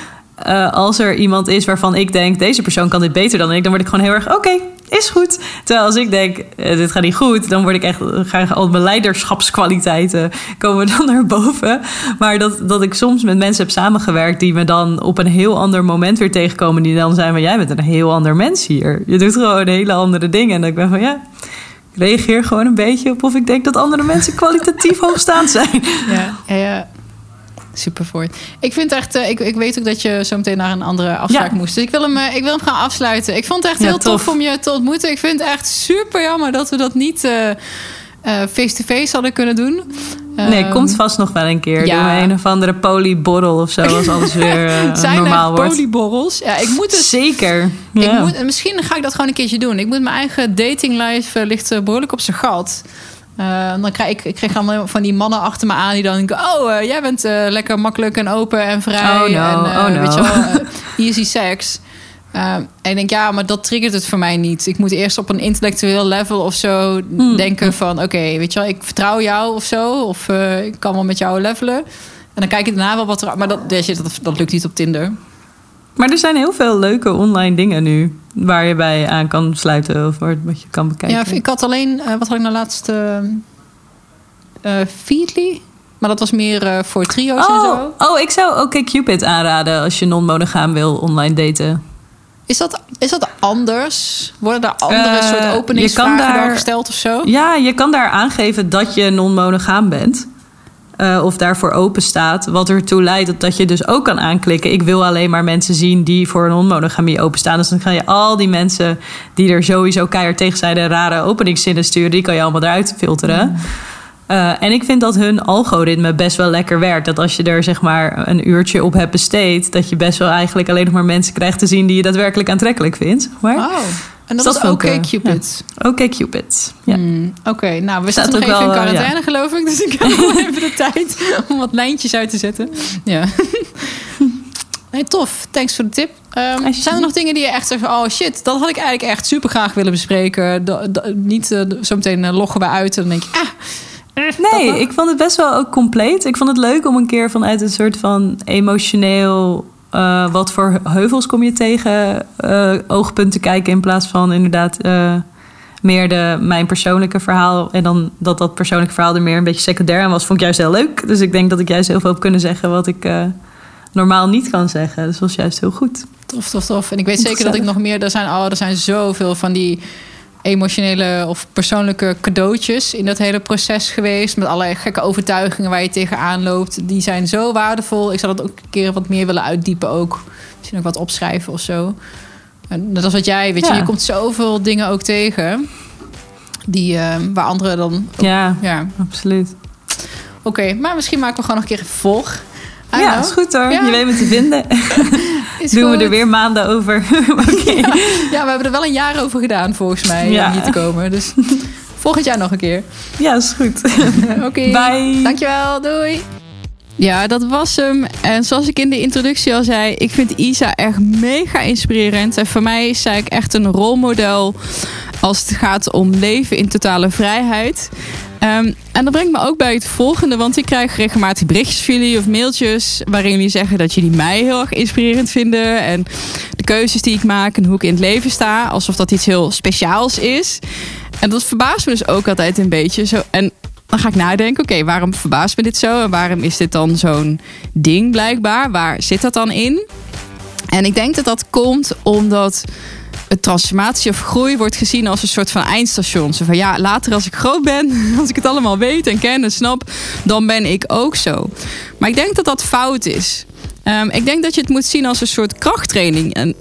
Uh, als er iemand is waarvan ik denk... deze persoon kan dit beter dan ik... dan word ik gewoon heel erg... oké, is goed. Terwijl als ik denk, eh, dit gaat niet goed, dan word ik echt, ga al mijn leiderschapskwaliteiten komen dan naar boven. Maar dat, dat ik soms met mensen heb samengewerkt die me dan op een heel ander moment weer tegenkomen, die dan zijn van, jij bent een heel ander mens hier. Je doet gewoon hele andere dingen. En dan ik ben van, ja, ik reageer gewoon een beetje op of ik denk dat andere mensen kwalitatief hoogstaand zijn. Ja, ja. Super voort. Ik vind echt, uh, ik, ik weet ook dat je zo meteen naar een andere afspraak moest. Dus ik wil, hem, uh, ik wil hem gaan afsluiten. Ik vond het echt heel tof. om je te ontmoeten. Ik vind het echt super jammer dat we dat niet face-to-face -face hadden kunnen doen. Nee, um, komt vast nog wel een keer. Ja. Door een of andere polyborrel of zo, als alles weer Zijn normaal wordt. polyborrels? Ja, ik moet het... Zeker. Ik moet, misschien ga ik dat gewoon een keertje doen. Ik moet mijn eigen datinglife ligt behoorlijk op zijn gat. Uh, dan krijg ik, ik kreeg allemaal van die mannen achter me aan die dan denken: Oh, uh, jij bent uh, lekker makkelijk en open en vrij. Oh no, en, oh no. Weet je wel, easy seks. en ik denk, ja, maar dat triggert het voor mij niet. Ik moet eerst op een intellectueel level of zo hmm. denken van... oké, weet je wel, ik vertrouw jou of zo. Of ik kan wel met jou levelen. En dan kijk ik daarna wel wat er... Maar dat, dat, dat lukt niet op Tinder. Maar er zijn heel veel leuke online dingen nu. Waar je bij aan kan sluiten of wat je kan bekijken. Ja, ik had alleen, uh, wat had ik nou laatst? Uh, Feedly. Maar dat was meer uh, voor trio's oh, en zo. Oh, ik zou ook okay, Cupid aanraden als je non-monogaam wil online daten. Is dat, is dat anders? Worden er andere soort openingsvragen daar, gesteld of zo? Ja, je kan daar aangeven dat je non-monogaam bent. Uh, of daarvoor open staat. Wat ertoe leidt dat je dus ook kan aanklikken. Ik wil alleen maar mensen zien die voor een onmonogamie openstaan. Dus dan ga je al die mensen die er sowieso keihard tegen zijn... de rare openingszinnen sturen, die kan je allemaal eruit filteren. Mm. Uh, en ik vind dat hun algoritme best wel lekker werkt. Dat als je er zeg maar een uurtje op hebt besteed... dat je best wel eigenlijk alleen nog maar mensen krijgt te zien... die je daadwerkelijk aantrekkelijk vindt. Maar, oh. En dat, is Oké Cupid. Ja. Oké Cupid. Ja. Hmm, Oké, okay, nou we Staat zitten nog even wel, in quarantaine ja. geloof ik. Dus ik heb nog even de tijd om wat lijntjes uit te zetten. Ja. Nee, tof. Thanks voor de tip. Um, zijn er nog dingen die je echt zegt... oh shit, dat had ik eigenlijk echt super graag willen bespreken. Da, da, niet uh, zo meteen uh, loggen we uit en dan denk ik... Ah, Nee, ik vond het best wel ook compleet. Ik vond het leuk om een keer vanuit een soort van emotioneel uh, wat voor heuvels kom je tegen uh, oogpunt te kijken in plaats van inderdaad uh, meer de, mijn persoonlijke verhaal. En dan dat dat persoonlijke verhaal er meer een beetje secundair aan was, vond ik juist heel leuk. Dus ik denk dat ik juist heel veel heb kunnen zeggen wat ik normaal niet kan zeggen. Dus dat was juist heel goed. Tof, tof, tof. En ik weet zeker dat ik nog meer, er zijn, oh, er zijn zoveel van die emotionele of persoonlijke cadeautjes in dat hele proces geweest. Met allerlei gekke overtuigingen waar je tegenaan loopt. Die zijn zo waardevol. Ik zou dat ook een keer wat meer willen uitdiepen ook. Misschien ook wat opschrijven of zo. En dat is wat jij, weet je, je komt zoveel dingen ook tegen. Die, uh, waar anderen dan... ja, ja, absoluut. Oké, maar misschien maken we gewoon nog een keer een. Ja, is goed hoor. Je weet me te vinden. Doen we er weer maanden over. okay. ja, ja, we hebben er wel een jaar over gedaan volgens mij ja. om hier te komen. Dus volgend jaar nog een keer. Ja, is goed. Oké. Okay. Bye. Dankjewel. Doei. Ja, dat was hem. En zoals ik in de introductie al zei, ik vind Isa echt mega inspirerend. En voor mij is zij echt een rolmodel als het gaat om leven in totale vrijheid. Um, en dat brengt me ook bij het volgende, want ik krijg regelmatig berichtjes van jullie of mailtjes waarin jullie zeggen dat jullie mij heel erg inspirerend vinden en de keuzes die ik maak en hoe ik in het leven sta, alsof dat iets heel speciaals is. En dat verbaast me dus ook altijd een beetje. Zo, en dan ga ik nadenken, oké, waarom verbaast me dit zo en waarom is dit dan zo'n ding blijkbaar? Waar zit dat dan in? En ik denk dat dat komt omdat transformatie of groei wordt gezien als een soort van eindstation. Zo van ja, later als ik groot ben, als ik het allemaal weet en ken en snap, dan ben ik ook zo. Maar ik denk dat dat fout is. Um, ik denk dat je het moet zien als een soort krachttraining. En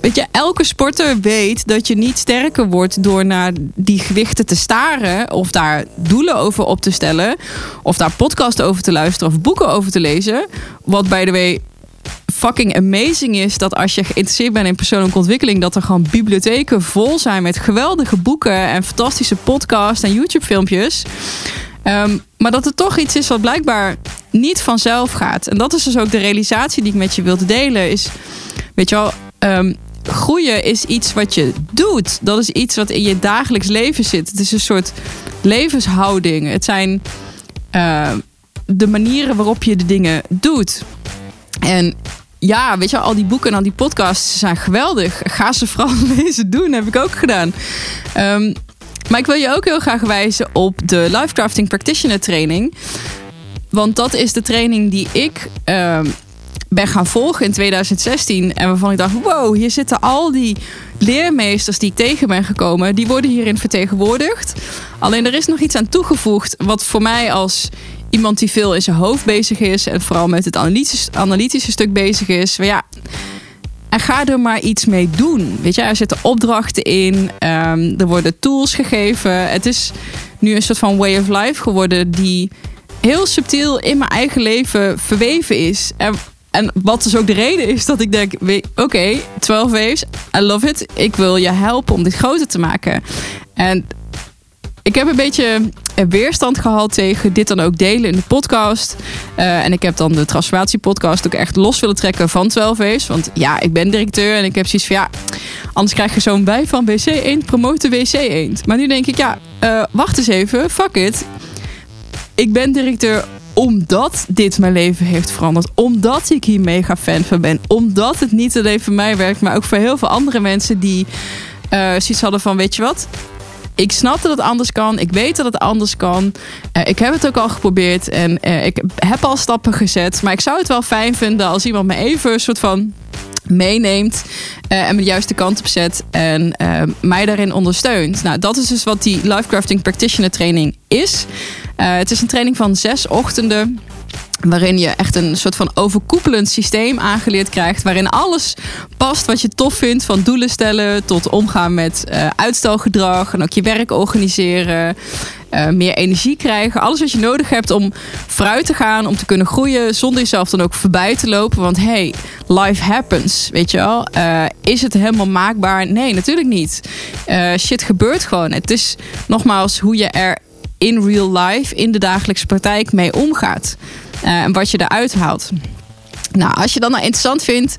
weet je, elke sporter weet dat je niet sterker wordt door naar die gewichten te staren of daar doelen over op te stellen of daar podcasts over te luisteren of boeken over te lezen. Wat bij de way fucking amazing is dat als je geïnteresseerd bent in persoonlijke ontwikkeling, dat er gewoon bibliotheken vol zijn met geweldige boeken en fantastische podcasts en YouTube-filmpjes. Um, maar dat het toch iets is wat blijkbaar niet vanzelf gaat. En dat is dus ook de realisatie die ik met je wilde delen. Is, weet je wel, um, groeien is iets wat je doet. Dat is iets wat in je dagelijks leven zit. Het is een soort levenshouding. Het zijn uh, de manieren waarop je de dingen doet. En ja, weet je, al die boeken en al die podcasts zijn geweldig. Ga ze vooral lezen doen, heb ik ook gedaan. Um, maar ik wil je ook heel graag wijzen op de Lifecrafting Practitioner training. Want dat is de training die ik um, ben gaan volgen in 2016. En waarvan ik dacht, wow, hier zitten al die leermeesters die ik tegen ben gekomen. Die worden hierin vertegenwoordigd. Alleen er is nog iets aan toegevoegd wat voor mij als iemand die veel in zijn hoofd bezig is en vooral met het analytische, analytische stuk bezig is. Maar ja, en ga er maar iets mee doen. Weet je, er zitten opdrachten in, um, er worden tools gegeven. Het is nu een soort van way of life geworden die heel subtiel in mijn eigen leven verweven is. En, en wat dus ook de reden is dat ik denk: oké, okay, 12 waves, I love it. Ik wil je helpen om dit groter te maken. En ik heb een beetje weerstand gehad tegen dit dan ook delen in de podcast. Uh, en ik heb dan de transformatiepodcast ook echt los willen trekken van 12 A's. Want ja, ik ben directeur en ik heb zoiets van ja, anders krijg je zo'n bij van WC 1 promoten WC 1. Maar nu denk ik ja, uh, wacht eens even, fuck it. Ik ben directeur omdat dit mijn leven heeft veranderd. Omdat ik hier mega fan van ben. Omdat het niet alleen voor mij werkt, maar ook voor heel veel andere mensen die uh, hadden van: weet je wat? Ik snap dat het anders kan. Ik weet dat het anders kan. Uh, ik heb het ook al geprobeerd en uh, ik heb al stappen gezet. Maar ik zou het wel fijn vinden als iemand me even een soort van meeneemt uh, en me de juiste kant op zet en mij daarin ondersteunt. Nou, dat is dus wat die Lifecrafting Practitioner training is. het is een training van zes ochtenden Waarin je echt een soort van overkoepelend systeem aangeleerd krijgt. Waarin alles past wat je tof vindt. Van doelen stellen tot omgaan met uh, uitstelgedrag. En ook je werk organiseren. Uh, meer energie krijgen. Alles wat je nodig hebt om vooruit te gaan. Om te kunnen groeien. Zonder jezelf dan ook voorbij te lopen. Want hey, life happens. Weet je wel. Uh, is het helemaal maakbaar? Nee, natuurlijk niet. shit gebeurt gewoon. Het is nogmaals hoe je er in real life, in de dagelijkse praktijk mee omgaat. Uh, en wat je eruit haalt. Nou, als je dat nou interessant vindt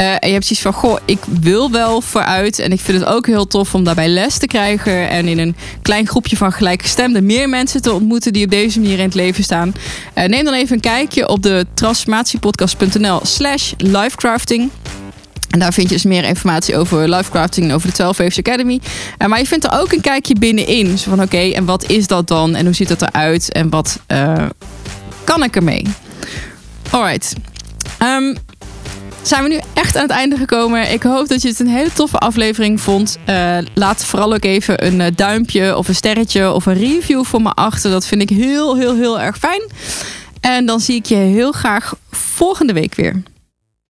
uh, en je hebt zoiets van, goh, ik wil wel vooruit en ik vind het ook heel tof om daarbij les te krijgen en in een klein groepje van gelijkgestemden meer mensen te ontmoeten die op deze manier in het leven staan. Uh, neem dan even een kijkje op de transformatiepodcast.nl slash livecrafting. En daar vind je dus meer informatie over livecrafting en over de 12 Waves Academy. Uh, maar je vindt er ook een kijkje binnenin. Zo van oké, en wat is dat dan? En hoe ziet het eruit? En wat uh, kan ik ermee? Alright. Um, zijn we nu echt aan het einde gekomen. Ik hoop dat je het een hele toffe aflevering vond. Uh, laat vooral ook even een duimpje of een sterretje of een review voor me achter. Dat vind ik heel, heel, heel erg fijn. En dan zie ik je heel graag volgende week weer.